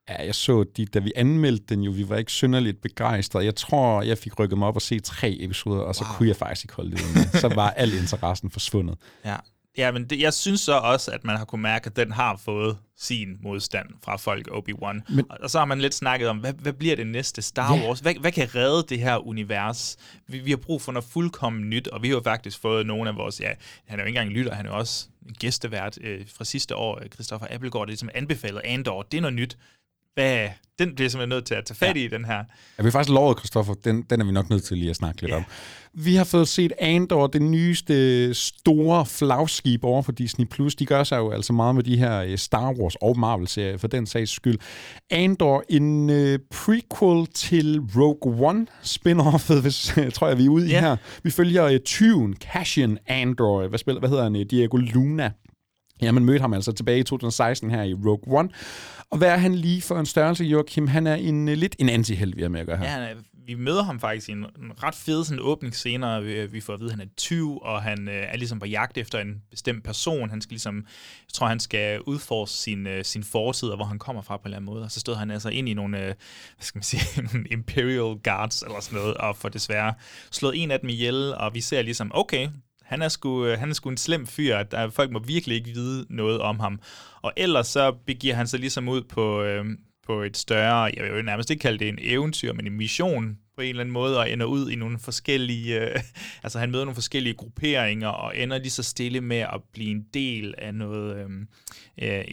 Ja, jeg så de, da vi anmeldte den jo, vi var ikke synderligt begejstrede. Jeg tror, jeg fik rykket mig op og se tre episoder, og så wow. kunne jeg faktisk ikke holde det ud. Så var al interessen forsvundet. Ja, Ja, men det, jeg synes så også, at man har kunne mærke, at den har fået sin modstand fra folk Obi-Wan. Men- Og, og så har man lidt snakket om, hvad, hvad bliver det næste Star Ja. Wars? Hvad, hvad kan redde det her univers? Vi, vi har brug for noget fuldkommen nyt, og vi har jo faktisk fået nogle af vores, ja, han er jo ikke engang lytter, han er jo også en gæstevært øh, fra sidste år, øh, Christoffer Appelgaard, det er ligesom anbefalet Andor, det er noget nyt. Hvad, den bliver simpelthen nødt til at tage fat i, den her. Ja, vi har faktisk lovet, Christoffer, den, den er vi nok nødt til lige at snakke lidt om. Vi har fået set Andor, det nyeste store flagskib over for Disney+. Plus. De gør sig jo altså meget med de her øh, Star Wars og Marvel-serier, for den sags skyld. Andor, en øh, prequel til Rogue One, spin-offet, hvis jeg tror jeg, vi er ude i Ja. her. Vi følger øh, tyven Cassian Andor, hvad, spiller, hvad hedder han, øh, Diego Luna. Ja, man mødte ham altså tilbage i 2016 her i Rogue One. Og hvad er han lige for en størrelse, Joachim? Han er en, øh, lidt en antihelt, vi har med at gøre her. Ja, han er, vi møder ham faktisk i en, en ret fed sådan, åbningsscene, og vi, vi får at vide, at han er 20, og han øh, er ligesom på jagt efter en bestemt person. Han skal ligesom, jeg tror, han skal udforske sin, øh, sin fortid, og hvor han kommer fra på en eller anden måde. Og så stod han altså ind i nogle, øh, hvad skal man sige, <laughs> nogle Imperial Guards eller sådan noget, og får desværre slået en af dem ihjel, og vi ser ligesom, okay, han er, sgu, øh, han er sgu en slem fyr, at der, folk må virkelig ikke vide noget om ham. Og ellers så begiver han sig ligesom ud på, øh, på et større, jeg vil jo nærmest ikke kalde det en eventyr, men en mission på en eller anden måde, og ender ud i nogle forskellige, øh, <laughs> altså han møder nogle forskellige grupperinger, og ender lige så stille med at blive en del af noget, øh, øh,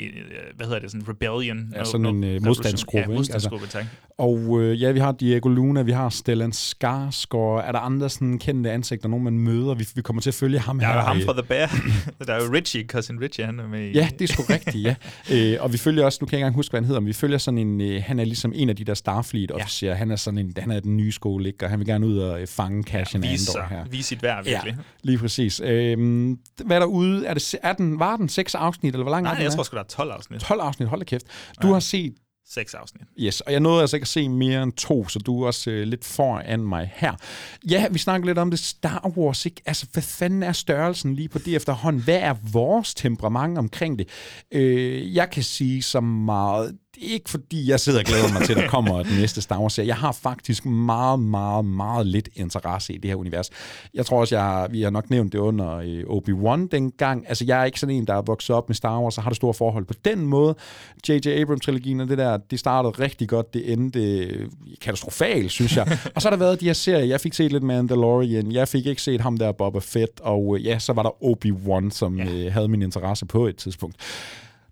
hvad hedder det, sådan en rebellion. Ja, sådan en øh, modstandsgruppe. Ja, ikke? modstandsgruppe, tak. Og øh, ja, vi har Diego Luna, vi har Stellan Skarsgård. Er der andre sådan kendte ansigter, nogen man møder? Vi, vi kommer til at følge ham Der her. er jo ham fra The Bear. <laughs> der er jo Richie, cousin Richie, han er med i. Ja, det er sgu rigtigt, ja. Øh, og vi følger også, nu kan jeg ikke engang huske, hvad han hedder, men vi følger sådan en, øh, han er ligesom en af de der Starfleet-officerer. Ja. Han er sådan en, han er den nye skole, ikke? og han vil gerne ud og øh, fange Cassian Vis Andor sig. her. Vis sit værd, virkelig. Ja, lige præcis. Øhm, hvad er der ude? Er det, er den, var den seks afsnit, eller hvor lang er Nej, den? jeg er? tror sgu, der er 12 afsnit. 12 afsnit, hold da kæft. Du har set Seks afsnit. Yes, og jeg nåede altså ikke at se mere end to, så du er også øh, lidt foran mig her. Ja, vi snakker lidt om det Star Wars, ikke? Altså, hvad fanden er størrelsen lige på det efterhånden? Hvad er vores temperament omkring det? Øh, jeg kan sige så meget... Det er ikke fordi, jeg sidder og glæder mig til, at der kommer den næste Star Wars serie. Jeg har faktisk meget, meget, meget lidt interesse i det her univers. Jeg tror også, jeg, vi har nok nævnt det under øh, Obi-Wan dengang. Altså, jeg er ikke sådan en, der er vokset op med Star Wars og har det store forhold på den måde. J.J. Abrams-trilogien og det der, det startede rigtig godt. Det endte øh, katastrofalt, synes jeg. og så har der været de her serier. Jeg fik set lidt Mandalorian. Jeg fik ikke set ham der Boba Fett. Og øh, ja, så var der Obi-Wan, som ja. havde min interesse på et tidspunkt.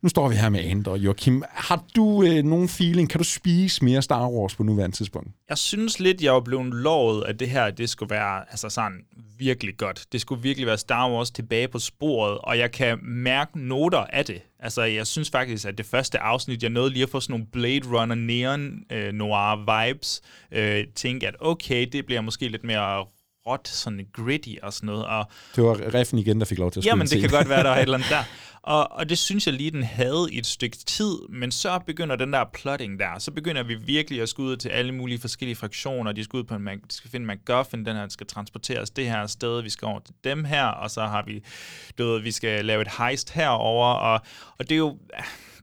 Nu står vi her med Andor. Joachim, har du øh, nogen feeling? Kan du spise mere Star Wars på nuværende tidspunkt? Jeg synes lidt, jeg er blevet lovet, at det her, det skulle være altså sådan virkelig godt. Det skulle virkelig være Star Wars tilbage på sporet, og jeg kan mærke noter af det. Altså, jeg synes faktisk, at det første afsnit, jeg nåede lige at få sådan nogle Blade Runner neon øh, noir vibes, øh, tænke, at okay, det bliver måske lidt mere råt, sådan gritty og sådan noget. Og Det var Reffen igen, der fik lov til at Jamen, en det kan godt være, der er et <laughs> eller andet der. Og, og det synes jeg lige, den havde i et stykke tid, men så begynder den der plotting der. Så begynder vi virkelig at skulle ud til alle mulige forskellige fraktioner. De skal ud på en, man- skal finde MacGuffin, den her skal transporteres det her sted, vi skal over til dem her, og så har vi, du ved, vi skal lave et heist herover og, og det er jo...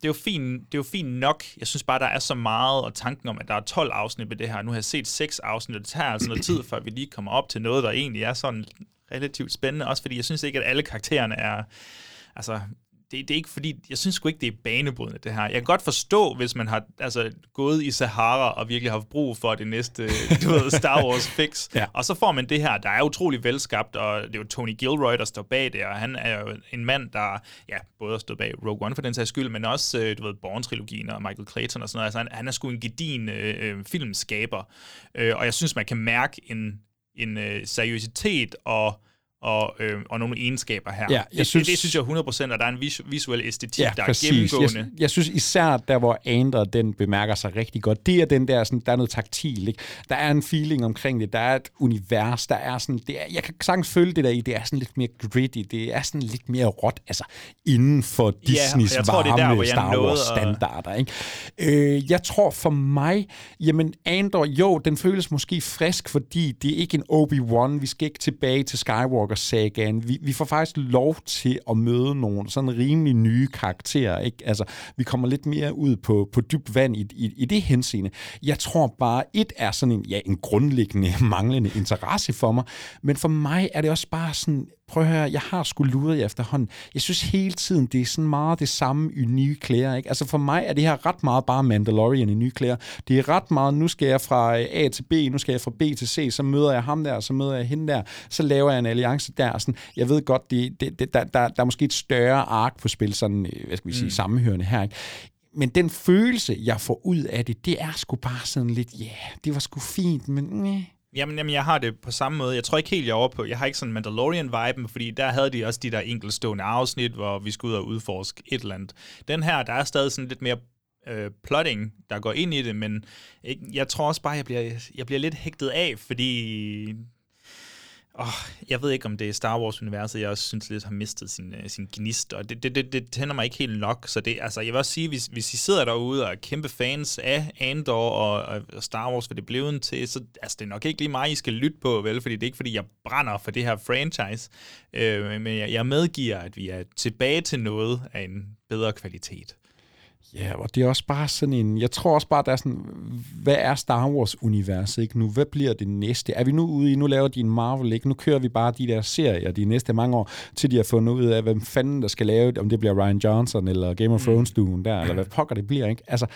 Det er, jo fint, det er jo fint nok. Jeg synes bare, der er så meget, og tanken om, at der er 12 afsnit ved det her. Nu har jeg set 6 afsnit, og det tager altså noget tid, før vi lige kommer op til noget, der egentlig er sådan relativt spændende. Også fordi jeg synes ikke, at alle karaktererne er... Altså, det, det er ikke fordi, jeg synes sgu ikke, det er banebrydende, det her. Jeg kan godt forstå, hvis man har altså, gået i Sahara og virkelig har haft brug for det næste <laughs> du ved, Star Wars fix. Ja. Og så får man det her, der er utrolig velskabt, og det er jo Tony Gilroy, der står bag det, og han er jo en mand, der ja, både har stået bag Rogue One for den sags skyld, men også, øh, du ved, Bourne-trilogien og Michael Clayton og sådan noget. Altså, han, han er sgu en gedin øh, øh, filmskaber, øh, og jeg synes, man kan mærke en, en øh, seriøsitet og og, øh, og nogle egenskaber her. Ja, jeg det, synes- det, det synes jeg 100%, at der er en vis, visuel æstetik, Ja, der præcis. er gennemgående. Jeg, jeg synes især, der hvor Andra, den bemærker sig rigtig godt, det er den der, sådan, der er noget taktil, ikke? Der er en feeling omkring det, der er et univers, der er sådan, det er, jeg kan sagtens følge det der i, det er sådan lidt mere gritty, det er sådan lidt mere råt, altså inden for Disneys jeg tror, det er der, hvor jeg Star Wars standarder, ikke? Øh, jeg tror for mig, jamen Andor, jo, den føles måske frisk, fordi det er ikke en Obi-Wan, vi skal ikke tilbage til Skywalker-sagaen, vi, vi får faktisk lov til at møde nogle sådan rimelig nye karakterer, ikke? Altså, vi kommer lidt mere ud på, på dybt vand i, i, i det henseende. Jeg tror bare, et er sådan en, ja, en grundlæggende <laughs> manglende interesse for mig, men for mig er det også bare sådan, prøv at høre, jeg har sgu luret jer efterhånden. Jeg synes hele tiden, det er sådan meget det samme i nye klæder. Ikke? Altså for mig er det her ret meget bare Mandalorian i nye klæder. Det er ret meget, nu skal jeg fra A til B, nu skal jeg fra B til C, så møder jeg ham der, så møder jeg hende der, så laver jeg en alliance der. Sådan, jeg ved godt, det, det, det, der, der, der er måske et større ark på spil, sådan, øh, hvad skal vi sige, mm. sammenhørende her. Ikke? men den følelse, jeg får ud af det, det er sgu bare sådan lidt, ja, yeah, det var sgu fint, men nej. Jamen, jamen, jeg har det på samme måde. Jeg tror ikke helt, jeg er over på... Jeg har ikke sådan Mandalorian-viben, fordi der havde de også de der enkeltstående afsnit, hvor vi skulle ud og udforske et eller andet. Den her, der er stadig sådan lidt mere øh, plotting, der går ind i det, men jeg tror også bare, jeg bliver, jeg bliver lidt hægtet af, fordi Oh, jeg ved ikke, om det er Star Wars-universet, jeg også synes lidt har mistet sin, uh, sin gnist, og det, det, det, det tænder mig ikke helt nok. Så det, altså, jeg vil også sige, hvis, hvis I sidder derude og er kæmpe fans af Andor og, og Star Wars, hvad det blev til, så altså, det er nok ikke lige mig, I skal lytte på, vel? Fordi det er ikke, fordi jeg brænder for det her franchise, uh, men jeg, jeg medgiver, at vi er tilbage til noget af en bedre kvalitet. Ja, og det er også bare sådan en... Jeg tror også bare, der er sådan... Hvad er Star Wars-universet ikke nu? Hvad bliver det næste? Er vi nu ude i... Nu laver de en Marvel, ikke? Nu kører vi bare de der serier de næste mange år, til de har fundet ud af, hvem fanden der skal lave Om det bliver Ryan Johnson eller Game of mm. Thrones-duen der, eller hvad pokker det bliver, ikke? Altså,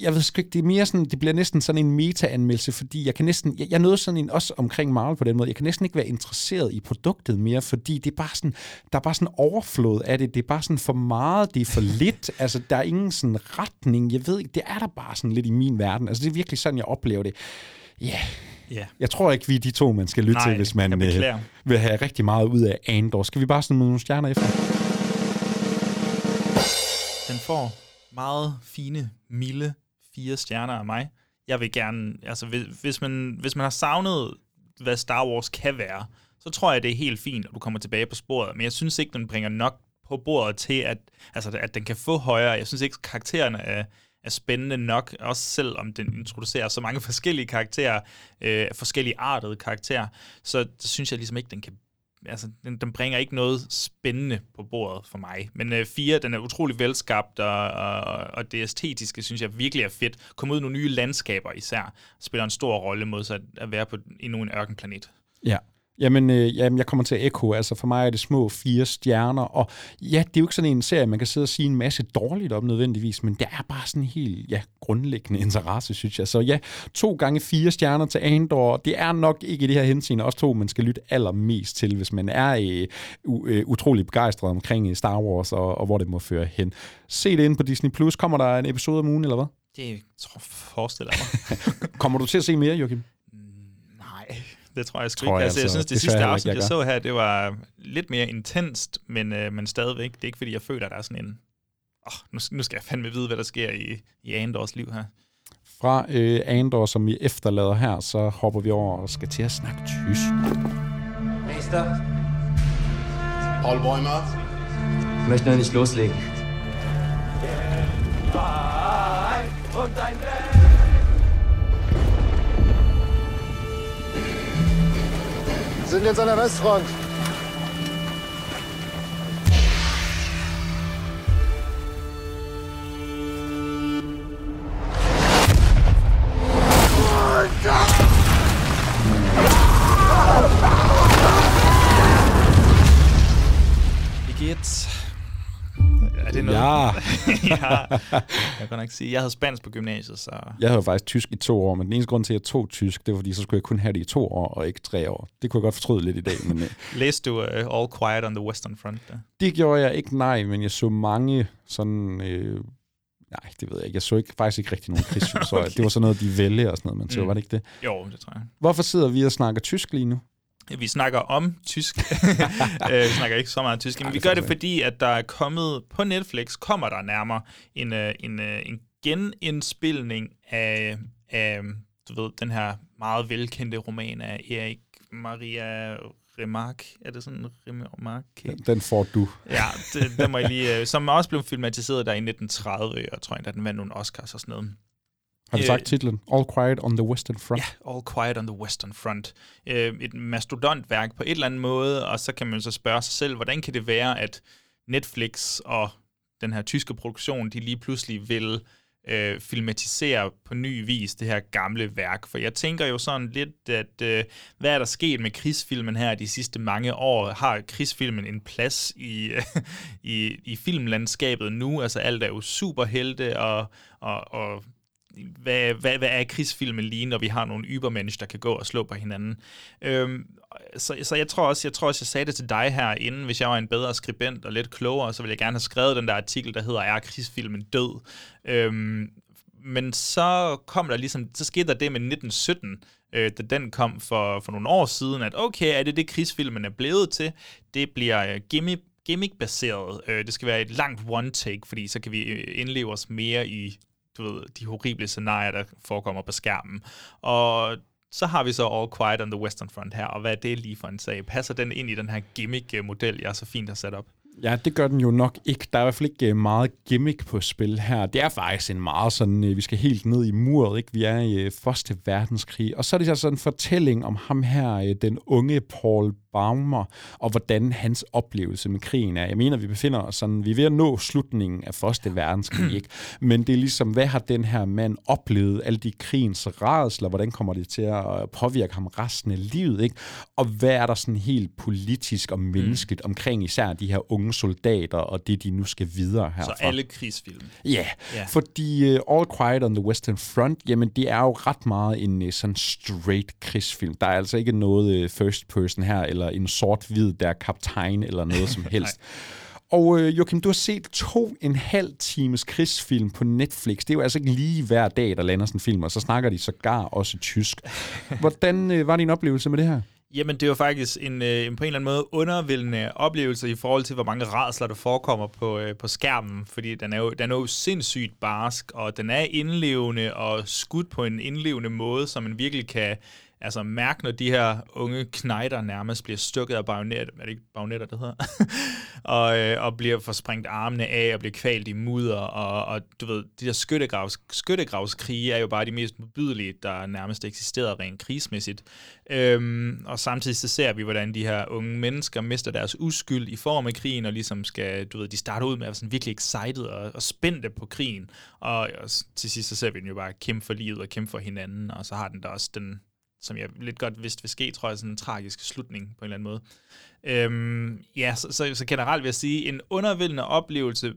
jeg ved sgu ikke, det er mere sådan, det bliver næsten sådan en meta-anmeldelse, fordi jeg kan næsten, jeg, jeg nåede sådan en, også omkring Marvel på den måde, jeg kan næsten ikke være interesseret i produktet mere, fordi det er bare sådan, der er bare sådan overflod af det, det er bare sådan for meget, det er for <laughs> lidt, altså der er ingen sådan retning, jeg ved ikke, det er der bare sådan lidt i min verden, altså det er virkelig sådan, jeg oplever det. Ja, yeah. Yeah. Jeg tror ikke, vi er de to, man skal lytte Nej, til, hvis man øh, vil have rigtig meget ud af Andor. Skal vi bare sådan nogle stjerner efter? Den får meget fine, milde fire stjerner af mig. Jeg vil gerne, altså hvis, hvis, man, hvis man har savnet, hvad Star Wars kan være, så tror jeg, det er helt fint, at du kommer tilbage på sporet. Men jeg synes ikke, den bringer nok på bordet til, at, altså, at den kan få højere. Jeg synes ikke, karaktererne er, er spændende nok, også selvom den introducerer så mange <laughs> forskellige karakterer, øh, forskellige artede karakterer, så, så synes jeg ligesom ikke, den kan altså, den, den bringer ikke noget spændende på bordet for mig. Men øh, fire, den er utrolig velskabt, og, og, og det æstetiske synes jeg virkelig er fedt. Kom ud nogle nye landskaber især, spiller en stor rolle mod sig at være på endnu en ørkenplanet. Ja, Jamen, øh, jamen, jeg kommer til ekko. Altså, for mig er det små fire stjerner. Og ja, det er jo ikke sådan en serie, man kan sidde og sige en masse dårligt om nødvendigvis, men det er bare sådan en helt ja, grundlæggende <laughs> interesse, synes jeg. Så ja, to gange fire stjerner til Andor. Det er nok ikke i det her henseende også to, man skal lytte allermest til, hvis man er øh, u- øh, utrolig begejstret omkring øh, Star Wars og, og hvor det må føre hen. Se det ind på Disney+. Plus. Kommer der en episode om ugen, eller hvad? Det tror, forestiller jeg mig. <laughs> Kommer du til at se mere, Joachim? Det tror jeg sgu ikke. Jeg, altså, jeg synes, det, det sidste afsnit, jeg, jeg så her, det var lidt mere intenst, men, øh, men stadigvæk. Det er ikke, fordi jeg føler, at der er sådan en... Oh, nu, nu skal jeg fandme vide, hvad der sker i, i Andors liv her. Fra øh, Andor, som vi efterlader her, så hopper vi over og skal til at snakke tysk. Meister? Paul Bäumer? Ich möchte noch nicht loslegen. Und ein sind jetzt an der Westfront. Wie <laughs> Ja. ja. <laughs> Jeg kan nok sige, jeg havde spansk på gymnasiet, så... Jeg havde faktisk tysk i to år, men den eneste grund til, at jeg tog tysk, det var fordi, så skulle jeg kun have det i to år, og ikke tre år. Det kunne jeg godt fortryde lidt i dag. Men, uh... <laughs> Læste du uh, All Quiet on the Western Front? Da? Det gjorde jeg ikke, nej, men jeg så mange sådan... Øh... Nej, det ved jeg ikke. Jeg så ikke, faktisk ikke rigtig nogen krigsfilm, okay. det var sådan noget, de vælger og sådan noget, man så, mm. var det ikke det? Jo, det tror jeg. Hvorfor sidder vi og snakker tysk lige nu? Vi snakker om tysk. <laughs> Øh, vi snakker ikke så meget tysk, men vi gør det, fordi at der er kommet på Netflix, kommer der nærmere en, øh, en, øh, en genindspilning af, af du ved, den her meget velkendte roman af Erik Maria Remarque. Er det sådan Remarque? Den, den får du. Ja, det, den må jeg lige, som også blev filmatiseret der i 1930, og tror jeg, at den vandt nogle Oscars og sådan noget. Har du sagt øh, titlen? All Quiet on the Western Front? Ja, All Quiet on the Western Front. Øh, et mastodontværk på et eller andet måde, og så kan man så spørge sig selv, hvordan kan det være, at Netflix og den her tyske produktion, de lige pludselig vil øh, filmatisere på ny vis det her gamle værk. For jeg tænker jo sådan lidt, at øh, hvad er der sket med krigsfilmen her de sidste mange år? Har krigsfilmen en plads i, <laughs> i, i filmlandskabet nu? Altså alt er jo superhelte, og, og, og hvad, hvad, hvad er krigsfilmen lige, når vi har nogle ybermennesker, der kan gå og slå på hinanden. Øhm, så, så jeg tror også, jeg tror også, jeg sagde det til dig her inden, hvis jeg var en bedre skribent og lidt klogere, så ville jeg gerne have skrevet den der artikel, der hedder, er krigsfilmen død? Øhm, men så kom der ligesom, så skete der det med 1917, øh, da den kom for, for nogle år siden, at okay, er det det krigsfilmen er blevet til? Det bliver øh, gimmick gimmick-baseret. Øh, det skal være et langt one-take, fordi så kan vi øh, indleve os mere i du ved, de horrible scenarier, der forekommer på skærmen. Og så har vi så All Quiet on the Western Front her, og hvad er det lige for en sag? Passer den ind i den her gimmick-model, jeg så fint har sat op? Ja, det gør den jo nok ikke. Der er i hvert fald ikke øh, meget gimmick på spil her. Det er faktisk en meget sådan, øh, vi skal helt ned i muret, ikke? Vi er i øh, Første Verdenskrig. Og så er det så sådan en fortælling om ham her, den unge Paul Baumer, og hvordan hans oplevelse med krigen er. Jeg mener, vi befinder os sådan, vi er ved at nå slutningen af Første Verdenskrig, ikke? Men det er ligesom, hvad har den her mand oplevet? Alle de krigens rædsler, hvordan kommer det til at påvirke ham resten af livet, ikke? Og hvad er der sådan helt politisk og menneskeligt mm. omkring især de her unge soldater og det, de nu skal videre herfra? Så alle krigsfilm? Ja, yeah, yeah. fordi uh, All Quiet on the Western Front, jamen det er jo ret meget en uh, sådan straight krigsfilm. Der er altså ikke noget uh, first person her, eller en sort-hvid, der er kaptajn eller noget som helst. <laughs> Og øh, Joachim, du har set to en halv times krigsfilm på Netflix. Det er jo altså ikke lige hver dag, der lander sådan en film, og så snakker de sågar også tysk. Hvordan øh, var din oplevelse med det her? Jamen, det var faktisk en, øh, en på en eller anden måde undervældende oplevelse i forhold til, hvor mange rædsler, der forekommer på, øh, på skærmen, fordi den er, jo, den er jo sindssygt barsk, og den er indlevende og skudt på en indlevende måde, som man virkelig kan altså mærk, når de her unge knejder nærmest bliver stukket af bajonet, er det ikke bajonetter, det hedder? <laughs> og, øh, og bliver forsprængt armene af og bliver kvalt i mudder, og, og du ved, de der skyttegravs, skyttegravskrige er jo bare de mest modbydelige, der nærmest eksisterer rent krigsmæssigt. Øhm, og samtidig så ser vi, hvordan de her unge mennesker mister deres uskyld i form af krigen, og ligesom skal, du ved, de starter ud med at være sådan virkelig excited og, og spændte på krigen, og, og til sidst så ser vi den jo bare kæmpe for livet og kæmpe for hinanden, og så har den da også den, som jeg lidt godt vidste vil ske, tror jeg, sådan en tragisk slutning på en eller anden måde. Øhm, ja, så, så, så generelt vil jeg sige, en undervældende oplevelse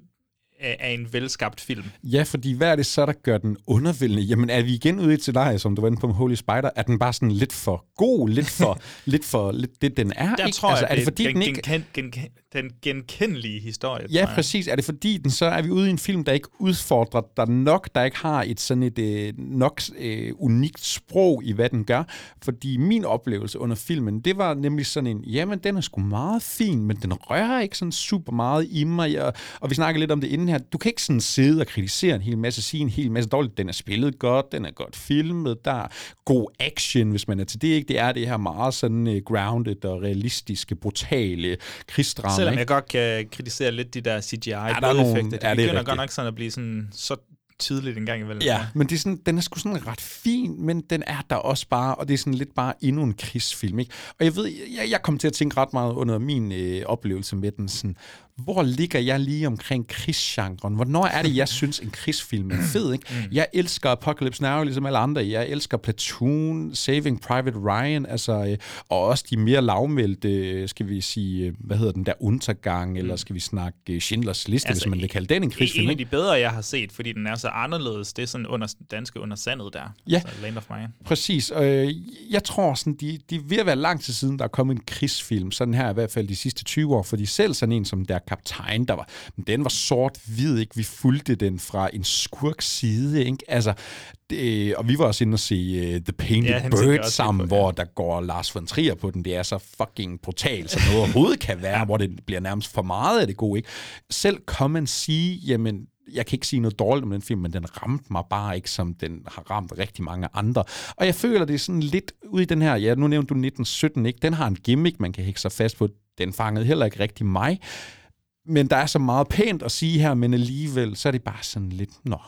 af en velskabt film. Ja, fordi hvad er det så, der gør den undervældende? Jamen er vi igen ude til dig, som du var inde på med Holy Spider? Er den bare sådan lidt for god, lidt for, <laughs> lidt for lidt det, den er? Der ikke? tror altså, jeg, er det, fordi, gen, den ikke... gen, gen, gen, den genkendelige historie. Ja, præcis. Er det fordi, den så er vi ude i en film, der ikke udfordrer dig nok, der ikke har et sådan et øh, nok øh, unikt sprog i, hvad den gør? Fordi min oplevelse under filmen, det var nemlig sådan en, jamen den er sgu meget fin, men den rører ikke sådan super meget i mig. Og, og vi snakker lidt om det inden her. Du kan ikke sådan sidde og kritisere en hel masse, sige en hel masse dårligt. Den er spillet godt, den er godt filmet, der er god action, hvis man er til det. Ikke? Det er det her meget sådan uh, grounded og realistiske, brutale krigsdrama. Selvom ikke? jeg godt kan kritisere lidt de der CGI Ja, der er nogle- ja, Det er begynder godt nok sådan at blive sådan så tydeligt en gang imellem. Ja, men det er sådan, den er sgu sådan ret fin, men den er der også bare, og det er sådan lidt bare endnu en krigsfilm. Ikke? Og jeg ved, jeg, jeg kom til at tænke ret meget under min øh, oplevelse med den, sådan, hvor ligger jeg lige omkring krigsgenren? Hvornår er det, jeg synes, en krigsfilm er fed? Ikke? Jeg elsker Apocalypse Now, ligesom alle andre. Jeg elsker Platoon, Saving Private Ryan, altså, øh, og også de mere lavmældte, øh, skal vi sige, øh, hvad hedder den der, Untergang, eller skal vi snakke øh, Schindlers Liste, altså, hvis man vil kalde den en krigsfilm. En af de bedre, jeg har set, fordi den er så anderledes. Det er sådan under, danske under sandet der. Ja. Så Land of Mine. Præcis. Øh, jeg tror, sådan, de, de er ved at være lang tid siden, der er kommet en krigsfilm. Sådan her i hvert fald de sidste 20 år. Fordi selv sådan en som der kaptajn, der var, men den var sort-hvid. Ikke? Vi fulgte den fra en skurks side. Ikke? Altså, det, og vi var også inde og se uh, The Painted Ja, ja, Bird sammen, på, ja. hvor der går Lars von Trier på den. Det er så fucking brutalt, som noget overhovedet kan være, hvor det bliver nærmest for meget af det gode. Ikke? Selv kan man sige, jamen, jeg kan ikke sige noget dårligt om den film, men den ramte mig bare ikke, som den har ramt rigtig mange andre. Og jeg føler, det er sådan lidt ud i den her, ja, nu nævnte du 1917, ikke? Den har en gimmick, man kan hække sig fast på. Den fangede heller ikke rigtig mig. Men der er så meget pænt at sige her, men alligevel, så er det bare sådan lidt, nå.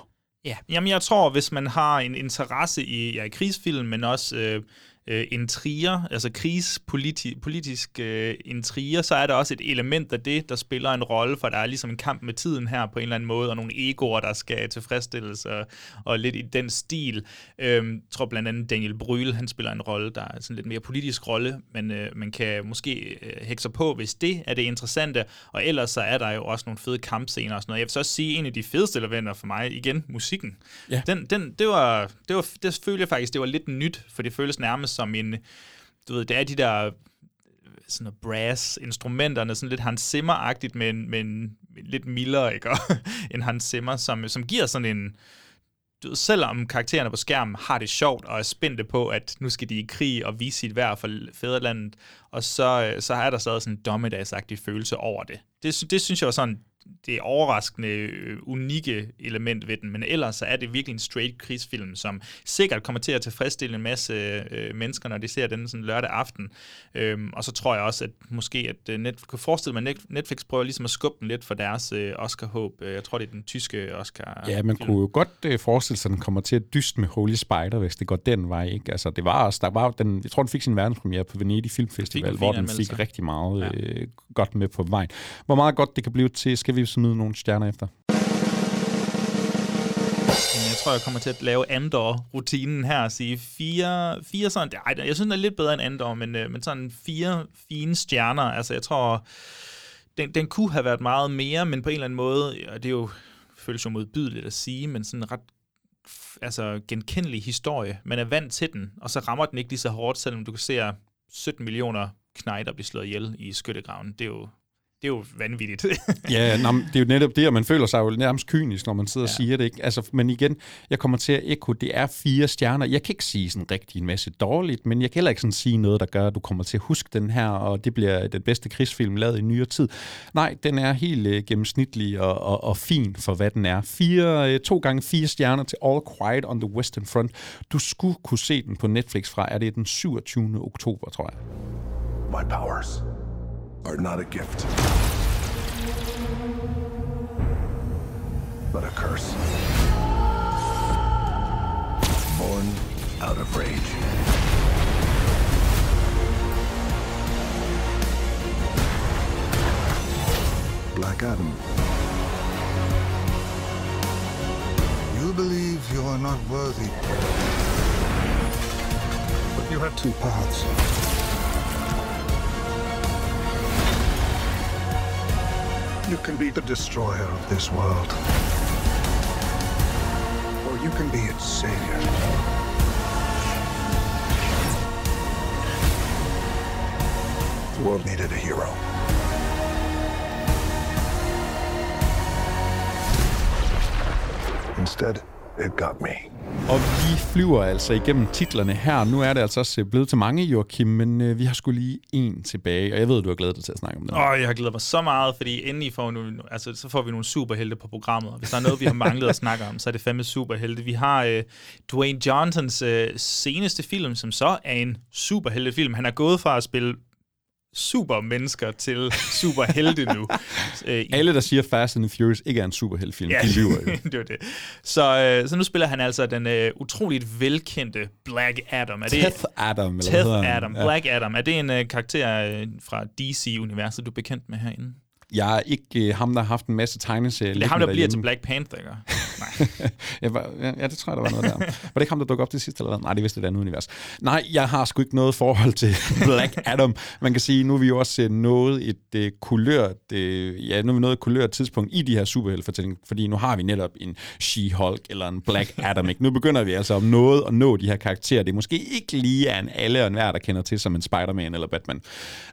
Ja, jamen jeg tror, hvis man har en interesse i, ja, i krigsfilm, men også øh, øh, intriger, altså krigspolitisk politisk, øh, intriger, så er der også et element af det, der spiller en rolle, for der er ligesom en kamp med tiden her på en eller anden måde, og nogle egoer, der skal tilfredsstilles, og, og lidt i den stil. Øh, jeg tror blandt andet Daniel Bryl, han spiller en rolle, der er sådan lidt mere politisk rolle, men øh, man kan måske øh, hække sig på, hvis det er det interessante, og ellers så er der jo også nogle fede kampscener og sådan noget. Jeg vil så også sige, en af de fedeste elementer for mig, igen, musikken. Ja. Den, den, det var, det var, det følte jeg faktisk, det var lidt nyt, for det føles nærmest som en, du ved, det er de der sådan noget brass instrumenterne, sådan lidt Hans Zimmer-agtigt, men, men lidt mildere, ikke? <laughs> end Hans Zimmer, som, som giver sådan en, du ved, selvom karaktererne på skærmen har det sjovt og er spændte på, at nu skal de i krig og vise sit værd for fædrelandet, og så, øh, så er der stadig sådan en dommedagsagtig følelse over det. det. Det synes jeg var sådan det overraskende, øh, unikke element ved den, men ellers så er det virkelig en straight krigsfilm, som sikkert kommer til at tilfredsstille en masse øh, mennesker, når de ser den sådan lørdag aften. Øhm, og så tror jeg også, at måske, at øh, net, kunne forestille mig, at Netflix prøver ligesom at skubbe den lidt for deres øh, Oscar-håb. Jeg tror, det er den tyske Oscar. Ja, man kunne jo godt øh, forestille sig, at den kommer til at dyste med Holy Spider, hvis det går den vej. Ikke? Altså, det var også, der var den, jeg tror, den fik sin verdenspremiere på Venedig Filmfestival, hvor den fik rigtig meget ja. øh, godt med på vejen. Hvor meget godt det kan blive til, skal vi smide nogle stjerner efter? Jeg tror, jeg kommer til at lave Andor-rutinen her og sige fire, fire sådan... Ej, jeg synes, den er lidt bedre end Andor, men, øh, men sådan fire fine stjerner. Altså, jeg tror, den, den kunne have været meget mere, men på en eller anden måde, og det er jo, føles jo modbydeligt at sige, men sådan en ret altså, genkendelig historie. Man er vant til den, og så rammer den ikke lige så hårdt, selvom du kan se 17 millioner knejder blive slået ihjel i skyttegraven. Det er jo det er jo vanvittigt. ja, nå, det er jo netop det, og man føler sig jo nærmest kynisk, når man sidder ja. og siger det. Ikke? Altså, men igen, jeg kommer til at ekko, det er fire stjerner. Jeg kan ikke sige sådan rigtig en masse dårligt, men jeg kan heller ikke sådan sige noget, der gør, at du kommer til at huske den her, og det bliver den bedste krigsfilm lavet i nyere tid. Nej, den er helt uh, gennemsnitlig og, og, og fin for, hvad den er. Fire, uh, to gange fire stjerner til All Quiet on the Western Front. Du skulle kunne se den på Netflix fra, er det den 27. oktober, tror jeg. My powers are not a gift, but a curse. Born out of rage. Black Adam. You believe you are not worthy. But you have two paths. You can be the destroyer of this world. Or you can be its savior. The world needed a hero. Instead, it got me. Og vi flyver altså igennem titlerne her. Nu er det altså også blevet til mange, Joachim, men øh, vi har skulle lige en tilbage, og jeg ved, du har glædet dig til at snakke om det. Åh, oh, jeg har glædet mig så meget, fordi endelig får nu, altså, så får vi nogle superhelte på programmet. Hvis der er noget, vi har manglet at snakke om, så er det fandme superhelte. Vi har øh, Dwayne Johnsons øh, seneste film, som så er en superheltefilm. Han er gået fra at spille supermennesker til superhelte nu. <laughs> øh, Alle, der siger Fast and Furious ikke er en superheltefilm, ja, de lyver jo. <laughs> det var det. Så, øh, så nu spiller han altså den øh, utroligt velkendte Black Adam. Er det, Teth Adam, eller Teth hvad Adam, ja. Black Adam. Er det en øh, karakter øh, fra DC-universet, du er bekendt med herinde? Jeg er ikke øh, ham, der har haft en masse tegneserier. Det er ham, der bliver til Black Panther, ikke? <laughs> Nej. jeg var, ja, det tror jeg, der var noget der. Var det ikke ham, der dukkede op til sidst, eller hvad? Nej, det er vist et andet univers. Nej, jeg har sgu ikke noget forhold til <laughs> Black Adam. Man kan sige, nu er vi jo også nået et uh, kulørt, uh, ja, nu er vi nået et kulørt tidspunkt i de her superheltefortællinger, fordi nu har vi netop en She-Hulk eller en Black Adam. Ikke? Nu begynder vi altså om noget at nå de her karakterer. Det er måske ikke lige en alle og enhver, der kender til som en Spider-Man eller Batman.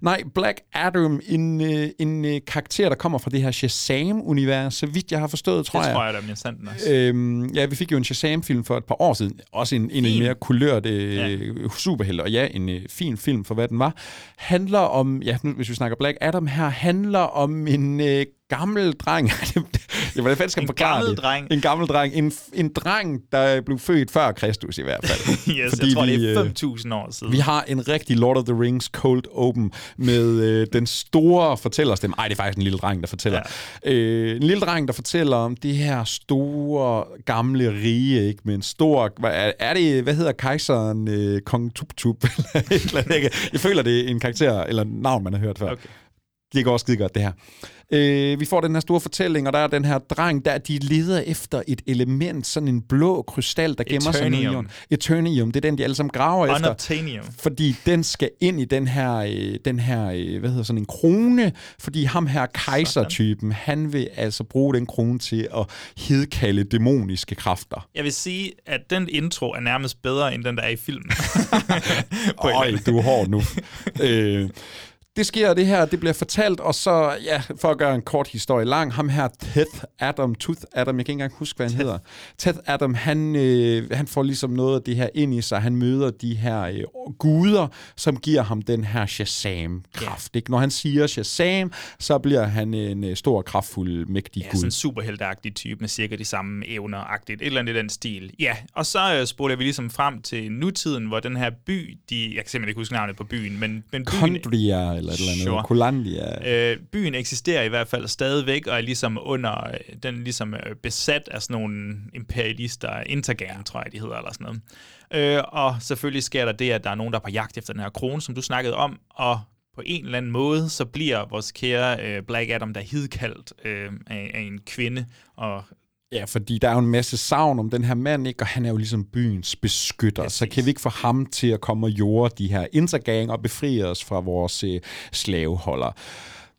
Nej, Black Adam, en, uh, en uh, karakter, der kommer fra det her Shazam-univers, så vidt jeg har forstået, tror jeg. Det tror jeg, der er sandt også. Øhm, ja, vi fik jo en Shazam-film for et par år siden. Også en, en, en mere kulørt øh, ja. superhelte, og ja, en øh, fin film for, hvad den var. Handler om, ja, nu, hvis vi snakker Black Adam her, handler om en øh, gammel dreng. <laughs> Hvordan fanden skal En forklare gammel det? dreng. En gammel dreng. En, en dreng, der blev født før Kristus i hvert fald. <laughs> yes, Fordi jeg tror, vi, det er øh, 5.000 år siden. Vi har en rigtig Lord of the Rings Cold Open med øh, den store fortællerstemme. Ej, det er faktisk en lille dreng, der fortæller. Ja. Øh, en lille dreng, der fortæller om det her store, gamle rige, ikke? Med en stor... hvad Er, det, hvad hedder kejseren? Øh, Kong Tup Tup? <laughs> Jeg føler, det er en karakter, eller navn, man har hørt før. Okay. Det går også skide godt, det her. Øh, vi får den her store fortælling, og der er den her dreng, der de leder efter et element, sådan en blå krystal, der gemmer sig nede i Eternium. jorden. Eternium, det er den, de alle sammen graver efter. Unobtainium. Fordi den skal ind i den her, øh, den her øh, hvad hedder sådan en krone, fordi ham her kejsertypen, han vil altså bruge den krone til at hedkalde dæmoniske kræfter. Jeg vil sige, at den intro er nærmest bedre, end den, der er i filmen. <laughs> Øj, du er hård nu. <laughs> øh, det sker det her, det bliver fortalt, og så, ja, for at gøre en kort historie lang, ham her, Teth Adam, Tooth Adam, jeg kan ikke engang huske, hvad han Teth. hedder. Teth Adam, han, øh, han får ligesom noget af det her ind i sig. Han møder de her øh, guder, som giver ham den her Shazam-kraft. Yeah. Når han siger Shazam, så bliver han en øh, stor, kraftfuld, mægtig Ja, gud. sådan en superhelteagtig type med cirka de samme evner-agtigt. Et eller andet i den stil. Ja, og så øh, spoler vi ligesom frem til nutiden, hvor den her by, de, jeg kan simpelthen ikke huske navnet på byen, men, men byen, Kondria, eller et eller andet. Sure. Kolandia. Øh, byen eksisterer i hvert fald stadigvæk, og er ligesom under, den er ligesom øh, besat af sådan nogle imperialister, Intergang, tror jeg, de hedder, eller sådan noget. Øh, og selvfølgelig sker der det, at der er nogen, der er på jagt efter den her krone, som du snakkede om, og på en eller anden måde, så bliver vores kære øh, Black Adam der hidkaldt øh, af, af en kvinde, og Ja, fordi der er jo en masse savn om den her mand, ikke? og han er jo ligesom byens beskytter. Præcis. Så kan vi ikke få ham til at komme og jorde de her intergang og befri os fra vores øh, slaveholder.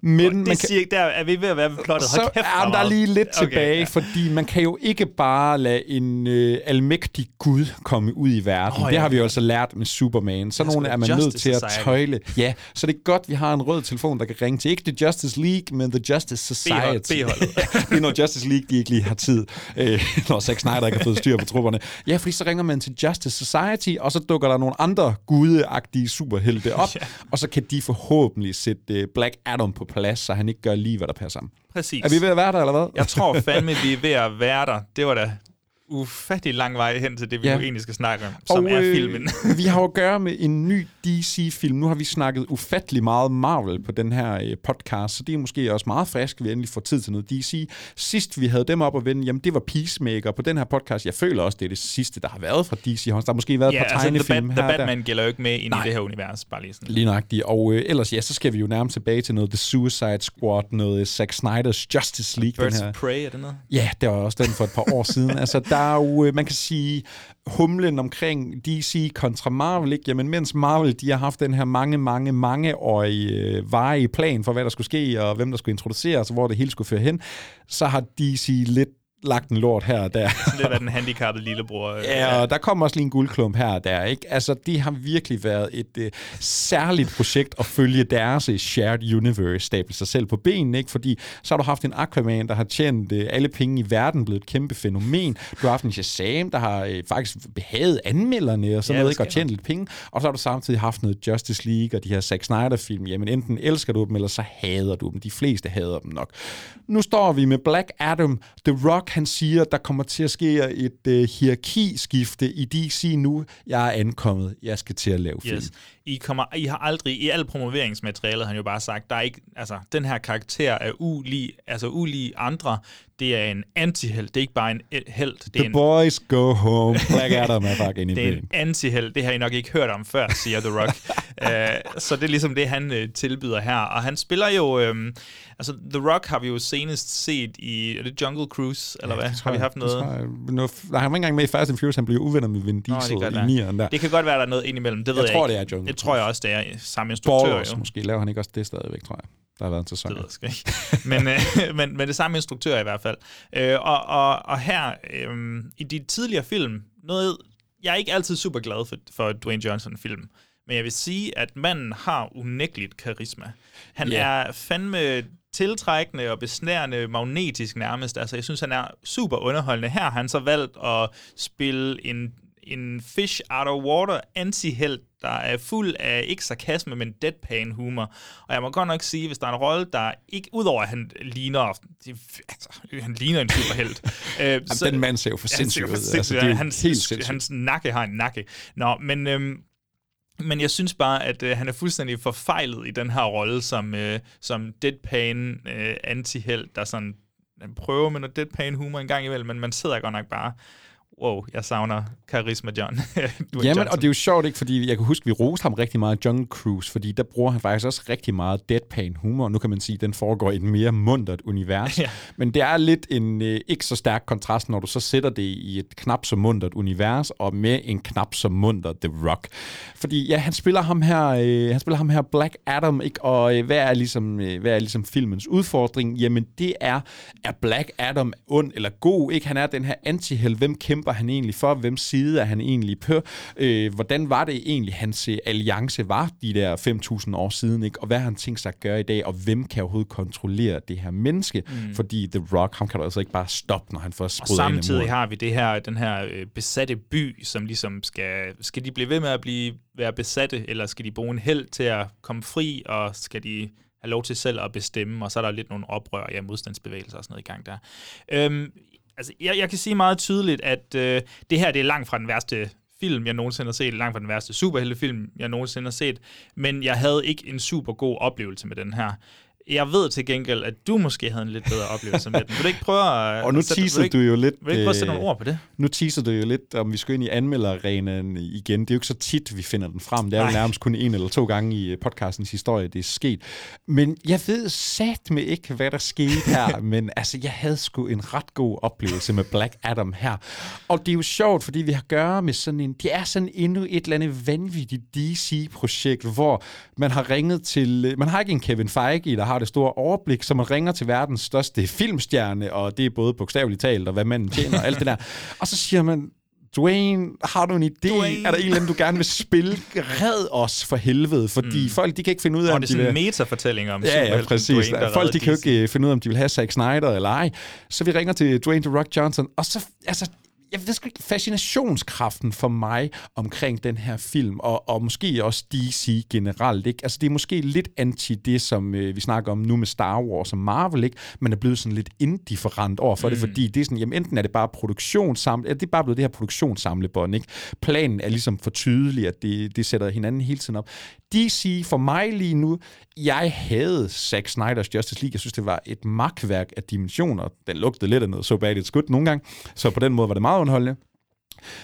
Men det man kan, siger, der er vi ved at være ved plottet. Så kæft, er der er lige lidt Okay, tilbage, ja. fordi man kan jo ikke bare lade en øh, almægtig gud komme ud i verden. Oh, det ja. har vi jo altså lært med Superman. Så nogle er man nødt til at tøjle. Ja, så det er godt, vi har en rød telefon, der kan ringe til ikke The Justice League, men The Justice Society. B-holdet. det er når Justice League, de ikke lige har tid, øh, når Zack Snyder ikke har fået styr på trupperne. Ja, fordi så ringer man til Justice Society, og så dukker der nogle andre gudeagtige superhelte op, ja. og så kan de forhåbentlig sætte øh, Black Adam på plads, så han ikke gør lige, hvad der passer ham. Præcis. Er vi ved at være der, eller hvad? Jeg tror fandme, vi er ved at være der. Det var da ufattelig lang vej hen til det, vi Ja. nu egentlig skal snakke om, som er øh, filmen. <laughs> vi har jo <laughs> at gøre med en ny DC-film. Nu har vi snakket ufattelig meget Marvel på den her øh, podcast, så det er måske også meget frisk, at vi endelig får tid til noget DC. Sidst vi havde dem op at vende, jamen det var Peacemaker på den her podcast. Jeg føler også, det er det sidste, der har været fra DC. Der har måske været ja, et par altså, The, tegnefilm Bat- her The og der. Batman gælder jo ikke med ind Nej. i det her univers, bare lige sådan. Lige nøjagtigt. Og øh, ellers, ja, så skal vi jo nærmest tilbage til noget The Suicide Squad, noget Zack Snyder's Justice League. Birds den her. of Prey, er det noget? Ja, det var også den for et par år siden. <laughs> Altså, der er jo, øh, man kan sige, humlen omkring DC kontra Marvel, ikke? Jamen, mens Marvel, de har haft den her mange, mange, mangeårige øh, varige plan for, hvad der skulle ske, og hvem der skulle introduceres, og hvor det hele skulle føre hen, så har DC lidt lagt en lort her og der. Det er den handicappede lillebror. øh, Ja, og der kommer også lige en guldklump her og der, ikke? Altså, det har virkelig været et øh, særligt projekt at følge deres øh, shared universe, stable sig selv på benene, ikke? Fordi så har du haft en Aquaman, der har tjent øh, alle penge i verden, blevet et kæmpe fænomen. Du har haft en Shazam, der har øh, faktisk behaget anmelderne og sådan Ja, noget, ikke? Og tjent lidt penge. Og så har du samtidig haft noget Justice League og de her Zack Snyder-film. Jamen, enten elsker du dem, eller så hader du dem. De fleste hader dem nok. Nu står vi med Black Adam. The Rock, han siger, der kommer til at ske et øh, hierarkiskifte i DC nu. Jeg er ankommet. Jeg skal til at lave film. Yes. I, kommer, I har aldrig, i alt promoveringsmaterialet har han jo bare sagt, der er ikke, altså, den her karakter er ulig, altså ulig andre. Det er en antihelt, det er ikke bare en el- helt. Det er The en, boys go home. Black Adam er inde i <laughs> det er en antihelt. Det har I nok ikke hørt om før, siger The Rock. uh, <laughs> så det er ligesom det, han uh, tilbyder her. Og han spiller jo... Um, altså, The Rock har vi jo senest set i... Er det Jungle Cruise, eller hvad? Det tror Har vi haft det noget? jeg. Noget, nej, han var ikke engang med i Fast and Furious. Han blev uvenner med Vin Nå, Diesel det, kan i nieren der. det kan godt være, der er noget indimellem. Det ved Jeg jeg, tror, ikke. det er Jungle Det tror jeg også, det er samme instruktør. Balls jo. måske. Laver han ikke også det stadigvæk, tror jeg. Der har været en sæson. Det ved jeg sgu ikke. men, øh, <laughs> men, men det samme instruktør i hvert fald. Øh, og, og, og her, øh, i de tidligere film, noget, jeg er ikke altid super glad for, for Dwayne Johnson-film, men jeg vil sige, at manden har unægteligt karisma. Han yeah. er fandme tiltrækkende og besnærende, magnetisk nærmest. Altså, jeg synes, han er super underholdende. Her har han så valgt at spille en, en fish out of water anti-held, der er fuld af ikke sarkasme, men deadpan humor. Og jeg må godt nok sige, hvis der er en rolle, der ikke, udover at han ligner, altså, han ligner en superhelt. <laughs> øh, Jamen, den mand ser jo for sindssyg ud. Altså, det er hans, helt sindssygt. hans nakke har en nakke. Nå, men... Øhm, men jeg synes bare, at øh, han er fuldstændig forfejlet i den her rolle som, øh, som deadpan øh, anti-held, der sådan prøver med noget deadpan humor en gang imellem, men man sidder godt nok bare wow, jeg savner Charisma John. <laughs> Jamen, Johnson. og det er jo sjovt, ikke? Fordi jeg kan huske, vi roste ham rigtig meget Jungle Cruise, fordi der bruger han faktisk også rigtig meget deadpan humor. Nu kan man sige, at den foregår i et mere mundret univers. <laughs> Ja. Men det er lidt en øh, ikke så stærk kontrast, når du så sætter det i et knap så mundret univers, og med en knap så mundret The Rock. Fordi ja, han spiller ham her, øh, han spiller ham her Black Adam, ikke? Og øh, hvad, er ligesom, øh, hvad er ligesom filmens udfordring? Jamen, det er, er Black Adam ond eller god? Ikke? Han er den her anti Hvem kæmper han egentlig for? Hvem side er han egentlig på? Øh, hvordan var det egentlig, hans øh, alliance var de der 5.000 år siden? Ikke? Og hvad har han tænkt sig at gøre i dag? Og hvem kan overhovedet kontrollere det her menneske? Mm. Fordi The Rock, ham kan du altså ikke bare stoppe, når han får Og ind i samtidig har vi det her, den her øh, besatte by, som ligesom skal... Skal de blive ved med at blive, være besatte, eller skal de bruge en held til at komme fri, og skal de have lov til selv at bestemme, og så er der lidt nogle oprør, ja, modstandsbevægelser og sådan noget i gang der. Øhm, altså, jeg, jeg kan sige meget tydeligt, at øh, det her det er langt fra den værste film, jeg nogensinde har set, langt fra den værste superheltefilm, jeg nogensinde har set, men jeg havde ikke en super god oplevelse med den her. Jeg ved til gengæld, at du måske havde en lidt bedre oplevelse med den. Vil du ikke prøve at... <laughs> Og nu teaser du jo lidt... Vil du ikke prøve at sætte øh, nogle ord på det? Nu teaser du jo lidt, om vi skal ind i anmelderarenaen igen. Det er jo ikke så tit, vi finder den frem. Det er jo Nej. nærmest kun en eller to gange i øh, podcastens historie, det er sket. Men jeg ved sat med ikke, hvad der skete her. <laughs> men altså, jeg havde sgu en ret god oplevelse med Black Adam her. Og det er jo sjovt, fordi vi har at gøre med sådan en... Det er sådan endnu et eller andet vanvittigt DC-projekt, hvor man har ringet til... Man har ikke en Kevin Feige, der har det store overblik, så man ringer til verdens største filmstjerne, og det er både bogstaveligt talt, og hvad manden tjener, og alt det der. Og så siger man, Dwayne, har du en idé? Dwayne. Er der en eller anden, du gerne vil spille? Red os for helvede, fordi mm. folk, de kan ikke finde ud af, Og om det er de sådan en vil... metafortælling om Ja, ja, præcis. Dwayne, der Folk, de kan jo ikke øh, finde ud af, om de vil have Zack Snyder eller ej. Så vi ringer til Dwayne The Rock Johnson, og så, altså, jeg ved ikke, fascinationskraften for mig omkring den her film, og, og måske også DC generelt, ikke? Altså, det er måske lidt anti det, som øh, vi snakker om nu med Star Wars og Marvel, ikke? Man er blevet sådan lidt indifferent over for mm. det, fordi det er sådan, jamen enten er det bare produktionssamle, det er bare blevet det her produktionssamlebånd, ikke? Planen er ligesom for tydelig, at det, det sætter hinanden hele tiden op. DC for mig lige nu, jeg havde Zack Snyder's Justice League. Jeg synes, det var et magtværk af dimensioner. Den lugtede lidt af noget så bad it's good nogle gange, så på den måde var det meget underholdende.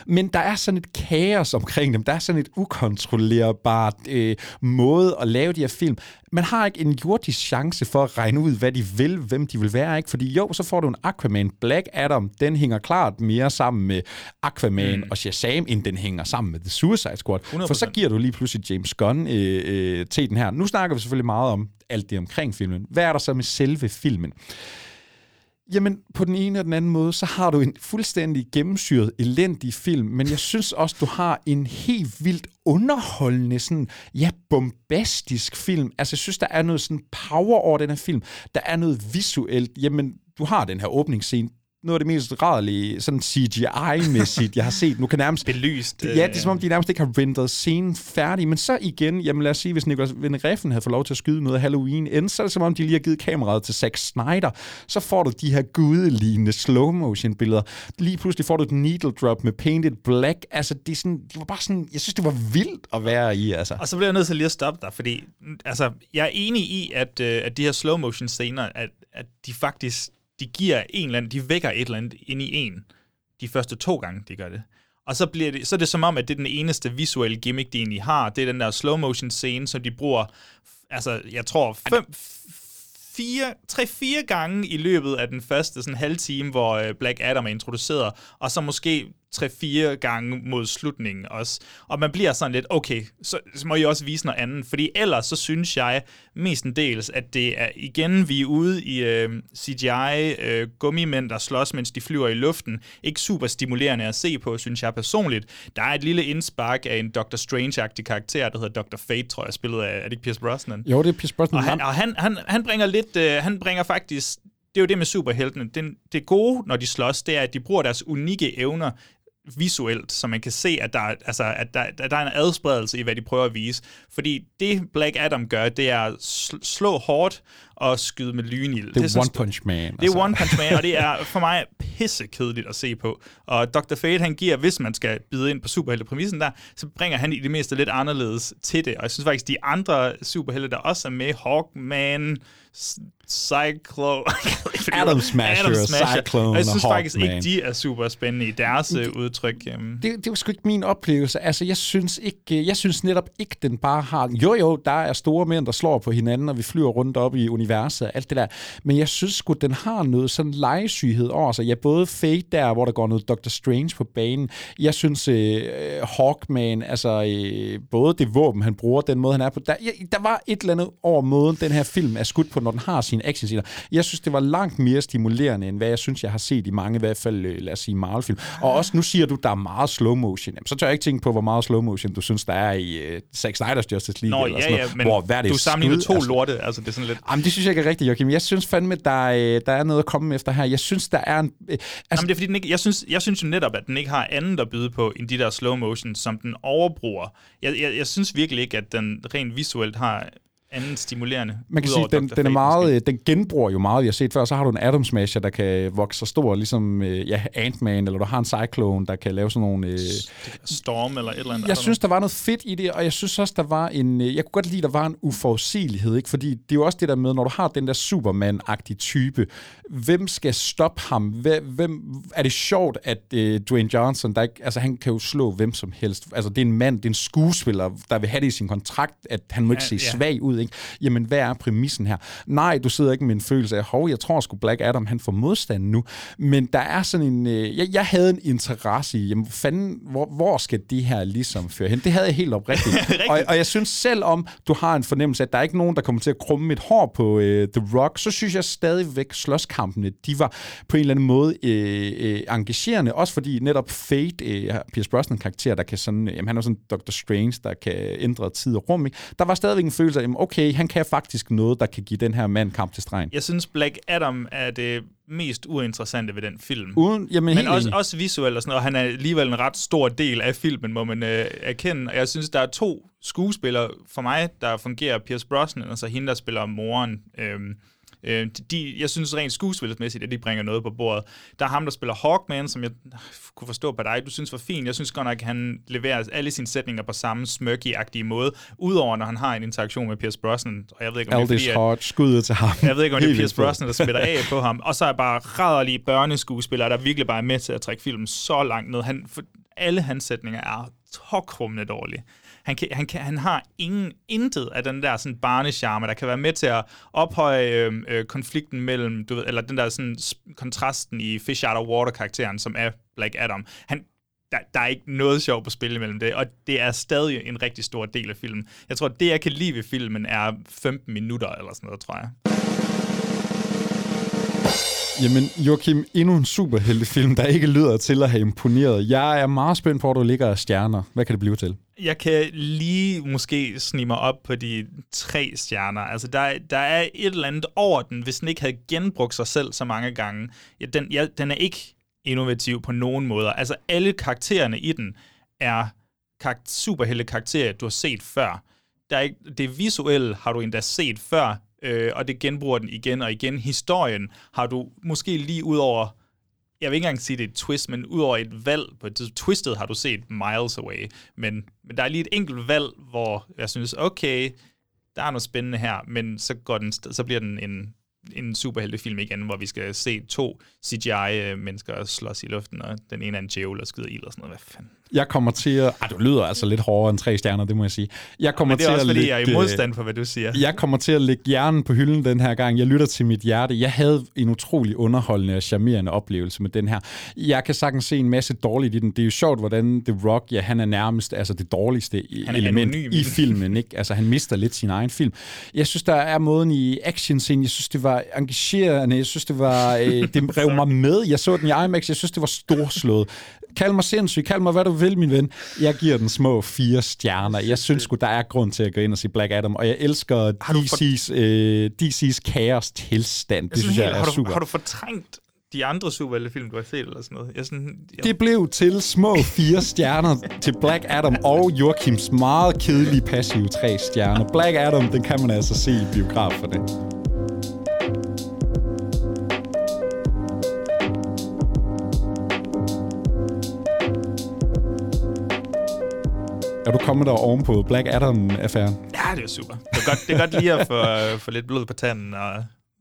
Men der er sådan et kaos omkring dem. Der er sådan et ukontrollerbart øh, måde at lave de her film. Man har ikke en jordisk chance for at regne ud, hvad de vil, hvem de vil være. ikke? Fordi jo, så får du en Aquaman. Black Adam, den hænger klart mere sammen med Aquaman mm. og Shazam, end den hænger sammen med The Suicide Squad. 100%. For så giver du lige pludselig James Gunn øh, øh, til den her. Nu snakker vi selvfølgelig meget om alt det omkring filmen. Hvad er der så med selve filmen? Jamen, på den ene og den anden måde, så har du en fuldstændig gennemsyret, elendig film, men jeg synes også, du har en helt vildt underholdende, sådan, ja, bombastisk film. Altså, jeg synes, der er noget sådan power over den her film. Der er noget visuelt. Jamen, du har den her åbningsscene, noget af det mest rædelige, sådan CGI-mæssigt, jeg har set. Nu kan nærmest... Belyst. Ja, det er som om, de nærmest ikke har renderet scenen færdig. Men så igen, jamen lad os sige, hvis Nicolas Reffen havde fået lov til at skyde noget Halloween inden, så er det som om, de lige har givet kameraet til Zack Snyder. Så får du de her gudelignende slow-motion-billeder. Lige pludselig får du et needle drop med painted black. Altså, det, er sådan, det var bare sådan... Jeg synes, det var vildt at være i, altså. Og så bliver jeg nødt til lige at stoppe dig, fordi altså, jeg er enig i, at, øh, at de her slow motion scener, at, at de faktisk de giver en eller anden, de vækker et eller andet ind i en, de første to gange, de gør det. Og så, bliver det, så er det som om, at det er den eneste visuelle gimmick, de egentlig har. Det er den der slow motion scene, som de bruger, altså jeg tror, fem, fire, tre-fire gange i løbet af den første sådan halve time, hvor øh, Black Adam er introduceret, og så måske tre-fire gange mod slutningen også. Og man bliver sådan lidt, okay, så, så må I også vise noget andet, fordi ellers så synes jeg mestendels, at det er igen, vi er ude i øh, CGI, øh, gummimænd, der slås, mens de flyver i luften. Ikke super stimulerende at se på, synes jeg personligt. Der er et lille indspark af en Doctor Strange-agtig karakter, der hedder Dr. Fate, tror jeg, spillet af, er det ikke Pierce Brosnan? Jo, det er Pierce Brosnan. Og han, og han, han, han bringer lidt, øh, han bringer faktisk, det er jo det med superheltene, det, det gode, når de slås, det er, at de bruger deres unikke evner visuelt, så man kan se, at der, altså, at der, at der er en adspredelse i, hvad de prøver at vise. Fordi det Black Adam gør, det er at slå hårdt og skyde med lynild. Det er One Punch Man. Det er altså. One Punch Man, og det er <laughs> for mig pissekedeligt at se på. Og Dr. Fate, han giver, hvis man skal bide ind på superheltepræmissen der, så bringer han i det mindste lidt anderledes til det. Og jeg synes faktisk, de andre superhelte, der også er med, Hawkman, S- Cyclone... <laughs> Atom Smasher, Cyclone Og jeg synes og faktisk Hawkman. ikke, de er super spændende i deres det, udtryk. Um, det, det var sgu ikke min oplevelse. Altså, jeg synes, ikke, jeg synes netop ikke, den bare har... Jo, jo, der er store mænd, der slår på hinanden, og vi flyver rundt op i universet og alt det der. Men jeg synes sgu, den har noget sådan legesyghed over sig. Ja, både Fate der, hvor der går noget Doctor Strange på banen. Jeg synes, øh, Hawkman, altså øh, både det våben, han bruger, den måde, han er på. Der, ja, der var et eller andet over måden, den her film er skudt på, når den har sine actionscener. Jeg synes, det var langt mere stimulerende, end hvad jeg synes, jeg har set i mange, i hvert fald, øh, lad os sige, Marvel-film. Og også nu siger du, der er meget slow motion. Jamen, så tør jeg ikke tænke på, hvor meget slow motion du synes, der er i uh, Zack Snyder's Justice League. Nå, eller ja, sådan ja, noget, men hvor, hvad er det, du sammenligner to lorte, altså det er sådan lidt... Jamen, det synes jeg ikke er rigtigt, Joachim. Jeg synes fandme, der er, der er noget at komme efter her. Jeg synes, der er en... Øh, altså, Jamen, det er fordi, den ikke, jeg, synes, jeg synes jo netop, at den ikke har andet at byde på, end de der slow motion, som den overbruger. Jeg, jeg, jeg synes virkelig ikke, at den rent visuelt har anden stimulerende. man kan sige, den, den er meget, måske. øh, den genbruger jo meget, vi har set før. Så har du en Atom Smasher, der kan vokse så stor, ligesom øh, ja, Ant-Man, eller du har en Cyclone, der kan lave sådan nogle... Øh, Storm eller et eller andet. jeg synes, der var noget fedt i det, og jeg synes også, der var en... Jeg kunne godt lide, der var en uforudsigelighed, ikke? Fordi det er jo også det der med, når du har den der Superman-agtige type, hvem skal stoppe ham? Hvem, hvem, er det sjovt, at øh, Dwayne Johnson, der ikke, altså han kan jo slå hvem som helst. Altså det er en mand, det er en skuespiller, der vil have det i sin kontrakt, at han må ikke Ja, se ja. svag ud, ikke? Jamen, hvad er præmissen her? Nej, du sidder ikke med en følelse af, hov, jeg tror sgu Black Adam, han får modstand nu. Men der er sådan en... Øh, jeg, jeg havde en interesse i, jamen fanden, hvor, hvor skal de her ligesom føre hen? Det havde jeg helt oprigtigt. <laughs> og, og jeg synes selv om, du har en fornemmelse af, at der er ikke nogen, der kommer til at krumme et hår på øh, The Rock, så synes jeg stadigvæk, slåskampene, de var på en eller anden måde øh, øh, engagerende. Også fordi netop Fate, øh, Pierce Brosnan karakter, der kan sådan, øh, jamen, han er sådan Dr. Strange, der kan ændre tid og rum. Ikke? Der var stadigvæk en følelse af, jamen, okay, han kan faktisk noget, der kan give den her mand kamp til stregen. Jeg synes, Black Adam er det mest uinteressante ved den film. Uden, jamen, Men også, enig. også visuelt og sådan noget. Han er alligevel en ret stor del af filmen, må man øh, erkende. Og jeg synes, der er to skuespillere for mig, der fungerer. Pierce Brosnan, og så hende, der spiller moren. Øhm, øh, de, jeg synes rent skuespilsmæssigt, at de bringer noget på bordet. Der er ham, der spiller Hawkman, som jeg kunne forstå på dig, du synes var fin. Jeg synes godt nok, at han leverer alle sine sætninger på samme smørky-agtige måde, udover når han har en interaktion med Pierce Brosnan. Og jeg ved ikke, om det er Aldis fordi, skuddet til ham. jeg ved ikke, om det er Pierce. Brosnan, der spiller af på ham. Og så er bare rædderlige børneskuespillere, der virkelig bare er med til at trække filmen så langt ned. Han, for alle hans sætninger er tokrummende dårlige. Han, kan, han, kan, han har ingen, intet af den der sådan barnecharme, der kan være med til at ophøje øh, øh, konflikten mellem, du ved, eller den der sådan kontrasten i Fish Out of Water-karakteren, som er Black Adam. Han, der, der er ikke noget sjov på spil imellem det, og det er stadig en rigtig stor del af filmen. Jeg tror, det jeg kan lide ved filmen er 15 minutter eller sådan noget, tror jeg. Jamen, Joachim, endnu en superheltefilm, der ikke lyder til at have imponeret. Jeg er meget spændt på, hvor du ligger af stjerner. Hvad kan det blive til? Jeg kan lige måske snige mig op på de tre stjerner. Altså, der, der er et eller andet over den, hvis den ikke havde genbrugt sig selv så mange gange. Ja, den, ja, den er ikke innovativ på nogen måder. Altså, alle karaktererne i den er karak- superhelte karakterer, du har set før. Der er ikke, det visuelle har du endda set før, øh, og det genbruger den igen og igen. Historien har du måske lige ud over jeg vil ikke engang sige, det er et twist, men udover et valg, på et twistet har du set miles away, men, men der er lige et enkelt valg, hvor jeg synes, okay, der er noget spændende her, men så, går den, så bliver den en, en superheltefilm igen, hvor vi skal se to CGI-mennesker slås i luften, og den ene er en djævel og skyder ild og sådan noget. Hvad fanden? Jeg kommer til at... Ej, du lyder altså lidt hårdere end tre stjerner, det må jeg sige. Jeg kommer Men det er til også, at fordi jeg er i lægge, modstand for, hvad du siger. Jeg kommer til at lægge hjernen på hylden den her gang. Jeg lytter til mit hjerte. Jeg havde en utrolig underholdende og charmerende oplevelse med den her. Jeg kan sagtens se en masse dårligt i den. Det er jo sjovt, hvordan The Rock, ja, han er nærmest altså det dårligste element anonym. i filmen. Ikke? Altså, han mister lidt sin egen film. Jeg synes, der er måden i actionscenen. Jeg synes, det var engagerende. Jeg synes, det var... Øh, det <laughs> rev mig med. Jeg så den i IMAX. Jeg synes, det var storslået. Kald mig sindssyg. Kald mig, hvad du vil, min ven. Jeg giver den små fire stjerner. Jeg synes sgu, der er grund til at gå ind og se Black Adam. Og jeg elsker DC's, øh, DC's kaos tilstand. Det Jeg synes jeg helt- er har, du, super. har du fortrængt de andre superheltefilm, du har set, eller sådan noget. Jeg sådan, jeg... Det blev til små fire stjerner til Black Adam og Joachims meget kedelige passive tre stjerner. Black Adam, den kan man altså se i biograf Er du kommet der oven på Black Adam-affæren? Ja, det er super. Det er godt, det er godt lige at få, få lidt blod på tanden. Og,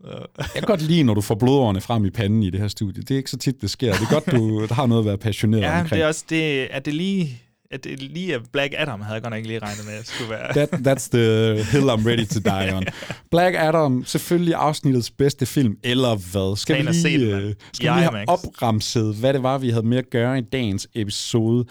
og Jeg kan godt lide, når du får blodårene frem i panden i det her studie. Det er ikke så tit, det sker. Det er godt, du <laughs> har noget at være passioneret ja, omkring. det er også det, at det lige at det lige Black Adam, havde jeg godt nok ikke lige regnet med, at skulle være. That, that's the hill I'm ready to die on. <laughs> Black Adam, selvfølgelig afsnittets bedste film, eller hvad? Skal Tag vi lige, den, øh, skal vi lige have IMAX. opremset, hvad det var, vi havde med at gøre i dagens episode?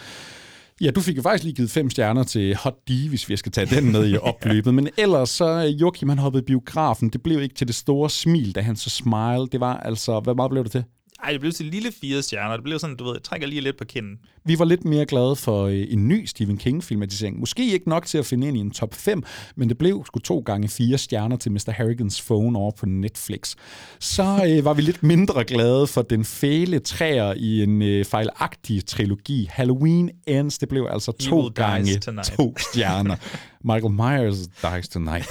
Ja, du fik jo faktisk lige givet fem stjerner til Hot D, hvis vi skal tage den med i <laughs> opløbet. Men ellers så øh, Joachim, han hoppede biografen. Det blev ikke til det store smil, da han så smile. Det var altså, hvad meget blev det til? Ej, det blev til lille fire stjerner. Det blev sådan, du ved, jeg trækker lige lidt på kinden. Vi var lidt mere glade for øh, en ny Stephen King-filmatisering. Måske ikke nok til at finde ind i en top 5, men det blev sgu to gange fire stjerner til Mr. Harrigans Phone over på Netflix. Så øh, var vi lidt mindre glade for den fæle træer i en øh, fejlagtig trilogi. Halloween Ends, det blev altså to Evil gange to stjerner. Michael Myers Dies Tonight.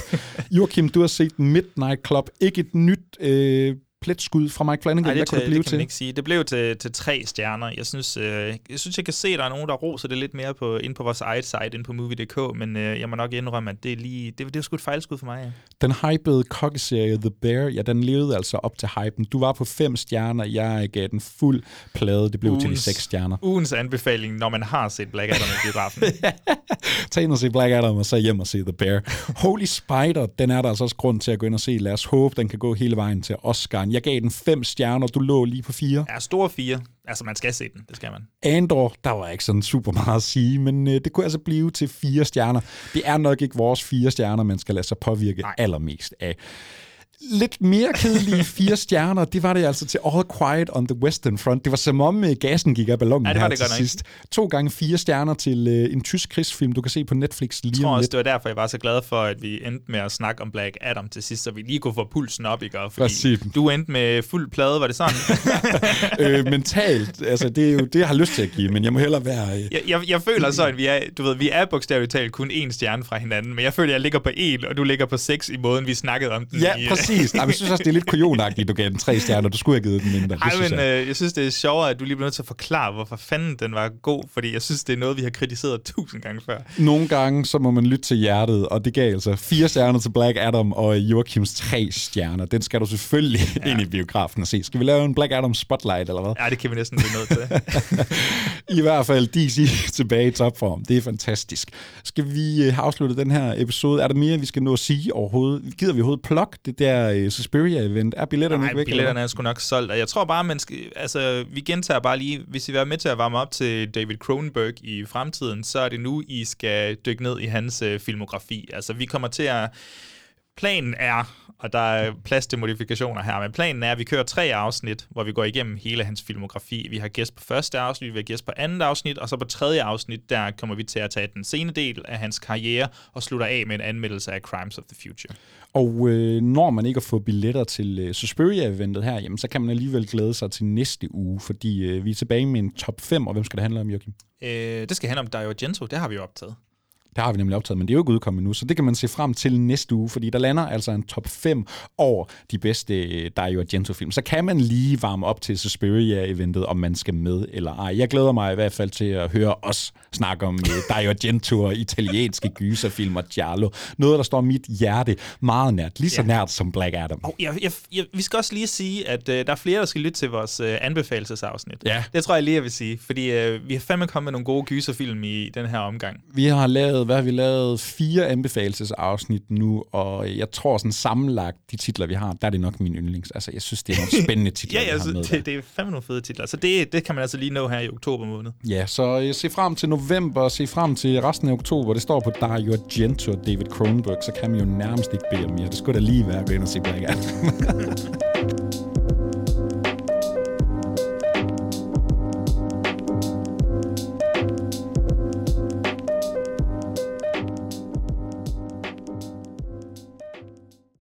Joachim, du har set Midnight Club. Ikke et nyt øh, pletskud fra Mike Flanagan. Hvad det, kunne det, det kan til? man ikke sige. Det blev til, til tre stjerner. Jeg synes, øh, jeg synes, jeg kan se, at der er nogen, der roser det lidt mere på, ind på vores eget site, ind på movie.dk, men øh, jeg må nok indrømme, at det er, lige, det, det er sgu et fejlskud for mig. Ja. Den hypede kokkeserie The Bear, ja, den levede altså op til hypen. Du var på fem stjerner, jeg gav den fuld plade, det blev til de seks stjerner. Ugens anbefaling, når man har set Black Adam i biografen. <laughs> Tag ind og se Black Adam, og så hjem og se The Bear. Holy Spider, den er der altså også grund til at gå ind og se. Lad os håbe, den kan gå hele vejen til Oscar'en. Jeg gav den fem stjerner, du lå lige på fire. Ja, store fire. Altså, man skal se den. Det skal man. Andor, der var ikke sådan super meget at sige, men øh, det kunne altså blive til fire stjerner. Det er nok ikke vores fire stjerner, man skal lade sig påvirke Nej. allermest af. Lidt mere kedelige fire stjerner, det var det altså til All Quiet on the Western Front. Det var som om øh, gassen gik af ballonen Ja, det var her det til nok. sidst. To gange fire stjerner til øh, en tysk krigsfilm, du kan se på Netflix lige Jeg tror også, det var derfor, jeg var så glad for, at vi endte med at snakke om Black Adam til sidst, så vi lige kunne få pulsen op, ikke? Fordi Præcis. du endte med fuld plade, var det sådan? <laughs> øh, mentalt, altså det er jo det, jeg har lyst til at give, men jeg må hellere være... Øh, jeg, jeg, jeg føler så, at vi er, du ved, vi er bogstaveligt talt kun én stjerne fra hinanden, men jeg føler, at jeg ligger på en, og du ligger på seks i måden, vi snakkede om den. ja, i, præcis. Nej, men jeg synes også, det er lidt kujonagtigt, du gav den tre stjerner. Du skulle have givet den mindre. Det Ej, synes men jeg. øh, jeg synes, det er sjovere, at du lige bliver nødt til at forklare, hvorfor fanden den var god, fordi jeg synes, det er noget, vi har kritiseret tusind gange før. Nogle gange, så må man lytte til hjertet, og det gav altså fire stjerner til Black Adam og Joachims tre stjerner. Den skal du selvfølgelig ja. ind i biografen og se. Skal vi lave en Black Adam spotlight, eller hvad? Ja, det kan vi næsten blive nødt til. <laughs> I hvert fald DC <laughs> tilbage i topform. Det er fantastisk. Skal vi øh, have afsluttet den her episode? Er der mere, vi skal nå at sige overhovedet? Gider vi overhovedet plug det der uh, Suspiria-event? Er billetterne ikke væk? billetterne er sgu nok solgt, og jeg tror bare, man skal, altså, vi gentager bare lige, hvis I vil være med til at varme op til David Cronenberg i fremtiden, så er det nu, I skal dykke ned i hans øh, filmografi. Altså, vi kommer til at... Planen er, og der er plads til modifikationer her, men planen er, at vi kører tre afsnit, hvor vi går igennem hele hans filmografi. Vi har gæst på første afsnit, vi har gæst på andet afsnit, og så på tredje afsnit, der kommer vi til at tage den sene del af hans karriere og slutter af med en anmeldelse af Crimes of the Future. Og øh, når man ikke har fået billetter til øh, Suspiria-eventet her, jamen, så kan man alligevel glæde sig til næste uge, fordi øh, vi er tilbage med en top 5, og hvem skal det handle om, Joachim? Øh, det skal handle om Dario Argento, det har vi jo optaget. Det har vi nemlig optaget, men det er jo ikke udkommet nu, så det kan man se frem til næste uge, fordi der lander altså en top 5 over de bedste øh, Dario Argento-film. Så kan man lige varme op til Suspiria-eventet, om man skal med eller ej. Jeg glæder mig i hvert fald til at høre os snakke om øh, Dario Argento og italienske gyserfilm og Giallo. Noget, der står mit hjerte meget nært, lige så Ja. nært som Black Adam. Og jeg, jeg, jeg, vi skal også lige sige, at øh, der er flere, der skal lytte til vores øh, anbefalelsesafsnit. Ja. Det tror jeg lige, jeg vil sige, fordi øh, vi har fandme kommet med nogle gode gyserfilm i den her omgang. Vi har lavet, hvad har vi lavet? Fire anbefalelsesafsnit nu, og jeg tror sådan sammenlagt de titler, vi har, der er det nok min yndlings. Altså, jeg synes, det er nogle spændende <laughs> titler, ja, jeg har med. synes, det, det er fandme nogle fede titler. Så det, det kan man altså lige nå her i oktober måned. Ja, så øh, se frem til november, se frem til resten af oktober. Det står på Dario Argento og David Cronenberg, så kan man jo nærmest ikke bede om mere. Det skulle da lige være at gå ind og se Black Adam. <laughs>